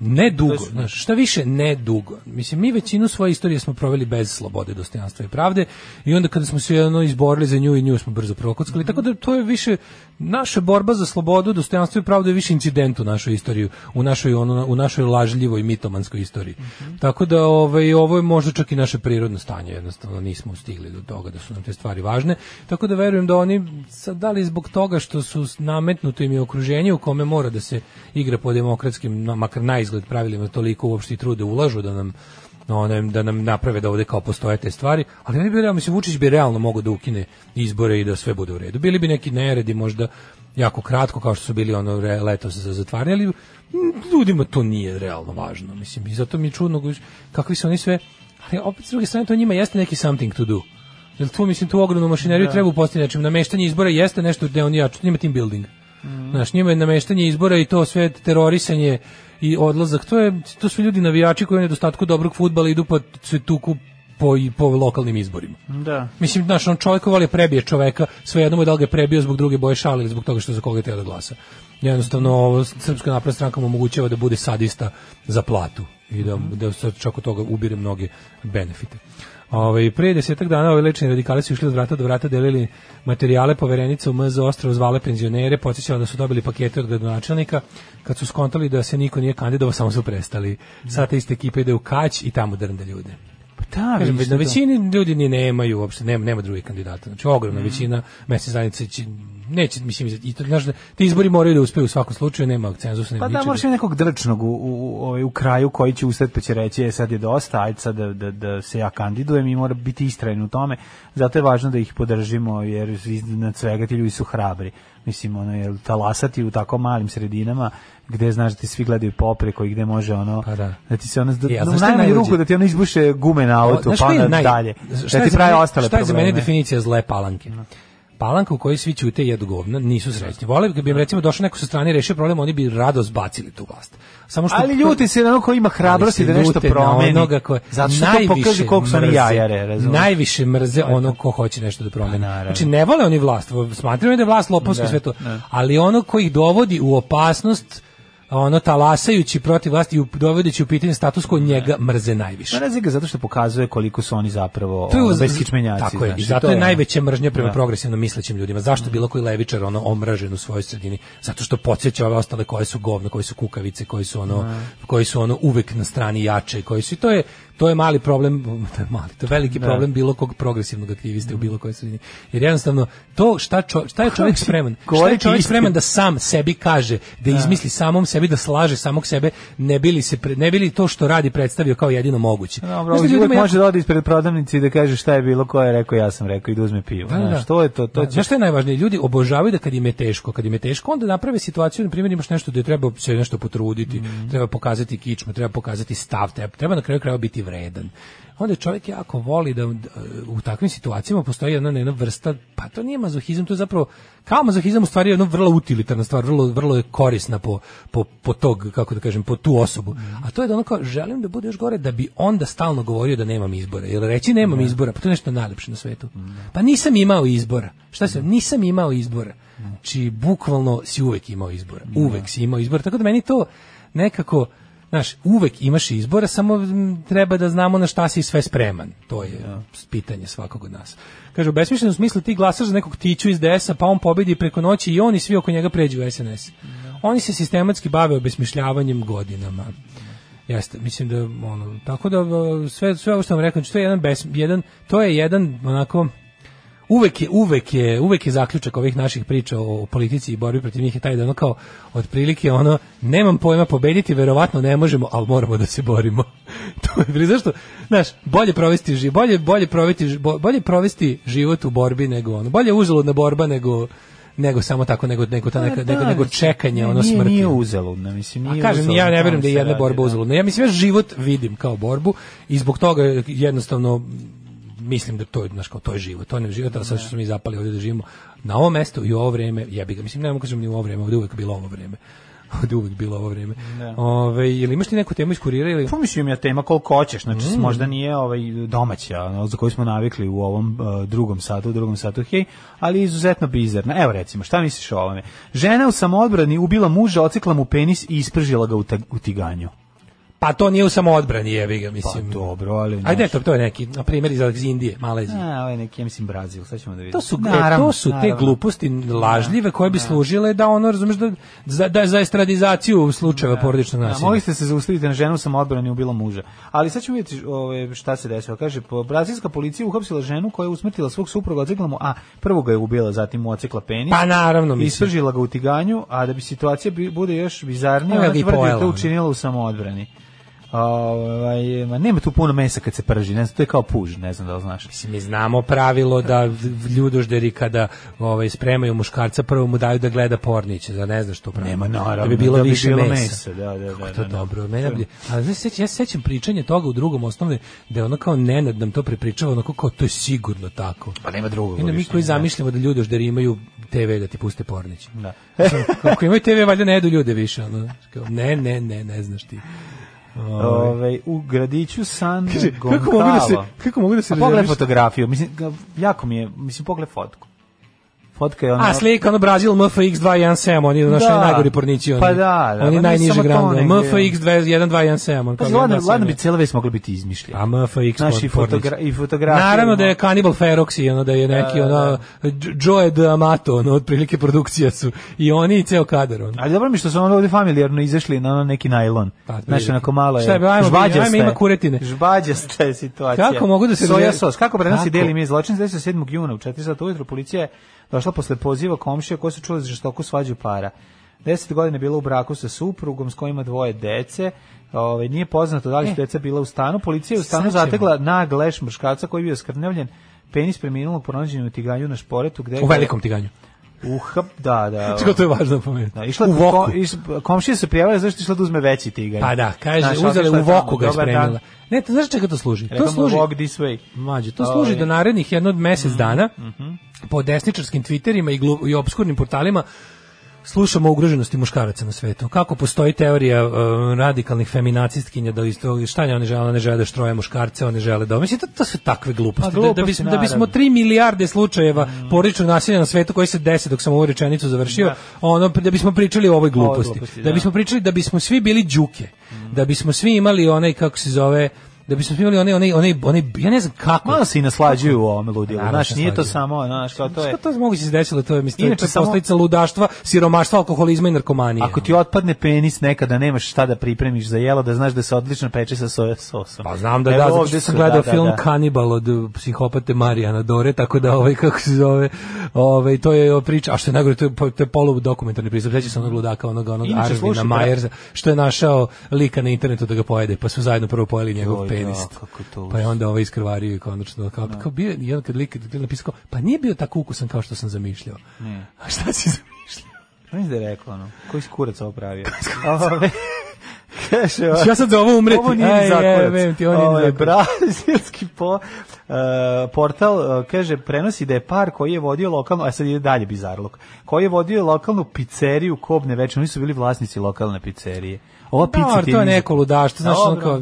ne dugo, znaš, šta više ne dugo. Mislim, mi većinu svoje istorije smo proveli bez slobode, dostojanstva i pravde i onda kada smo se jedno izborili za nju i nju smo brzo prokockali, mm -hmm. tako da to je više naša borba za slobodu, dostojanstvo i pravdu je više incident u našoj istoriji, u našoj ono, u našoj lažljivoj mitomanskoj istoriji. Mm -hmm. Tako da ovaj ovo je možda čak i naše prirodno stanje, jednostavno nismo stigli do toga da su nam te stvari važne. Tako da verujem da oni sad da zbog toga što su nametnuto im je okruženje u kome mora da se igra po demokratskim makar na izgled pravilima toliko uopšte i trude ulažu da nam onem, da nam naprave da ovde kao postoje te stvari, ali oni bi realno, mislim, Vučić bi realno mogao da ukine izbore i da sve bude u redu. Bili bi neki neredi možda jako kratko, kao što su bili ono leto za zatvaranje, ali ljudima to nije realno važno, mislim, i zato mi je čudno kakvi su oni sve, ali opet s druge strane to njima jeste neki something to do. Jel tu, mislim, tu ogromnu mašineriju da. treba upostaviti nečim. Nameštanje izbora jeste nešto gde oni jaču, njima team building. Mm. Znaš, njima je nameštanje izbora i to sve terorisanje i odlazak. To, je, to su ljudi navijači koji u nedostatku dobrog futbala idu pa se tuku po i po lokalnim izborima. Da. Mislim znaš, on čovjek voli da prebije čovjeka, svejedno mu je da li ga prebio zbog druge boje šale ili zbog toga što za koga teo da glasa. Jednostavno srpska napredna stranka mu omogućava da bude sadista za platu i da da se čak od toga ubire mnoge benefite. Ovaj pre desetak dana ovi lečni radikali su išli od vrata do vrata delili materijale poverenice u MZ Ostrov zvale penzionere, podsjećala da su dobili pakete od gradonačelnika, kad su skontali da se niko nije kandidovao, samo su prestali. Sada te iste ekipe ide u Kać i tamo drnde ljude. Pa ta, da, Kažem, na da, da. većini ljudi ni nemaju uopšte, nema, nema drugih kandidata. Znači ogromna mm. većina mesne zajednice neće mislim i to znaš da ti izbori moraju da uspeju u svakom slučaju nema cenzusa nema pa da ničega. nekog drčnog u, u, u, ovaj, u kraju koji će ustati pa će reći je sad je dosta ajde sad da, da, da se ja kandidujem i mora biti istrajen u tome zato je važno da ih podržimo jer iznad svega ti ljudi su hrabri mislim ono jer talasati u tako malim sredinama gde znaš da ti svi gledaju popreko i gde može ono pa da. da ti se ono e, da, ja, no, najmanju ruku da ti ono izbuše gume na auto pa dalje da ti pravi ostale šta je probleme. za mene definicija zle palanke no palanka u kojoj svi ćute i jedu govna, nisu srećni. Vole bi da bi im recimo došao neko sa strane i rešio problem, oni bi rado zbacili tu vlast. Samo što Ali ljuti se na onoga koji ima hrabrosti da nešto promeni. Na onoga koje zato što to pokaže koliko su oni jajare, razumiješ. Najviše mrze ono ko hoće nešto da promeni. Pa znači ne vole oni vlast, smatraju da je vlast lopovsko da, sve to, da. ali ono koji ih dovodi u opasnost ono talasajući protiv vlasti i dovodeći u pitanje status koji njega mrze najviše. Mrze ga zato što pokazuje koliko su oni zapravo to beskičmenjaci. Tako je, znači, i zato je, je najveća mržnja prema da. progresivno mislećim ljudima. Zašto mhm. bilo koji levičar ono omražen u svojoj sredini? Zato što podsjeća ove ostale koje su govno, koji su kukavice, koji su ono, da. koji su ono uvek na strani jače, koji su i to je to je mali problem, to je mali, to je veliki da. problem bilo kog progresivnog aktiviste mm. u bilo kojoj sredini. Jer jednostavno to šta čo, šta je čovjek spreman? Šta je čovjek spreman da sam sebi kaže, da, da, izmisli samom sebi da slaže samog sebe, ne bili se pre, ne bili to što radi predstavio kao jedino moguće. Da, dobro, znači, uvijek može da ode ispred prodavnice i da kaže šta je bilo, ko je rekao, ja sam rekao i da uzme pivo. Da, da. Što je to? to da, će... što je najvažnije? Ljudi obožavaju da kad im je teško, kad im je teško, onda naprave situaciju, na primjer imaš nešto da je treba se nešto potruditi, mm. treba pokazati kičmu, treba pokazati stav, treba, treba na kraju krajeva biti vredan onda čovjek jako voli da u takvim situacijama postoji jedna, jedna vrsta, pa to nije mazohizam, to je zapravo, kao mazohizam u stvari je jedna vrlo utilitarna stvar, vrlo, vrlo je korisna po, po, po, tog, kako da kažem, po tu osobu. A to je da ono kao, želim da bude još gore, da bi onda stalno govorio da nemam izbora. Jer reći nemam ne. Da. izbora, pa to je nešto najlepše na svetu. Pa nisam imao izbora. Šta se, nisam imao izbora. Znači, bukvalno si uvek imao izbora. Da. Uvek si imao izbora. Tako da meni to nekako znaš, uvek imaš izbora, samo treba da znamo na šta si sve spreman. To je ja. Da. pitanje svakog od nas. Kaže, u besmišljenom smislu ti glasaš za nekog tiću iz DS-a, pa on pobedi preko noći i oni svi oko njega pređu u SNS. Ja. Da. Oni se sistematski bave obesmišljavanjem godinama. Jeste, mislim da ono, tako da sve sve ovo što vam rekao, znači, to je jedan bes, jedan to je jedan onako uvek je, uvek je, uvek je zaključak ovih naših priča o politici i borbi protiv njih je taj da ono kao, otprilike ono, nemam pojma pobediti, verovatno ne možemo, ali moramo da se borimo. to je, zašto, znaš, bolje provesti, život, bolje, bolje, provesti, bolje provesti život u borbi nego ono, bolje uzaludna borba nego nego samo tako nego nego ta pa neka, da, nego, nego čekanje nije, ono smrti. Nije uzaludno, mislim, nije. A kažem uzaludno, ja ne verujem da je jedna borba da. uzaludna. Ja mislim ja život vidim kao borbu i zbog toga jednostavno mislim da to je naš kao to je život, to ne život, da sad što da. smo mi zapali ovdje da živimo na ovom mestu i u ovo vrijeme, jebi ga, mislim ne mogu kažem ni u ovo vrijeme, ovdje uvek bilo ovo vreme. ovdje uvek bilo ovo vrijeme. Da. Ove, ili imaš ti neku temu iz kurira ili? Pomislim pa ja tema koliko hoćeš, znači mm. možda nije ovaj domaća, za koju smo navikli u ovom uh, drugom satu, u drugom satu, hej, ali izuzetno bizarna. Evo recimo, šta misliš o ovome? Žena u samoodbrani ubila muža, ocikla mu penis i ispržila ga u, u tiganju. Pa to nije u samo odbrani, jebi ga, mislim. Pa dobro, ali... Naš... Ajde, to, to je neki, na primjer, iz Indije, Malezije. A, ovo ovaj je neki, ja mislim, Brazil, sad ćemo da vidimo. To su, e, naravno, to su te gluposti da, lažljive koje bi da. služile da ono, razumiješ, da, za, da je za estradizaciju slučajeva da, porodičnog nasilja. Mogli ste se zaustaviti na ženu sam odbrani bilo muža. Ali sad ćemo vidjeti ove, ovaj, šta se desilo. Kaže, brazilska policija uhapsila ženu koja je usmrtila svog supruga, ocikla mu, a prvo ga je ubila, zatim mu ocikla penis. Pa naravno, mislim. Isržila ga u tiganju, a da bi situacija bude još bizarnija, ona tvrdi da učinila u samoodbrani. Ovaj ma nema tu puno mesa kad se prži, ne znam, to je kao puž, ne znam da li znaš. Mislim mi znamo pravilo da ljudožderi kada ovaj spremaju muškarca prvo mu daju da gleda porniće, da ne znaš što pravilo. Nema naravno. Da bi bilo da bi više bilo mesa. mesa. Da, da, da. to da, da, dobro. Mene bi, ali ne sećam, ja sećam pričanje toga u drugom osnovne da je ono kao Nenad nam to prepričava, ono kao to je sigurno tako. Pa nema drugog. Ina, mi koji da. zamišljamo da ljudožderi imaju TV da ti puste porniće. Da. Kako imaju TV valjda ne jedu ljude više, ono. Ne, ne, ne, ne znaš ti. Ovaj. Ove, u gradiću San Kaže, Gontalo. Kako mogu da se, kako mogu da se A pa pogled fotografiju, mislim, jako mi je, mislim, pogled fotku fotka je ona... A slika ono Brazil MFX217, oni da, naši najgori pornici. Oni, pa da, da. Oni najniže grande. MFX1217. Pa ladno, ladno bi cijela vest mogla biti izmišljena. A MFX Naši fotogra i fotografi. Naravno da je Cannibal Ferox i ono da je neki da, da ono da. Joe D. Amato, ono otprilike produkcija su i oni i ceo kadar. Ono. Ali dobro mi što su ono ovde familijarno izašli na neki najlon. Pa, Znaš, onako malo je. Šta je, ajmo, ajmo, ima kuretine. Žbađasta je situacija. Kako mogu da se... Soja sos, kako prenosi deli mi zločin 27. juna u 4 sata ujutru policija došla posle poziva komšija koji su čuli za žestoku svađu para. 10 godina je bila u braku sa suprugom s kojima dvoje dece. Ovaj nije poznato da li su e. deca bila u stanu. Policija je u stanu zategla nagleš muškarca koji je bio skrnavljen penis preminulog pronađen u tiganju na šporetu. Gde u velikom tiganju. Uhap, da, da. Čekaj, to je važno pomenuti. Da, išla u voku. Kom, komšija se prijavila zašto išla da uzme veći tigar. Pa da, kaže, Znaš, uzela u voku ga spremila. Ne, to znaš čega to služi? Rekam to služi. Walk this way. Mađe, to služi Ove. Ovaj. do da narednih jednog mjesec mm -hmm. dana mm -hmm. po desničarskim twitterima i, glu, i obskurnim portalima slušamo o ugroženosti muškaraca na svetu. Kako postoji teorija uh, radikalnih feminacistkinja da isto šta ne one žele, ne žele da štroje muškarce, one žele da. Mislim to, to su takve gluposti. Pa, gluposti da, da, bismo da bismo 3 milijarde slučajeva mm. porodičnog nasilja na svetu koji se desi dok sam ovu rečenicu završio, da. ono da bismo pričali o ovoj gluposti. gluposti da. da. bismo pričali da bismo svi bili đuke. Mm. Da bismo svi imali onaj kako se zove da bismo imali one one one one ja ne znam kako malo se i naslađuju u ovome ludilu znači nije to samo znači to, to je što to moguće da se desilo to je mislim inače samo... posledica ludaštva siromaštva alkoholizma i narkomanije ako ti otpadne penis nekada nemaš šta da pripremiš za jelo da znaš da se odlično peče sa soja sosom pa znam da Evo, da zato što sam gledao da, da, film Kanibal od psihopate Marijana Dore tako da ovaj kako se zove ovaj to je priča a što je najgore to je, to je polu dokumentarni pristup sećaš se onog ludaka onog onog Arvina Majerza što je našao lika na internetu da ga pojede pa su zajedno prvo pojeli njegov penist. Ja, da, kako to pa je onda ovo ovaj iskrvario i konačno. Kao, no. Da. kao bio, I onda kad lik je napisao, pa nije bio tako ukusan kao što sam zamišljao. Ne. A šta si zamišljao? Znaš pa da je rekao ono, koji si kurac ovo pravio? Kaže, ja sad za ovo umreti. Ovo nije Aj, zakurac. Je, ovo je brazilski po, uh, portal, uh, kaže, prenosi da je par koji je vodio lokalnu, a sad ide dalje bizarlok, koji je vodio lokalnu pizzeriju Kobne večer, oni su bili vlasnici lokalne pizzerije. Ova pica ti je... to je neko ludaštvo, znaš, ono kao...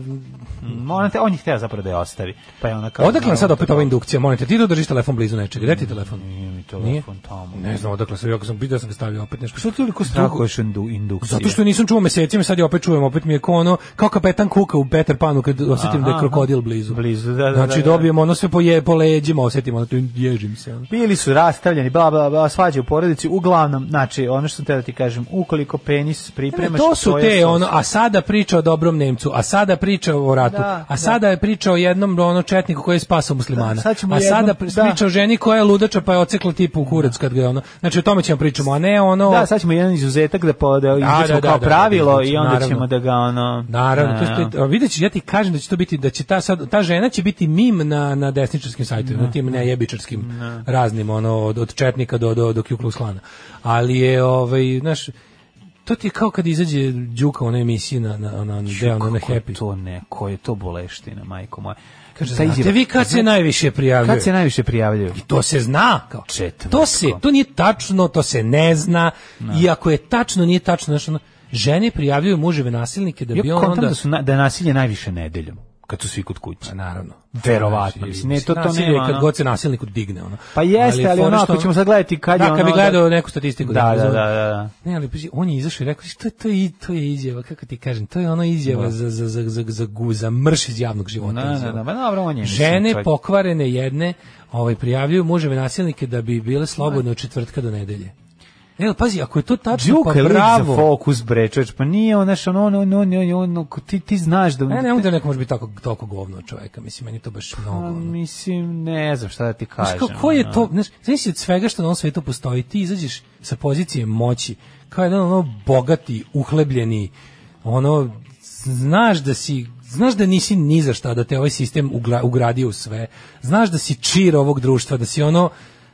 Monate, mm, on je hteo zapravo da je ostavi. Pa je ona kao... Odakle vam sad opet ova indukcija? Monate, ti da držiš telefon blizu nečega. Gde ti mm, telefon? Nije mi telefon tamo. Ne znam odakle sam, jako sam vidio sam ga stavio opet nešto. Što ti toliko strahuješ indukciju? Zato što nisam čuo mesecima, sad je opet čujem, opet mi je kao ono, kao kapetan kuka u Peter Panu kad osetim da je krokodil blizu. Blizu, da, da. da znači da. dobijemo ono sve po, je, po leđima, osetim, ono, ježim se. Bili su rastavljeni, bla, bla, bla, svađe u porodici, uglavnom, znači, ono što sam te da ti kažem, ukoliko penis pripremaš... to su te, ono, a sada priča o dobrom Nemcu, a sada priča o ratu, da, a da. sada da. je priča o jednom ono četniku koji je spasao muslimana. Da, sad a sada jedno, da. priča o ženi koja je ludača pa je ocekla tipu u kurac kad ga ono. Znači o tome ćemo pričamo, a ne ono Da, sad ćemo jedan izuzetak da po da, da kao pravilo i onda naravno. ćemo da ga ono Naravno, to videći ja ti kažem da će to biti da će ta sad ta žena će biti mim na na desničarskim sajtovima, na tim nejebičarskim raznim ono od, od četnika do do do klana. Ali je ovaj, znaš, to ti je kao kad izađe Đuka u onoj emisiji na, na, na, na, na, na Happy. to neko je to boleština, majko moja. Kaže, znate izjava, vi kad se najviše prijavljuju? Kad se najviše prijavljuju? I to se zna. Kao, Četvrtko. to, se, to nije tačno, to se ne zna. No. Da. I ako je tačno, nije tačno. Znaš, žene prijavljuju muževe nasilnike da bi on onda... Da, su na, da je nasilje najviše nedeljom kad su svi kod kuće. Pa naravno. Verovatno. Znači, ne, to, to ne, kad god se nasilniku digne. Ono. Pa jeste, ali, ali ono, ako ćemo sad gledati kad da, je ono... Da, kad bi gledao neku statistiku. Da, da, da, da. da, da. Ne, ali on je izašao i rekao, to, to, to je izjava, kako ti kažem, to je ono izjava za, za, za, za, za, za mrš iz javnog života. Da, da, da, ba, pa dobro, on je. Žene pokvarene jedne ovaj, prijavljuju muževe nasilnike da bi bile slobodne od četvrtka do nedelje. Ne, pazi, ako je to tačno, Duke pa bravo. Za fokus bre, čoveč, pa nije ona što on, on, on, on ti ti znaš da Ne, ne, onda neko može biti tako toliko govno čoveka, Mislim meni to baš pa mnogo. Ono. mislim, ne znam šta da ti kažem. Znaš, kako je to, znaš, znaš od svega što na ovom svetu postoji, ti izađeš sa pozicije moći, kao jedan ono bogati, uhlebljeni, ono znaš da si znaš da nisi ni za šta da te ovaj sistem ugradio u sve. Znaš da si čir ovog društva, da si ono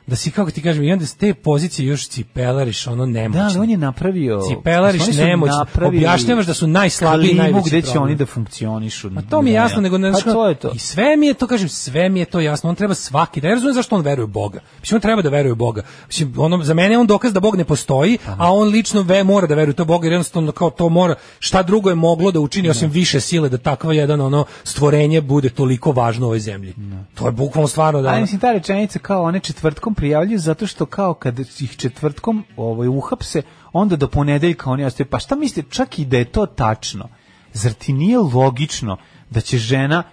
da si kako ti kažem i onda s te pozicije još cipelariš ono nemoćno. Da, ali on je napravio cipelariš znači nemoć. Objašnjavaš da su najslabiji najveći gde će oni da funkcionišu. Ma pa to mi je jasno, nego ne pa to I sve mi je to kažem, sve mi je to jasno. On treba svaki da ja razumem zašto on veruje u Boga. Mislim on treba da veruje u Boga. Mislim ono za mene je on dokaz da Bog ne postoji, Aha. a on lično ve mora da veruje u to Boga jer jednostavno kao to mora. Šta drugo je moglo da učini ne. osim da. više sile da takva jedan ono stvorenje bude toliko važno u ovoj zemlji. Ne. Da. To je bukvalno stvarno da. Ali mislim ta rečenica kao one četvrtkom prijavljuju zato što kao kad ih četvrtkom ovaj, uhapse, onda do ponedeljka oni ostaju. Pa šta mislite, čak i da je to tačno, zar ti nije logično da će žena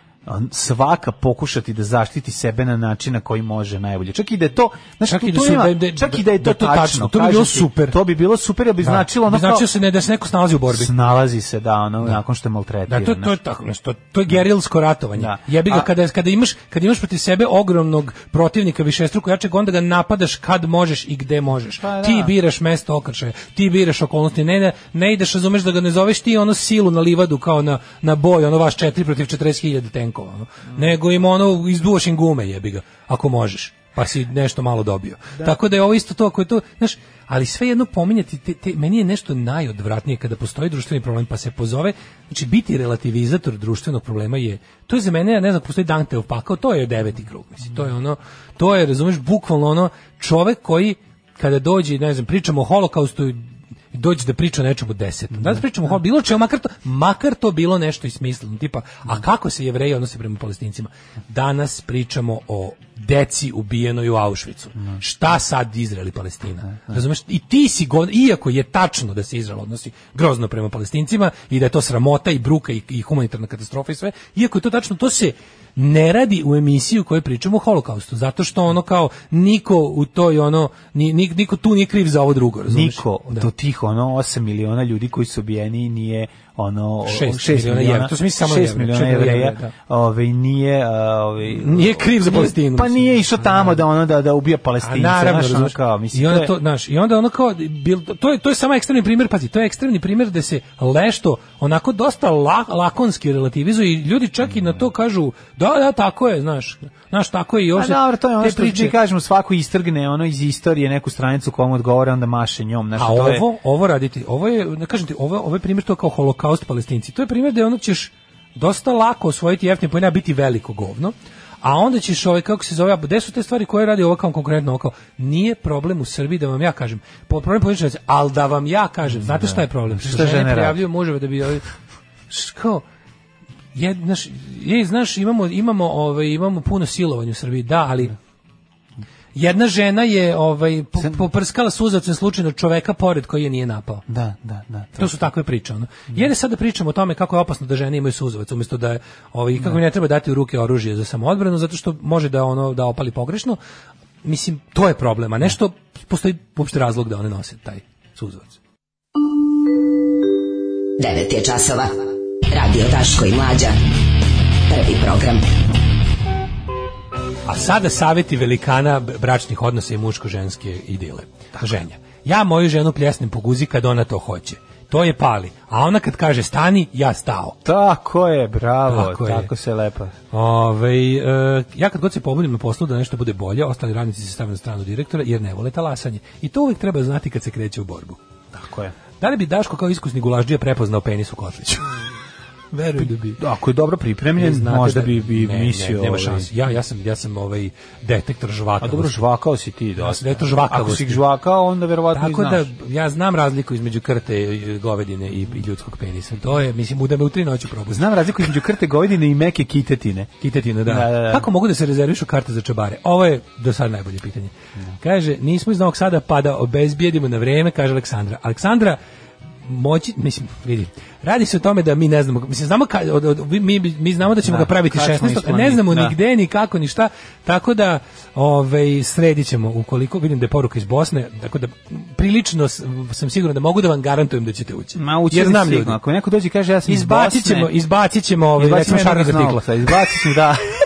svaka pokušati da zaštiti sebe na način na koji može najbolje. Čak i da je to, znaš, čak, i da, da, da čak i da, da je to, da to tačno, to bi bilo super. To bi bilo super, ja bi da. značilo ono značilo kao, se ne da se neko snalazi u borbi. Snalazi se da, ono da. nakon što je maltretira. Da, to, to je tako, to, to je gerilsko ratovanje. Da. Jebi ga kada kada imaš kad imaš protiv sebe ogromnog protivnika višestruko jačeg, onda ga napadaš kad možeš i gde možeš. Pa, ti biraš mesto okršaja, ti biraš okolnosti, ne, ne, ne ideš razumeš da ga ne zoveš ti ono silu na livadu kao na na boj, ono vaš 4 protiv 40.000 tenka tankova, mm. nego im ono izduoš im gume jebi ga, ako možeš pa si nešto malo dobio. Da. Tako da je ovo isto to koje to, znaš, ali sve jedno pominjati te, te, meni je nešto najodvratnije kada postoji društveni problem pa se pozove, znači biti relativizator društvenog problema je to je za mene, ja ne znam, postoji Dante opakao, to je deveti krug, mislim, to je ono, to je, razumeš, bukvalno ono čovek koji kada dođe, ne znam, pričamo o holokaustu, doći da priča nečemu desetom. Da pričamo o bilo čemu, makar to, makar to bilo nešto i smisleno, tipa, a kako se jevreji odnose prema palestincima? Danas pričamo o deci ubijeno u Auschwitzu. Mm. Šta sad Izrael i Palestina? Mm. Razumeš? I ti si iako je tačno da se Izrael odnosi grozno prema Palestincima i da je to sramota i bruka i, i humanitarna katastrofa i sve, iako je to tačno, to se ne radi u emisiju kojoj pričamo o holokaustu, zato što ono kao niko u toj ono, niko tu nije kriv za ovo drugo, razumiješ? Niko, da. do tih ono 8 miliona ljudi koji su ubijeni nije ono 6 miliona evra. To mislim samo 6 miliona evra. Da. Ovaj nije ovaj nije kriv za Palestinu. Pa nije išao tamo da ono da da ubija Palestince, naravno, ono kao mislim. I onda to, znaš, i onda ono kao bil, to je to je samo ekstremni primer, pazi, to je ekstremni primer da se lešto onako dosta la, lakonski relativizuje i ljudi čak i na to kažu da da tako je, znaš. Znaš tako je i ovdje. A pa dobro, to je ono što priče kažemo svako istrgne ono iz istorije neku stranicu kojom odgovore, onda maše njom, znači to je. A ovo ovo raditi, ovo je, ne kažem ti, ovo ovo je primjer to kao holokaust holokaust palestinci. To je primjer da ono ćeš dosta lako osvojiti jeftine pojene, biti veliko govno, a onda ćeš ovaj, kako se zove, gde su te stvari koje radi ovo kao konkurentno oko? Nije problem u Srbiji da vam ja kažem. Po problem političarci, ali da vam ja kažem. Znate šta je problem? Što, što žene prijavljuju muževe da bi... Ovaj, kao, je, znaš, je, znaš, imamo, imamo, ovaj, imamo puno silovanja u Srbiji, da, ali da. Jedna žena je ovaj poprskala suzavcem slučajno da čoveka pored koji je nije napao. Da, da, da. To, to su takve priče ono. Da. Jer je sada da pričamo o tome kako je opasno da žene imaju suzavac umjesto da ovaj kako da. ne treba dati u ruke oružje za samoodbranu zato što može da ono da opali pogrešno. Mislim to je problem, a nešto postoji uopšte razlog da one nose taj suzavac. 9 je časova. Radio Taško i mlađa. Prvi program. A sada saveti velikana bračnih odnosa i muško-ženske idile. Ženja. Ja moju ženu pljesnem po guzi kad ona to hoće to je pali. A ona kad kaže stani, ja stao. Tako je, bravo, tako, tako je. se lepa. Ove, e, ja kad god se pobudim na poslu da nešto bude bolje, ostali radnici se stave na stranu direktora jer ne vole talasanje. I to uvijek treba znati kad se kreće u borbu. Tako je. Da li bi Daško kao iskusni gulažđija prepoznao penis u kotliću? Verujem da bi. Ako je dobro pripremljen, znate, možda da bi bi misio. Ne, nema ovaj- šanse. Ja ja sam ja sam ovaj detektor žvaka. A dobro žvakao si ti, da. Ja sam detektor žvaka. Ako si žvakao, onda verovatno Tako i da, znaš. da ja znam razliku između krte e, govedine i, i ljudskog penisa. To je mislim me u tri noći probu. Znam razliku između krte govedine i meke kitetine. Kitetine, da. da, da, da. Kako mogu da se rezervišu karte za čebare? Ovo je do sad najbolje pitanje. Da. Kaže, nismo iz Novog Sada, pa da obezbijedimo na vreme, kaže Aleksandra. Aleksandra, moći, mislim, vidi, radi se o tome da mi ne znamo, mislim, znamo ka, od, od, mi, mi znamo da ćemo da, ga praviti 16. Ne znamo da. nigde, ni kako, ni šta, tako da ovaj, sredit ćemo, ukoliko vidim da je poruka iz Bosne, tako da prilično sam siguran da mogu da vam garantujem da ćete ući. Ma ući Jer znam ljudi. Ako neko dođe kaže ja sam izbacit iz Bosne. Ćemo, izbacit ćemo, ovaj, izbacit ćemo šarnog artikla. Izbacit ćemo, da.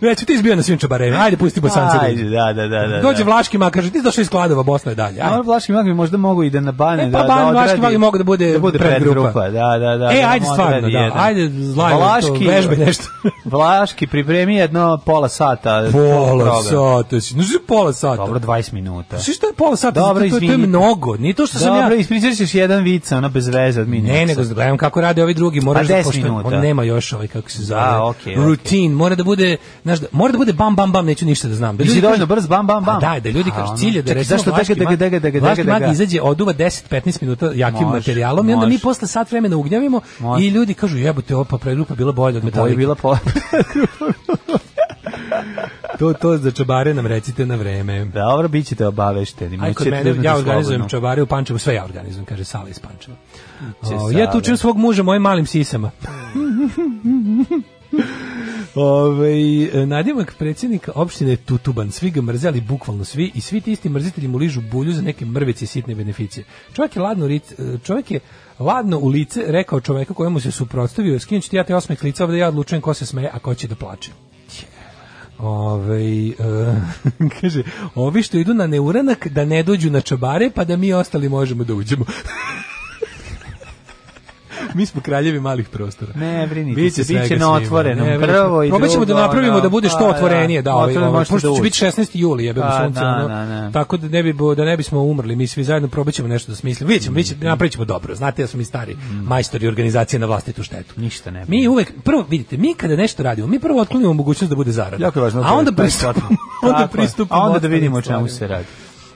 Neću ti izbio na svim čabarevima. Ajde, pusti Bosance. Ajde, da, da, da, da. da. Dođe Vlaški mak, kaže, ti došao iz Kladova, Bosna je dalje. Ajde. Vlaški mak bi možda mogu i da na bane, e, pa, da, da odradi. Vlaški mak mogu da bude, da bude predgrupa. Da, da, da. E, da, da, ajde, stvarno, da. Ajde, zlaj, Vlaški, vežbe nešto. Vlaški pripremi jedno pola sata. Pola sata. No, pola sata. Dobro, 20 minuta. Svi što je pola sata? Dobro, to, to je mnogo. Nije to što sam ja. Dobro, ispričaćeš jedan vic, ona bez veze od minuta. Ne, nego gledam kako rade ovi drugi, moraš pa da pošto on nema još ovaj kako se zove. Rutin, mora da bude znaš, da, mora da bude bam, bam, bam, neću ništa da znam. Da ljudi dovoljno da brz, bam, bam, bam. Da, da ljudi kažu cilje da recimo zašto vlaški mag, vlaški mag izađe oduva 10-15 minuta jakim materijalom i onda mi posle sat vremena ugnjavimo i ljudi kažu jebote, opa, pregrupa bila bolja od Metallica. bila pola to to za čabare nam recite na vreme. Dobro, bićete obavešteni. Aj kod mene, ja organizujem čabare u Pančevu, sve ja organizujem, kaže Sala iz Pančeva. O, ja tučem svog muža mojim malim sisama. Ove, ovaj, nadimak predsjednika opštine Tutuban, svi ga mrze, ali bukvalno svi, i svi ti isti mrzitelji mu ližu bulju za neke mrvice sitne beneficije. Čovjek je ladno, e, čovjek je ladno u lice rekao čoveka kojemu se suprotstavio, skinuću ti ja te osmeh lica, ovdje ja odlučujem ko se smeje, a ko će da plače. Ove, ovaj, e, kaže, ovi što idu na neuranak da ne dođu na čabare pa da mi ostali možemo da uđemo. Mi smo kraljevi malih prostora. Ne, brinite biće se, biće na otvorenom. Ne, prvo i drugo. ćemo da napravimo da bude što pa, otvorenije, da, da ovaj, ovaj, pošto će biti 16. juli, jebemo pa, sunce, da, ono. Da, tako da ne bi da ne bismo umrli, mi svi zajedno ćemo nešto da smislimo. Videćemo, mi ćemo mm. napravićemo dobro. Znate ja sam i stari mm. majstor majstori organizacije na vlastitu štetu. Ništa ne. Mi uvek prvo vidite, mi kada nešto radimo, mi prvo otklonimo mogućnost da bude zarada. Jako je važno. A onda pristupimo, onda pristupimo, a onda da vidimo o čemu se radi.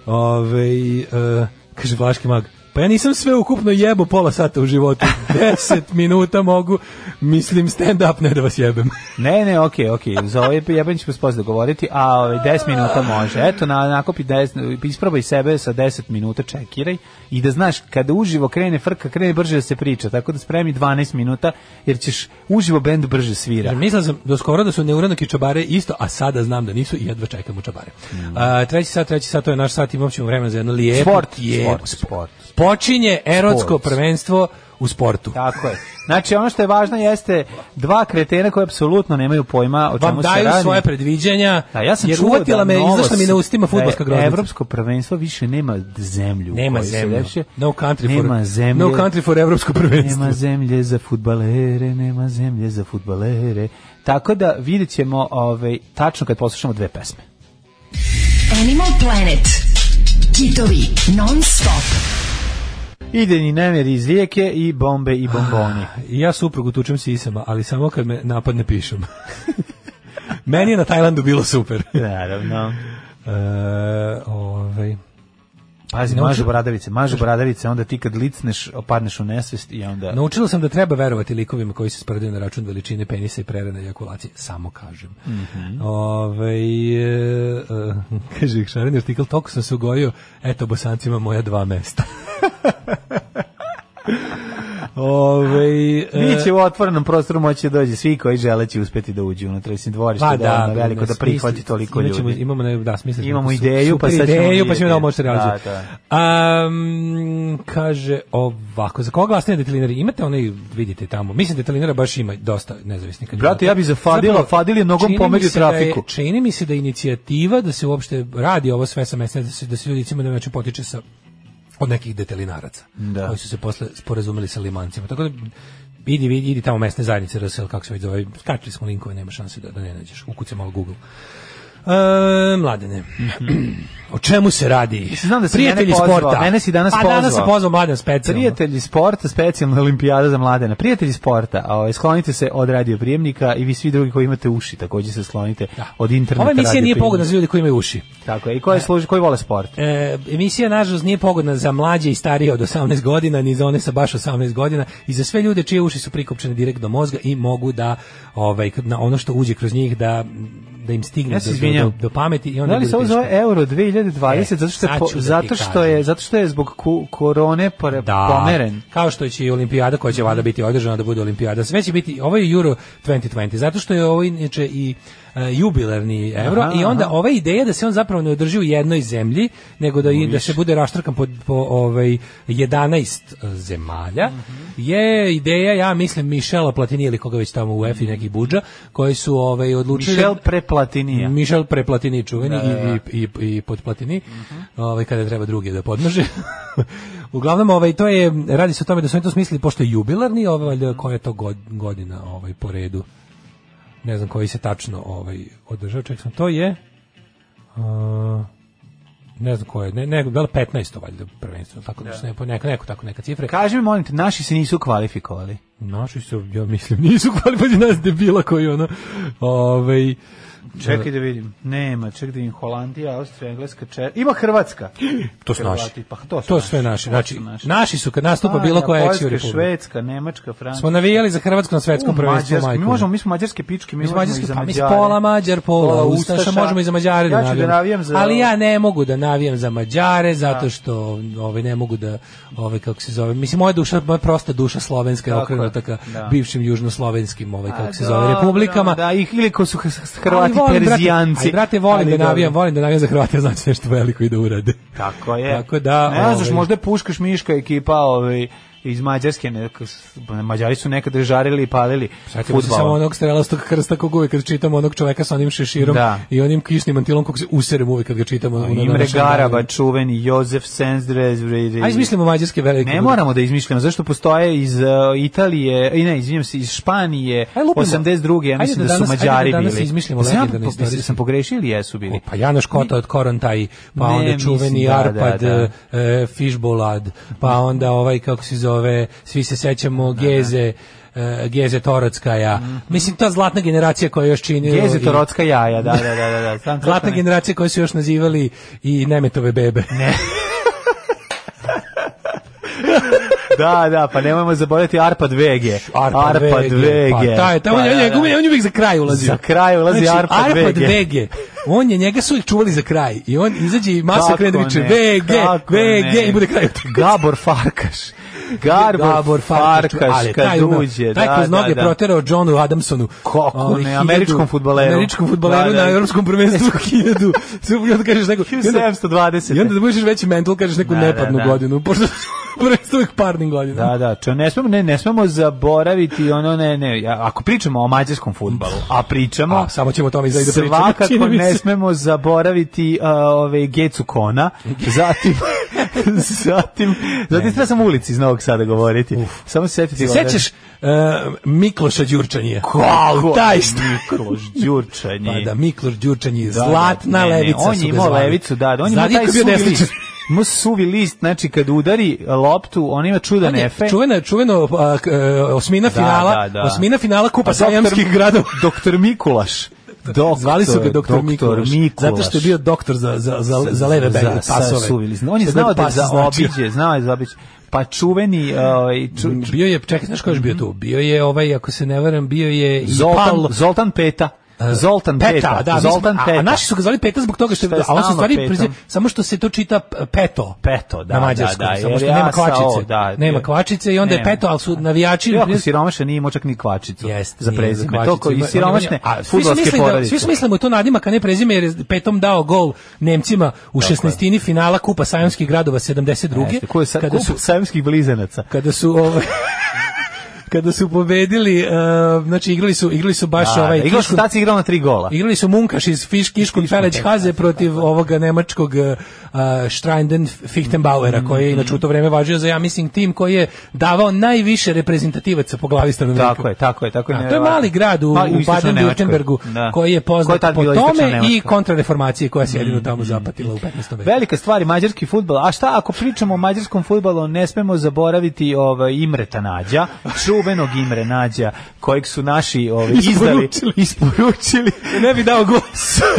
Ove, uh, kaže Vlaški mag, Pa ja nisam sve ukupno jebo pola sata u životu. 10 minuta mogu, mislim, stand up, ne da vas jebem. ne, ne, okej, okay, okej. Okay. Za ovo jebanje ćemo se govoriti, a ove, ovaj, 10 minuta može. Eto, na, nakopi 10, isprobaj sebe sa 10 minuta, čekiraj. I da znaš, kada uživo krene frka, krene brže da se priča. Tako da spremi 12 minuta, jer ćeš uživo bend brže svira. Jer mislila sam do da skoro da su neuranak i čabare isto, a sada znam da nisu i jedva čekam u čabare. Mm. A, treći sat, treći sat, to je naš sat, imat ćemo vremena za jedno lijepo. Sport, je, sport, sport počinje erotsko prvenstvo u sportu. Tako je. Znači ono što je važno jeste dva kretena koji apsolutno nemaju pojma o čemu se radi. Vam daju svoje predviđanja. Da, ja sam jer čuo da me izašla mi na ustima fudbalska da groznica. Evropsko prvenstvo više nema zemlju. Nema zemlje. No country nema for zemlje. No country for evropsko prvenstvo. Nema zemlje za fudbalere, nema zemlje za fudbalere. Tako da vidjet ćemo ovaj, tačno kad poslušamo dve pesme. Animal Planet. Kitovi non stop. Ide ni nemer iz rijeke i bombe i bomboni. Ah, ja suprugu tučem sisama, ali samo kad me napadne pišem. Meni je na Tajlandu bilo super. Naravno. e, ovaj. Pazi, Naučil... maže bradavice, maže bradavice, onda ti kad licneš, opadneš u nesvest i onda... Naučila sam da treba verovati likovima koji se sprdaju na račun veličine penisa i prerane ejakulacije, samo kažem. Mm -hmm. Ove, e, eh, e, eh, kaže, šareni artikl, toliko sam se ugojio, eto, bosancima moja dva mesta. Ove, Mi e, će u otvorenom prostoru moći da dođe svi koji žele će uspeti da uđu unutra, mislim dvorište pa, da, da ono veliko da prihvati toliko ljudi. Ćemo, imamo ne, da, smisla, imamo ideju, pa sad ideju, ideju, pa ćemo da realizovati. Da, da. Um, kaže ovako, za koga glasne detalinari? Imate onaj, vidite tamo, mislim da detalinara baš ima dosta nezavisnika. Brate, ja bih za Fadila, Fadil je nogom pomeđu trafiku. Da je, čini mi se da inicijativa da se uopšte radi ovo sve sa mesta, da se, da se ljudi cima da potiče sa od nekih detelinaraca da. koji su se posle sporazumeli sa limancima. Tako da idi, vidi, idi tamo mesne zajednice RSL, kako se već zove, skačili smo linkove, nema šanse da, da ne nađeš, ukuce malo Google. E, mladene. Mhm. O čemu se radi? Znam da Prijatelji mene sporta. Mene si danas pa, pozvao. A danas se pozvao mladen specijalno. Prijatelji sporta, specijalna olimpijada za mladena. Prijatelji sporta, o, ovaj, sklonite se od radio prijemnika i vi svi drugi koji imate uši takođe se sklonite da. od interneta. Ova emisija nije pogodna za ljudi koji imaju uši. Tako je, i koji, e, služi, koji vole sport. E, emisija, nažalost, nije pogodna za mlađe i starije od 18 godina, ni za one sa baš 18 godina, i za sve ljude čije uši su prikopčene direkt do mozga i mogu da ovaj, na ono što uđe kroz njih da da im stigne ja do, do, do, pameti i onda da li se ovo zove euro 2020 e, zato što je po, da zato što je zato što je zbog ku, korone pore, da, pomeren kao što će i olimpijada koja će valjda biti održana da bude olimpijada sve će biti ovo je euro 2020 zato što je ovo inače i E, jubilarni euro aha, i onda aha. ova ideja da se on zapravo ne održi u jednoj zemlji, nego da, i, da se bude raštrkan po, po ovaj, 11 e, zemalja, uh mhm. -huh. je ideja, ja mislim, Mišela Platini ili koga već tamo u EFI uh -huh. nekih buđa, koji su ovaj, odlučili... Mišel Preplatinija. Mišel Preplatini čuveni da, da, da. i, i, i, i pod Platini, uh mhm. -huh. ovaj, kada treba druge da podnože. Uglavnom, ovaj, to je, radi se o tome da su oni to smislili, pošto je jubilarni, ovaj, koja je to godina ovaj, po redu? ne znam koji se tačno ovaj održao, ček sam, to je uh, ne znam koje, ne, ne, da li 15. valjda prvenstvo tako da. nešto, neka, neko tako neka cifre. Kaži mi, molim te, naši se nisu kvalifikovali. Naši se, ja mislim, nisu kvalifikovali nas pa debila koji ono, ovaj, Čekaj da vidim. Nema, čekaj da im Holandija, Austrija, Engleska, Čer... Ima Hrvatska. To su naši. Pa, to su to naši. sve naši. Znači, naši. naši su kad nastupa bilo koja eksiju republika. Švedska, Nemačka, Francuska. Smo navijali za Hrvatsku na svetskom prvenstvu majku. Mi možemo, mi smo mađarske pičke, mi, mi možemo mađarske, i za pa, Mađare. Mi pola Mađar, pola, pola Ustaša, Ustaša, možemo i za Mađare da ja da navijam. Da navijam za... Ali ja ne mogu da navijem za Mađare, zato da. što ovaj, ne mogu da, ovaj, kako se zove, mislim, moja duša, moja prosta duša slovenska je okrenuta ka da. bivšim južnoslovenskim, ovaj, kako se zove, republikama. Da, ili ko su Hrvati volim, Perzijanci. Brate, aj, brate, volim ali da navijam, volim da navijam za Hrvate, znači nešto veliko i da urade. Tako je. Tako da, ne, ovaj, znaš, možda puškaš Miška ekipa, ovaj, iz Mađarske, ne, Mađari su nekad žarili i palili Sjetimo se samo onog strelastog krsta kog uvek kad čitamo onog čoveka sa onim šeširom da. i onim kišnim mantilom kog se userem uvijek kad ga čitamo. A, Imre Garaba, čuveni, Jozef Sendrez. A izmislimo mađarske velike. Ne moramo da izmišljamo, zašto postoje iz uh, Italije, i ne, izvinjam se, iz Španije, Aj, 82. ja mislim da, da, danas, su da Mađari da danas bili. da legendarne da istorije. Sam pogrešio ili jesu bili? O, pa Janoš Kota od Korontaj, pa ne, onda čuveni mislim, da, Arpad, da, da. da. E, Fišbolad, pa onda ovaj, kako se zove, zove, svi se sećamo Geze, eh, Geze Torocka jaja. Mm. Mislim, ta zlatna generacija koja još čini... Geze Torocka jaja, da, da, da, da. da, Sam zlatna generacija koja su još nazivali i Nemetove bebe. Ne. da, da, pa nemojmo zaboraviti Arpad Vege. Arpad, Arpad Vege. Pa taj, taj, pa, on, da, da. on, on je uvijek za kraj ulazi. Za kraj ulazi znači, Arpad, Arpad Vege. Vege. On je, njega su uvijek čuvali za kraj. I on izađe i masa krene da viče Vege, Vege i bude kraj. Gabor Farkaš. Garbor, Gabor Farkaš, ali taj uđe, taj da, kroz da, noge da, da. proterao Johnu Adamsonu. Kako ovaj, ne, američkom fudbaleru. Američkom fudbaleru da, na evropskom prvenstvu 1000. Sve kažeš neku... 1720. I onda da budeš veći mental, kažeš neku nepadnu godinu. Pošto Prestavak parnim godinama. Da, da, čo, ne smemo, ne, ne smemo zaboraviti ono, ne, ne, ako pričamo o mađarskom futbalu, a pričamo... A, samo ćemo o tome izajde pričati. Svakako ne smemo zaboraviti uh, ove Gecu Kona, zatim... zatim, zatim treba sam u ulici iz Novog Sada govoriti. Uf. Samo se setiti. Sećaš uh, Mikloša Đurčanije? Kako? Taj šta? Mikloš Đurčanije. Pa da, Mikloš Đurčanije, da, da, zlatna ne, levica ne, On je imao levicu, da, da on je imao taj suvi Ima suvi list, znači kad udari loptu, on ima čudan on efekt. Čuvena, čuveno a, e, osmina da, finala, da, da. osmina finala kupa sajamskih gradova. Doktor Mikulaš. Doktor, Zvali su ga doktor, Mikulaš, Mikulaš, zato što je bio doktor za, za, za, za leve bege, pasove. Suvili. On je znao da zaobiđe, znači. znao je zaobiđe pa čuveni ovaj ču, bio je čekaj znaš ko je bio tu mhm. bio je ovaj ako se ne varam bio je Zoltan, Zoltan Peta E, Zoltan Peta, Peta. da, Zoltan mi smo, Peta. A, a, naši su ga zvali Peta zbog toga što, što je, a on se stvari prize, samo što se to čita Peto. Peto, da, na da, da, samo što ja nema kvačice. Da, nema kvačice i onda nema. je Peto, al su navijači. Jako priz... siromašan nije imao ni kvačicu. Jest, za prezime. To koji siromašne fudbalske da- porodice. Svi mislimo da je to nadima a ne prezime jer je Petom dao gol Nemcima u 16. finala Kupa Sajamskih gradova 72. Jeste, kada su Sajamskih blizanaca. Kada su ovaj kada su pobedili, uh, znači igrali su igrali su baš da, ovaj da, igrali su taci igrao na tri gola. Igrali su Munkaš iz Fiškiškun Peleć Haze da. protiv ovoga nemačkog uh, Stranden Fichtenbauera koji je inače u to vreme važio za ja mislim tim koji je davao najviše reprezentativaca po glavi stanovnika. Tako je, tako je, tako je. A, to je mali grad u, pa, u da Baden-Württembergu koji je poznat je po tome i kontrareformaciji koja se jedino tamo mm. zapatila u 15. veku. Velika stvar je mađarski fudbal. A šta ako pričamo o mađarskom fudbalu, ne smemo zaboraviti ovaj Imre Tanađa, ču čuvenog Imre Nađa, kojeg su naši ovi, ovaj, izdali, isporučili. isporučili. ne bi dao glas.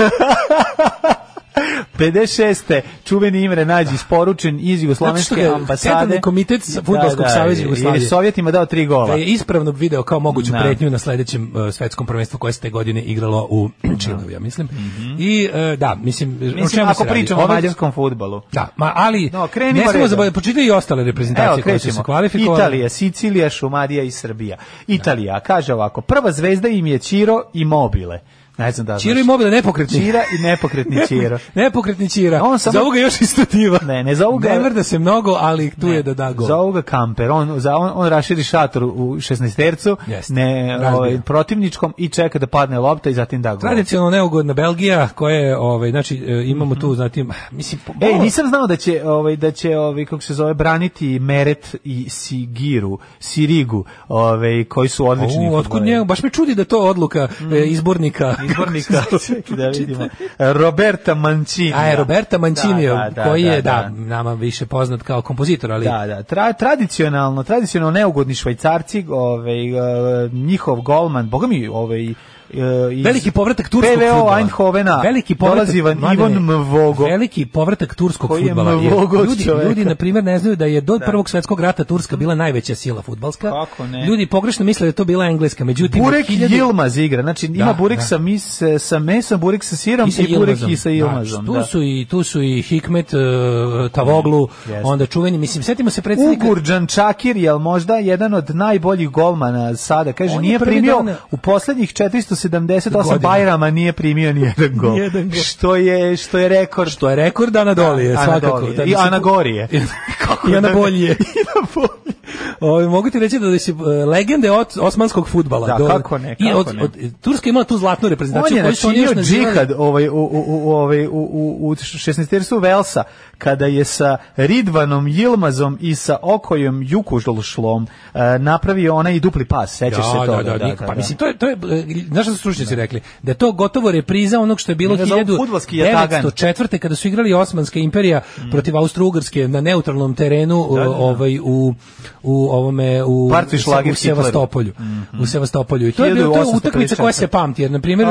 56. čuveni Imre Nađi isporučen iz Jugoslovenske ambasade. komitet da, Fudbalskog da, saveza Jugoslavije. Sovjetima dao tri gola. Da je ispravno video kao moguću da. pretnju na sledećem uh, svetskom prvenstvu koje se te godine igralo u Čilevu, ja mislim. Mm -hmm. I uh, da, mislim, mislim ako pričamo o mađarskom fudbalu. Da, ma ali no, ne smemo zaboraviti, počitaj i ostale reprezentacije Evo, koje su se kvalifikovale. Italija, Sicilija, Šumadija i Srbija. Italija, da. kaže ovako, prva zvezda im je Ciro i Mobile. Ne znam da znaš. Čiro i mobile, nepokretni. Čira i nepokretni Ćiro. nepokretni Čira. On samo... Za ovoga još istativa. Ne, ne, za ovoga... Ne vrda se mnogo, ali tu ne, je da da go. Za ovoga kamper. On, za, on, on raširi šator u 16 tercu, yes. ne, ovaj, protivničkom i čeka da padne lopta i zatim da go. Tradicionalno neugodna Belgija, koja je, ovaj, znači, e, imamo tu, zatim, ah, mislim... Po, Ej, nisam znao da će, ovaj, da će, ovaj, kako se zove, braniti Meret i Sigiru, Sirigu, ovaj, koji su odlični. O, otkud njegu, baš me čudi da to odluka e, mm. izbornika izbornika da vidimo. Roberta Mancini. A je da. Roberta Mancini da, da, da koji je da, da, nama više poznat kao kompozitor, ali Da, da, Tra, tradicionalno, tradicionalno neugodni švajcarci, ovaj eh, njihov golman, bogami, ovaj E, iz Veliki povratak turskog PVO fudbala. Eindhovena. Veliki povratak Ivan Mvogo. Veliki povratak turskog fudbala. Ljudi, ljudi na primjer ne znaju da je do da. Prvog svjetskog rata Turska bila najveća sila fudbalska. Ljudi pogrešno misle da je to bila engleska. Međutim Burek hiljadu... Yilmaz igra. Znači da, ima Burek da. sa mis sa mesom, Burek sa sirom i, sa i Burek i sa Yilmazom. Znači, tu su i tu su i Hikmet uh, Tavoglu, yes. onda čuveni, mislim setimo se predsednika Ugurđan Čakir, jel možda jedan od najboljih golmana sada. Kaže nije primio u poslednjih 400 78 godina. Bajrama nije primio ni jedan gol. Što je što je rekord. Što je rekord Anadolije, da, svakako. Anadolije. Da, I Anagorije. Kako I da Anabolije. I Anabolije. Ovi, mogu ti reći da, da se legende od osmanskog fudbala. Da, do, kako ne, kako i od, ne. Od, Turska ima tu zlatnu reprezentaciju. On je načinio džihad ovaj, u, u, u, ovaj, u, u, u 16. Velsa, kada je sa Ridvanom Jilmazom i sa Okojem Jukužlšlom e, napravio onaj dupli pas, sećaš da, se toga. Da, da, da, da, pa mislim, to je, to je, e, znaš, šta su stručnjaci da. rekli, da je to gotovo repriza onog što je bilo 1904. kada su igrali Osmanska imperija mm. protiv Austro-Ugrske na neutralnom terenu da, da. da. ovaj u u ovome u u Sevastopolju. Mm. U Sevastopolju i to je bila utakmica koja se pamti, jer na primjer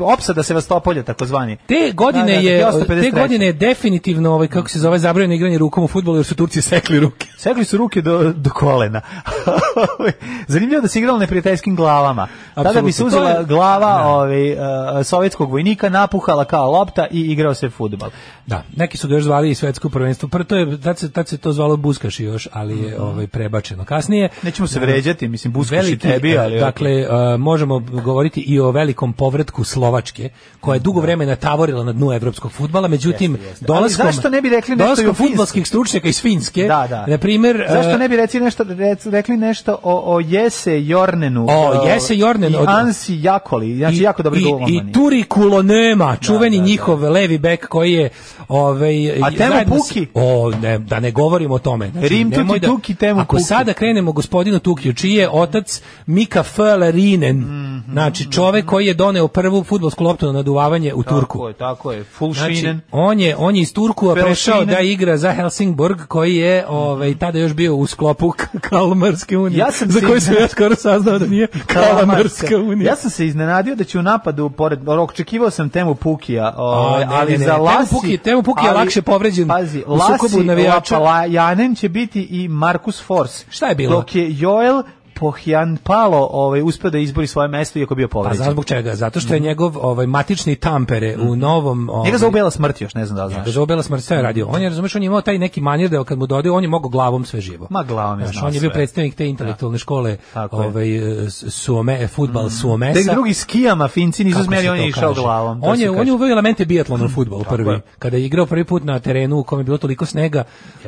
opsada Sevastopolja takozvani. Te da, godine je te godine je definitivno ovaj kako se zove zabranjeno igranje rukom u fudbalu jer su Turci sekli ruke. Sekli su ruke do, do kolena. Ovaj, zanimljivo da se igralo na neprijateljskim glavama. Tada bi se uzela glava ovaj, uh, sovjetskog vojnika napuhala kao lopta i igrao se fudbal. Da, neki su ga još zvali i svetsko prvenstvo. Prvo je tad se, tad se to zvalo buskaši još, ali je mhm. ovaj prebačeno kasnije. Nećemo se vređati, mislim buskaši veliki, tebi, ali e, dakle uh, možemo govoriti i o velikom povratku Slovačke, koja je dugo da. vremena tavorila na dnu evropskog fudbala, međutim dolaskom ali zašto ne bi rekli nešto o fudbalskih stručnjaka iz Finske? Da, da. Na primjer, zašto ne bi rekli nešto rekli nešto o, o Jese Jornenu? O Jese Jornenu, Ansi Jakov Jakoli, znači I, jako dobri golman. I, i Turikulo nema, da, čuveni da, da, njihov da. levi bek koji je ovaj A Temo Puki? o, ne, da ne govorimo o tome. Znači, Rim Tuki, da, Tuki, Temo Ako Puki. sada krenemo gospodinu Tukiju, čiji je otac Mika Felerinen, mm -hmm, znači mhm. čovek mm -hmm. koji je doneo prvu fudbalsku loptu na naduvavanje u tako Turku. Tako je, tako je. Fulšinen. Znači, on je on je iz Turku prešao da igra za Helsingborg koji je ovaj mhm. tada još bio u sklopu Kalmarske unije. Ja sam za koju sam ja skoro saznao da nije Kalmarska unija. Ja sam se iz iznenadio da će u napadu pored očekivao sam temu Pukija, ovaj, ali ne, ne, za Lasi Temu Pukija, temu Pukija ali, lakše povređen. Pazi, u Lasi, navijača. Janen će biti i Markus Force. Šta je bilo? Dok je Joel Pohjan Palo ovaj, uspio da izbori svoje mesto iako bio pa povređen. Pa znaš zbog čega? Zato što je njegov ovaj, matični tampere u mhm. novom... Ovaj, njega zove Bela smrt još, ne znam da li znaš. Njega zove Bela smrt, sve je radio. On je, razumeš, on je imao taj neki manir da kad mu dođe, on je mogao glavom sve živo. Ma glavom je znaš, On je bio predstavnik te da. intelektualne škole Tako ovaj, eh, suome, fudbal mm. suomesa. Tek da drugi skijama, Finci nisu smeli, on je išao glavom. On je, on je uveo elemente biatlona u fudbal prvi. Kada je igrao prvi put na terenu u kojem bilo toliko snega,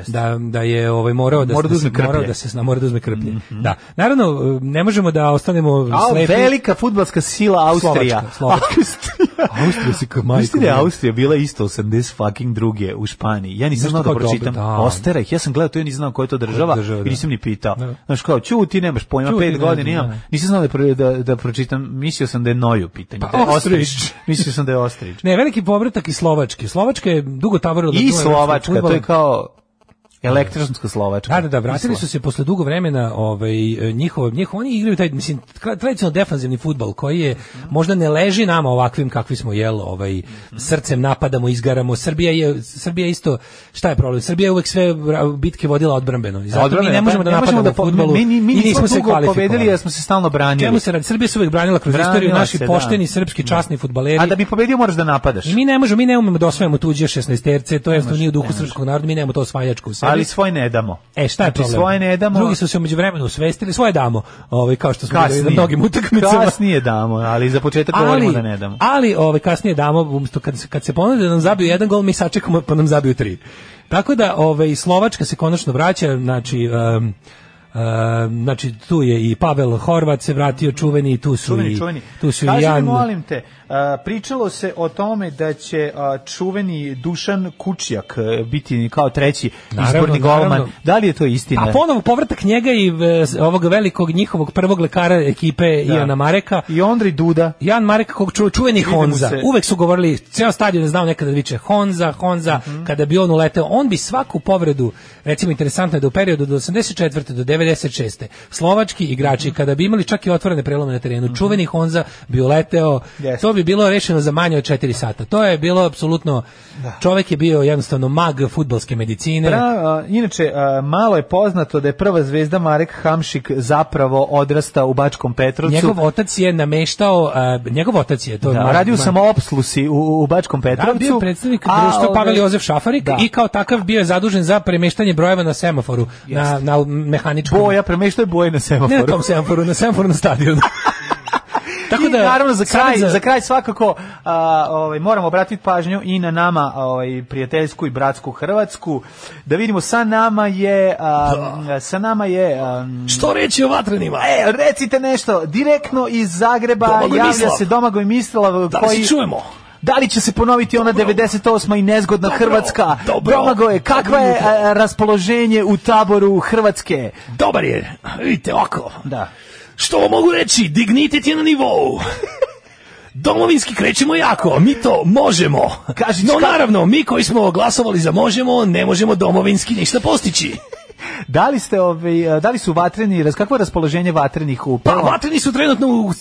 da, da je ovaj, morao da, se, morao da se mora da, da uzme krplje. Mhm. Da. Naravno, stvarno ne možemo da ostanemo slepi. A velika fudbalska sila Austrija. Slovačka, Slovačka. Austrija. Austrija se kao majka. Mislim da je Austrija bila isto 80 fucking druge u Španiji. Ja nisam znao da pročitam postera da. ih. Ja sam gledao to ja nisam znao koja je to država, država i da. nisam ni pitao. Da. Znaš kao, ču ti nemaš pojma, 5 godina imam. Da. Nisam znao da, da, da pročitam, mislio sam da je Noju pitanje. Pa, da Ostrić. Mislio sam da je Ostrić. Ne, veliki povratak i Slovačke. Slovačka je dugo tavorila. I Slovačka, to je kao Električna Slovačka. Da, da, da, vratili su se posle dugo vremena, ovaj njihovo e, njihovo oni igraju taj mislim tradicionalno defanzivni fudbal koji je možda ne leži nama ovakvim kakvi smo jel, ovaj srcem napadamo, izgaramo. Srbija je Srbija isto šta je problem? Srbija je uvek sve bitke vodila odbrambeno. zato odbrambeno, pa mi da ne možemo da napadamo da fudbalu. Mi, mi, mi, mi nismo se pobedili, jer smo se stalno branili. Čemu se radi? Srbija se uvek branila kroz branila istoriju, naši se, da. pošteni da. srpski časni da. fudbaleri. A da bi pobedio moraš da napadaš. I mi ne možemo, mi ne umemo da osvajamo tuđe 16-terce, to jest nije u duhu srpskog naroda, mi nemamo to osvajačko ali svoje ne damo. E, šta je znači, problem? Svoje ne damo. Drugi su se umeđu vremenu svestili, svoje damo, ovaj, kao što smo videli na mnogim utakmicama. Kasnije damo, ali za početak govorimo da ne damo. Ali ovaj, kasnije damo, umesto kad, kad se ponude da nam zabiju jedan gol, mi sačekamo pa nam zabiju tri. Tako da ovaj, Slovačka se konačno vraća, znači... Um, E, znači tu je i Pavel Horvat se vratio čuveni tu su čuveni, i čuveni. tu su Kaži i Jan... mi, molim te e, pričalo se o tome da će e, čuveni Dušan Kučjak biti kao treći izborni golman da li je to istina a ponovo povratak njega i ovog velikog njihovog prvog lekara ekipe da. Iana Mareka i Ondri Duda Jan Marek kog ču, čuveni Vidimo Honza se. uvek su govorili ceo stadion je znao nekada da viče Honza Honza mm -hmm. kada bi on uleteo on bi svaku povredu recimo interesantno je da u periodu do 84 do 9 96. Slovački igrači mhm. kada bi imali čak i otvorene prelome na terenu, mm -hmm. čuveni Honza bi uleteo. Yes. To bi bilo rešeno za manje od 4 sata. To je bilo apsolutno da. čovjek je bio jednostavno mag fudbalske medicine. Pra, uh, inače uh, malo je poznato da je prva zvezda Marek Hamšik zapravo odrastao u Bačkom Petrovcu. Njegov otac je nameštao, uh, njegov otac je to da, radio samo opslusi u, u Bačkom Petrovcu. Da, bio predstavnik društva ovaj, Pavel Jozef Šafarik da. i kao takav bio je zadužen za premeštanje brojeva na semaforu, yes. na na mehaničkom boja, premeštaj boje na semaforu. Ne na tom semaforu, na semaforu na stadionu. Tako da, I naravno za kraj, za... za kraj svakako a, ovaj, moramo obratiti pažnju i na nama ovaj, prijateljsku i bratsku Hrvatsku. Da vidimo, sa nama je... A, da. sa nama je... A, Što reći o vatrenima? E, recite nešto, direktno iz Zagreba Domagoj javlja Mislav. se Domagoj Mislav. Da koji, čujemo? Da li će se ponoviti ona 98. i nezgodna Dobro. Hrvatska? Dobro. je, kakva je a, raspoloženje u taboru Hrvatske? Dobar je, vidite oko, Da. Što mogu reći, dignitet je na nivou. Domovinski krećemo jako, mi to možemo. Kažić, no naravno, mi koji smo glasovali za možemo, ne možemo domovinski ništa postići. Da li ste ovaj eh, da li su vatreni, kakvo je raspoloženje vatrenih u Pa vatreni su trenutno u,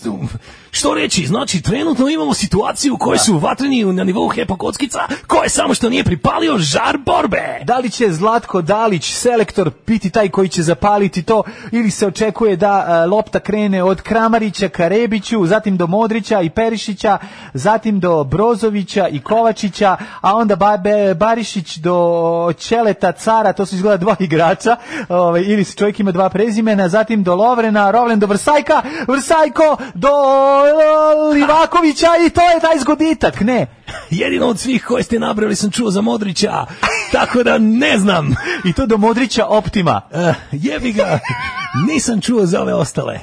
što reći, znači trenutno imamo situaciju u kojoj da. su vatreni na nivou hepa kockica, ko je samo što nije pripalio žar borbe. Da li će Zlatko Dalić selektor piti taj koji će zapaliti to ili se očekuje da eh, lopta krene od Kramarića ka Rebiću, zatim do Modrića i Perišića, zatim do Brozovića i Kovačića, a onda Barišić do Čeleta Cara, to su izgleda dva igrača ovaj, ili se čovjek ima dva prezimena, zatim do Lovrena, Rovlen do Vrsajka, Vrsajko do eh, Livakovića i to je taj zgoditak, ne. Jedino od svih koje ste nabrali sam čuo za Modrića, tako da ne znam. I to do Modrića Optima. Uh, jebi ga, nisam čuo za ove ostale.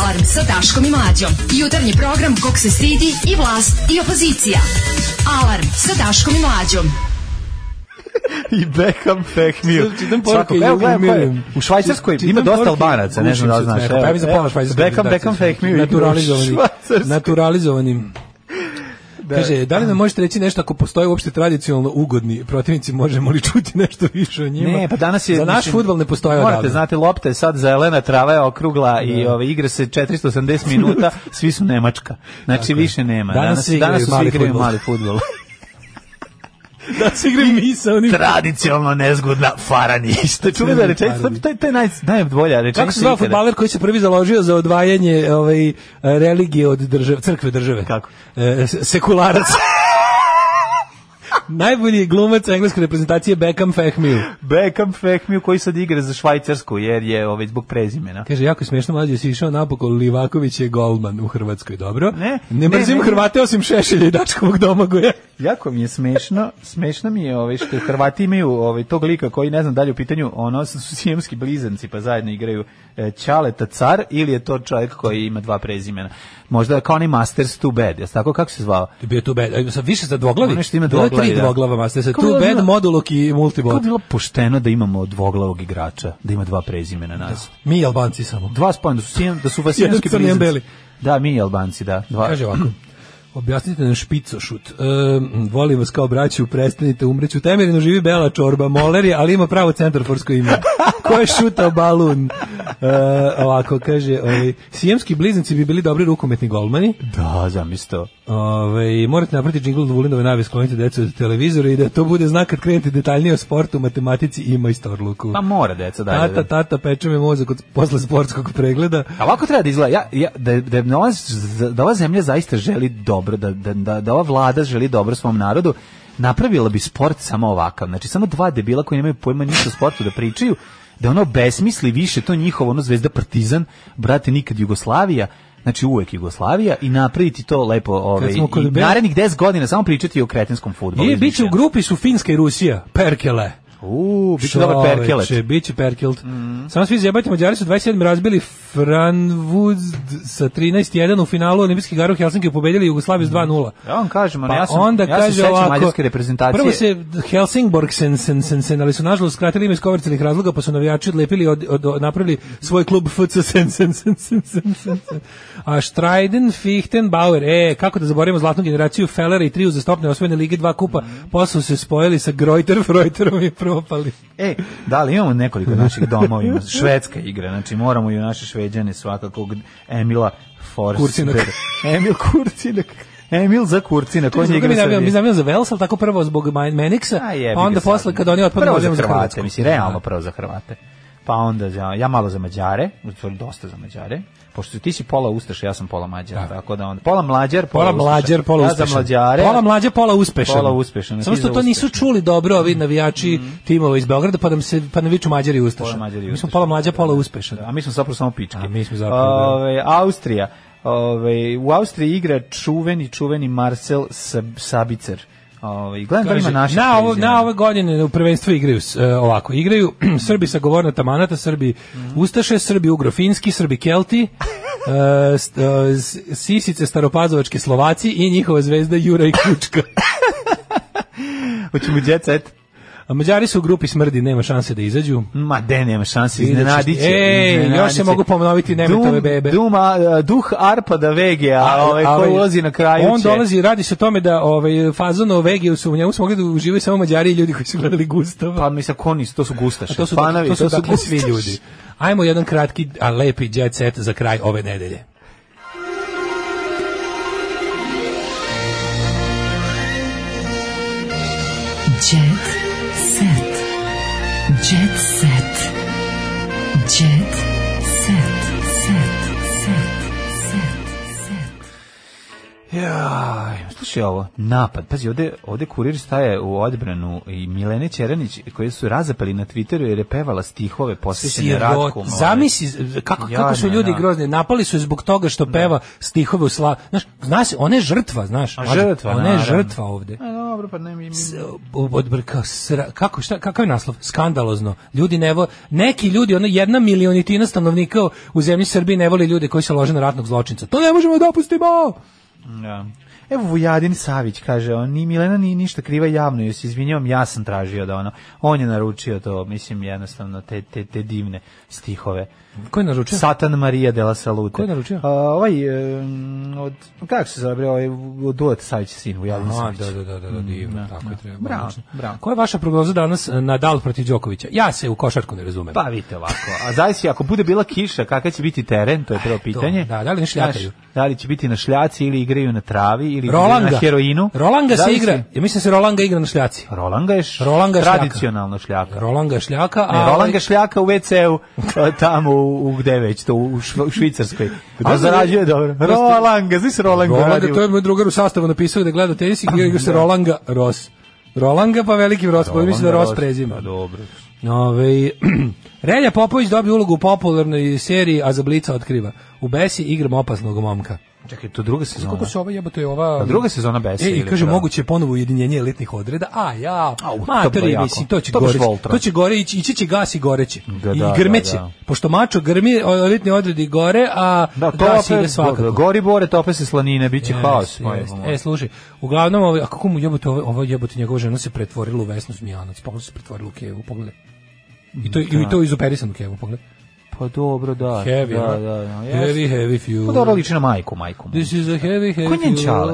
Alarm sa Daškom i Mlađom. Jutarnji program kog se stidi i vlast i opozicija. Alarm sa Daškom i Mlađom. I Beckham Fehmir. Čitam poruke da U Švajcarskoj ima dosta Albanaca, ne znam da znaš. Pa ja bih zapala Švajcarskoj. Beckham, Beckham Fehmir. Naturalizovani. Naturalizovanim. Da. Kaže, da li nam možete reći nešto ako postoje uopšte tradicionalno ugodni protivnici, možemo li čuti nešto više o njima? Ne, pa danas je za naš fudbal ne postoji Morate, odavno. znate, lopta je sad za zelena, trava je okrugla da. i ove igre se 480 minuta, svi su Nemačka. Znači dakle. više nema. Danas, danas, danas su svi igraju mali fudbal. da se igre misa onim... tradicionalno nezgodna farani isto čuvena da rečenica taj taj naj najbolja reč kako se zove fudbaler koji se prvi založio za odvajanje ovaj religije od države crkve države kako e, sekularac Najbolji glumac engleske reprezentacije Beckham Fehmiu. Beckham Fehmiu koji sad igra za Švajcarsku jer je ovaj zbog prezimena. Kaže jako smešno mlađe si išao napokon Livaković je golman u Hrvatskoj, dobro? Ne, ne mrzim ne, ne, Hrvate osim Šešelja i Daškovog Domagoja. Jako mi je smešno, smešno mi je ovaj što Hrvati imaju ovaj tog lika koji ne znam dalje u pitanju, ono su sijemski blizanci pa zajedno igraju e, Ćaleta car ili je to čovjek koji ima dva prezimena možda Connie onaj Masters Too Bad, jesi tako kako se zvao? To bio Too Bad, e, sa više za dvoglavi. Ono nešto ima dvoglavi. Bilo tri da. dvoglava Masters, Too Bad, bilo, Modulok i Multibot. Kako bilo pošteno da imamo dvoglavog igrača, da ima dva prezimena da. nas. Da. Mi Albanci samo. Dva spojena, da su, da su vasiljanski Da, mi Albanci, da. Dva. Kaže ovako. Objasnite nam špicošut. E, volim vas kao braću, prestanite, umreću. Temerinu živi bela čorba, moleri, ali ima pravo centarforsko ime. Ko je šutao balun? E, ovako, kaže, ovaj, sijemski bliznici bi bili dobri rukometni golmani. Da, zamisto. Ove, ovaj, morate napraviti džingl od Vulindove nave, sklonite decu od televizora i da to bude znak kad krenete detaljnije o sportu, matematici i majstorluku. Pa mora deca, da. Tata, da. tata, peče me mozak od, posle sportskog pregleda. A ovako treba da izgleda, ja, ja, da, da, da, ova, da ova zemlja zaista želi dobro dobro, da, da, da, da ova vlada želi dobro svom narodu, napravila bi sport samo ovakav. Znači, samo dva debila koji nemaju pojma ništa o sportu da pričaju, da ono besmisli više, to njihovo ono zvezda Partizan, brate, nikad Jugoslavija, znači uvek Jugoslavija i napraviti to lepo ovaj i narednih 10 godina samo pričati o kretenskom fudbalu. I biće u grupi su Finska i Rusija, Perkele. U, biće dobar perkelet. Čoveče, biće perkelt. Mm. Samo svi zjebajte, Mađari su 27 razbili Franvud sa 13-1 u finalu, Olimpijski garu Helsinki pobedili Jugoslaviju s 2-0. Mhm. Ja vam kažem, ali pa ja sam, onda ja kaže se ovako, mađarske reprezentacije. Prvo se Helsingborg sen, sen, sen, sen, ali su nažalost skratili ime iz komercijalnih razloga, pa su navijači odlepili, od, od, od, napravili svoj klub FC sen, sen, sen, sen, sen, sen, sen. A Streiden, Fichten, Bauer, e, kako da zaboravimo zlatnu generaciju Fellera i triju zastopne osvojene Lige dva kupa, mm. posle se spojili sa Greuter, Freuterom i Pro propali. E, da li imamo nekoliko naših domovima? Švedska igra, znači moramo i naše šveđane svakako Emila Forsberg. Emil Kurcinak. Emil za Kurcina, koji njega se. Mi znamo za Velsa, tako prvo zbog Manixa, a, onda posle kad oni otpadnu za Hrvate, mislim realno prvo za Hrvate pa onda za, ja malo za Mađare, dosta za Mađare, pošto ti si pola ustaša, ja sam pola mađar, da. tako da onda, pola mlađar, pola, pola mlađar, pola ustaša. Ja za mlađare. Pola mlađe, pola uspešan. Pola uspešan. Samo što to nisu čuli dobro ovi mhm. navijači mm -hmm. timova iz Beograda, pa nam se pa naviču mađari ustaša. Pola mađari ustaša. Mi smo pola mlađa, da, pola da, da. uspešan. A mi smo zapravo samo pičke. A mi smo zapravo. Ove, Austrija. Ove, u Austriji igra čuveni, čuveni Marcel Sabicer Ovaj da kaže, na ovo na ove godine u prvenstvu igraju uh, ovako, igraju Srbi sa govornata manata, Srbi mm -hmm. Ustaše, Srbi Ugrofinski, Srbi Kelti, uh, st, uh, Sisice Staropazovačke Slovaci i njihova zvezda Jura i Kučka. Hoćemo jet set. Mađari su u grupi smrdi, nema šanse da izađu. Ma de, nema šanse, iznenadiće. Ej, iznenadiće. još se mogu pomenoviti nemetove bebe. Duma, duh Arpada Vege, a, a ovaj, ko ovaj, ulazi na kraju On će. dolazi, radi se o tome da ovaj, fazono o Vege, su, u njemu su mogli da uživaju samo Mađari i ljudi koji su gledali Gustava. Pa mi sa koni, to su Gustaše, to su, fanovi, to su, to su, dakle, svi ljudi. Ajmo jedan kratki, a lepi jet set za kraj ove nedelje. Jet Ja, slušaj ovo, napad. Pazi, ovde, ovde kurir staje u odbranu i Milene Čeranić koji su razapeli na Twitteru jer je pevala stihove posvećene Ratku. Zamisli kako, kako su ljudi ja, da. grozni. Napali su zbog toga što peva stihove u sla... Znaš, zna se, ona je žrtva, znaš. A žrtva, Ona je žrtva ovde. A, e, dobro, pa ne mi... kako, šta, kakav je naslov? Skandalozno. Ljudi ne vole... Neki ljudi, ona jedna milionitina stanovnika u zemlji Srbije ne voli ljude koji se lože na ratnog zločinca. To ne možemo da dopustiti, Da. Evo Vujadin Savić kaže, on ni Milena ni ništa kriva javno, joj se izvinjavam, ja sam tražio da ono, on je naručio to, mislim jednostavno te te te divne stihove. Ko je naručio? Satan Maria de la Salute. Ko je naručio? A, ovaj, od, kako se zove, ovaj, od Duet Savić sin, u Da, da, da, da, da, mm, divno, mm, tako da. je treba. Bravo, znači. bravo. Koja je vaša prognoza danas eh, na Dal protiv Đokovića? Ja se u košarku ne razumem. Pa vidite ovako, a zaista, ako bude bila kiša, kakav će biti teren, to je prvo pitanje. To, da, da li ne šljataju? Da li će biti na šljaci ili igraju na travi ili Rolanga. na heroinu? Rolanga se igra, ja mislim da se Rolanga igra na šljaci. Rolanga je š... Rolanga tradicionalno šljaka. Rolanga šljaka, a... Ne, Rolanga ovaj- šljaka u WC-u, tamo u, gde već, to u, u Švicarskoj. A da zarađuje dobro. Rolanga, znaš Rolanga? Rolanga, to je moj drugar u sastavu napisao da gleda tenis i igra se da. Rolanga Ros. Rolanga pa veliki Ros, pa mislim da Ros prezima. Pa dobro. Ove, ovaj, Relja Popović dobio ulogu u popularnoj seriji, a za Blica otkriva. U Besi igram opasnog momka. Čekaj, to druga sezona. Kako se ova jebote je ova? A druga sezona besa. E, i kaže moguće ponovo ujedinjenje elitnih odreda. A ja, matori, mislim to će to gore. To će gore ići, ići će gas i goreće. Da, I da, da, grmeće. Da, Pošto mačo grmi, elitni odredi gore, a da, to gas ide svakako. Gori bore, tope se slanine, biće yes, haos. Yes. E, slušaj, uglavnom ovo, a kako mu jebote ovo, ovo jebote njegova žena se pretvorila u Vesnu Zmijanac, pa se pretvorila u Kevu, pogledaj. I to, da. i to izoperisanu Kevu, pogledaj. Pa dobro, da. Heavy, da, da, da. Heavy, heavy fuel. Pa dobro liči na majku, majku. This is a heavy, heavy Ko njen čale?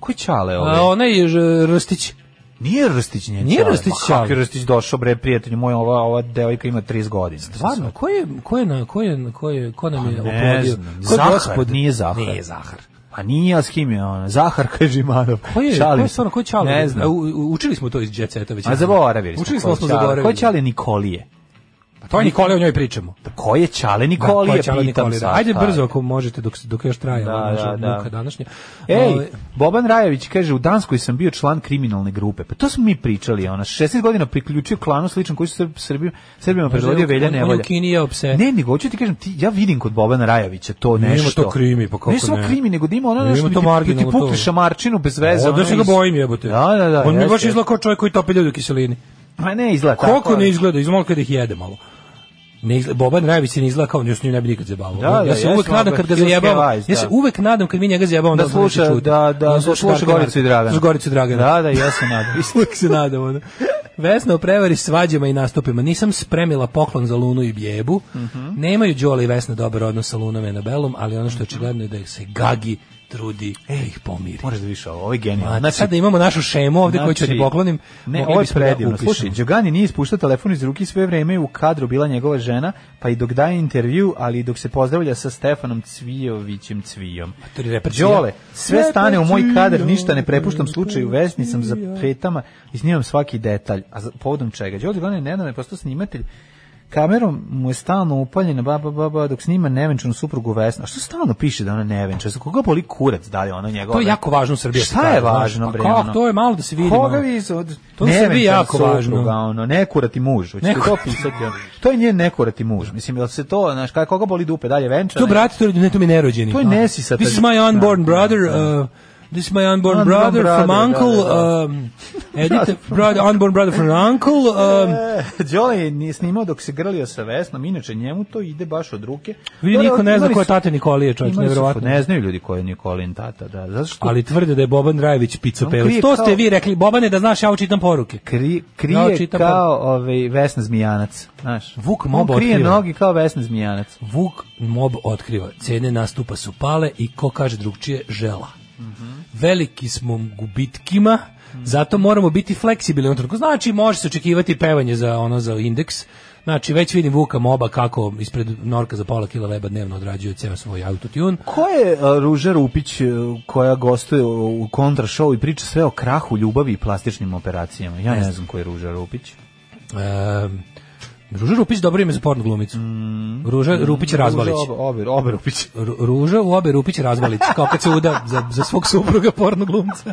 Ko je čale ovaj? A ona je Rstić. Nije Rstić njen Nije Rstić čale. Kako je Rstić došao, bre, prijatelj moj, ova, ova devojka ima 30 godina. Stvarno, ko je, ko je, na, ko je, ko je, ko nam je pa ne znam, Zahar, gospod? nije Zahar. Nije Zahar. Pa nije s kim je ona. Zahar Kažimanov. Ko je, Čali. ko je stvarno, ko je Čali? Ne znam. U, učili smo to iz Jet već. A zaboravili smo. Učili smo, smo zaboravili. Ko je Čali Nikolije? To je Nikole, o njoj pričamo. Da, ko je Čale da, Nikoli, da, ko je Čale pitam Nikoli, da. Ajde brzo ako možete dok, dok još traje da, ova naša da, da. današnja. Ej, ovaj- Boban Rajević kaže, u Danskoj sam bio član kriminalne grupe. Pa to smo mi pričali, ona 16 godina priključio klanu sličan koji su Srbijom, Srbima Srbima predvodio Velja Nevolja. Ne, nego hoću ti kažem, ti, ja vidim kod Bobana Rajevića to nešto. Nema to krimi, pa kako ne. Ne samo krimi, nego da ima ono nešto da ti, da ti pukli šamarčinu bez veze. Da, da se ga bojim jebote. Da, da, da. On mi baš izlako čovjek koji topi ljudi u kiselini. Ma ne izgleda Koliko ne izgleda, izmolka da ih jede malo ne izgleda, Boban Rajević se ne izgleda kao, još njim ne bi nikad zabavao. Da, da, ja se uvek nadam kad ga zajebavam, ja se da. uvek nadam kad mi njega zajebavamo da, da, da sluša, da, da, da, da sluša, sluša Goricu i Dragana. Sluša Goricu i Dragana. Da, da, ja se nadam. uvek se nadam, ono. Vesna o prevari svađama i nastupima. Nisam spremila poklon za Lunu i Bjebu. Mm -hmm. Nemaju Đola i Vesna dobar odnos sa Lunom i Anabelom, ali ono što je očigledno je da se gagi trudi e, da ih pomiri. Možeš da više ovo, ovo je genijalno. Znači, sada da imamo našu šemu ovde znači, koju ću da ti znači, poklonim. Ne, ovo je predivno. Slušaj, Đogani nije ispuštao telefon iz ruki sve vreme u kadru bila njegova žena, pa i dok daje intervju, ali i dok se pozdravlja sa Stefanom Cvijovićem Cvijom. A Đole, sve stane u moj kadar, ništa ne prepuštam slučaju, vesni sam za petama i snimam svaki detalj. A za, povodom čega? Đole Đogani nedavno je postao snimatelj Kamerom mu je stalno upaljena baba baba dok snima nevenčanu suprugu Vesna. A što stalno piše da ona nevenča? Za koga boli kurac dalje ona njegova? To je jako važno u Srbiji. Šta je važno pa bre? Pa to je malo da se vidi. Koga vi od To je Srbiji jako važno. Ono, ne kurati muž, hoćete neko... to pisati. To je nje ne kurati muž. Mislim da se to, znaš, koga boli dupe dalje venča. To brate, to je ne to mi nerođeni. To je nesi sa. This is my unborn da, brother. Da, da. Uh, This is my unborn, unborn brother, brother, from da, da, uncle. Da, da, um, edit, brother, unborn brother from uncle. E, um, Đole je nije snimao dok se grlio sa Vesnom, inače njemu to ide baš od ruke. vidi niko ne zna ko je tata Nikolije, čovjek, nevjerovatno. Ne znaju ljudi ko je Nikolin tata, da. Zato što... Ali tvrde da je Boban Rajević pica pelic. To ste vi rekli, Bobane, da znaš, ja učitam poruke. Kri, krije ja kao ovaj, Vesna Zmijanac, znaš. Vuk Mob otkriva. krije nogi kao Vesna Zmijanac. Vuk Mob otkriva. Cene nastupa su pale i ko kaže drugčije, žela. Veliki smo gubitkima, zato moramo biti fleksibilni. Znači, može se očekivati pevanje za ono za indeks, Znači, već vidim Vuka Moba kako ispred Norka za pola kila leba dnevno odrađuje ceo svoj autotune. Ko je a, Ruža Rupić e, koja gostuje u kontra show i priča sve o krahu, ljubavi i plastičnim operacijama? Ja ne, ne znam ko je Ruža Rupić. Um, Ruža Rupić dobro ime za pornu glumicu. Mm. Ruža Rupić Razvalić. Ruža Obe, obe Rupić. ruža u Obe Rupić Razvalić, kao kad se uda za, za svog supruga porno glumca.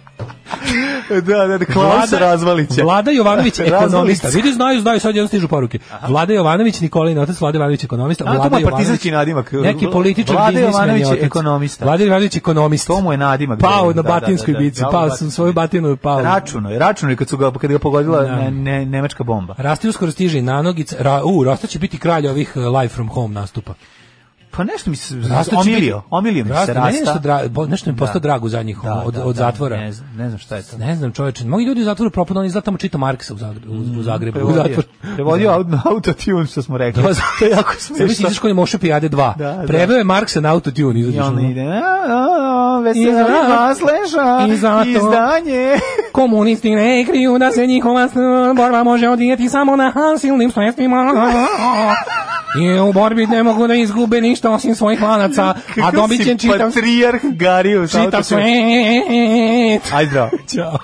da, da, da, Klaus Razvalića. Vlada Jovanović, ekonomista. Vidi, znaju, znaju, sad jedno stižu poruke. Aha. Vlada Jovanović, Nikolin, otac Vlada Jovanović, ekonomista. A, Vlada to partizanski nadimak. Neki političar, Vlada Jovanović, ekonomista. Vlada Jovanović, ekonomista. To mu je nadimak. Pao da, na da, da, batinskoj da, da, da, bici, pao sam svoju batinu, pao. Računo je, računo je kad, su ga, kad ga pogodila ne, ne, nemačka bomba. Rasti uskoro stiže i nanogic, ra, u, Rasta će biti kralj ovih e, live from home nastupa. Pa nešto mi se Rasta omilio, omilio mi se Rasta. Nešto, dra, nešto mi da. postao da. drago za njih da, od, da, od da, zatvora. Ne znam, ne znam šta je to. Ne znam čoveče, mnogi ljudi u zatvoru propadali, oni zato čita Marksa u mm, Zagrebu, u, u Zagrebu. Prevodio, u zatvoru. prevodio da. auto, autotune što smo rekli. Da, to je jako smešno. Sve misliš koji može pijade 2. Da, Preveo je Marksa na autotune, izađe. Ja ne ide. Vesela nasleša. I zato, izdanje. Komunisti ne kriju da se njihova borba može odvijeti samo na silnim sredstvima. I u borbi ne mogu da izgube ništa osim svojih lanaca, a dobit će čitam... patrijarh Gariju. Čitam sve. Ajde, zdravo. Ćao.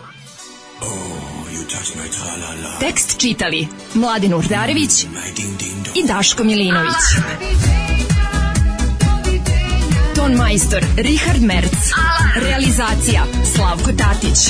Tekst čitali Mladin Urdarević i Daško Milinović. Ton majstor Richard Merc. Realizacija Slavko Tatić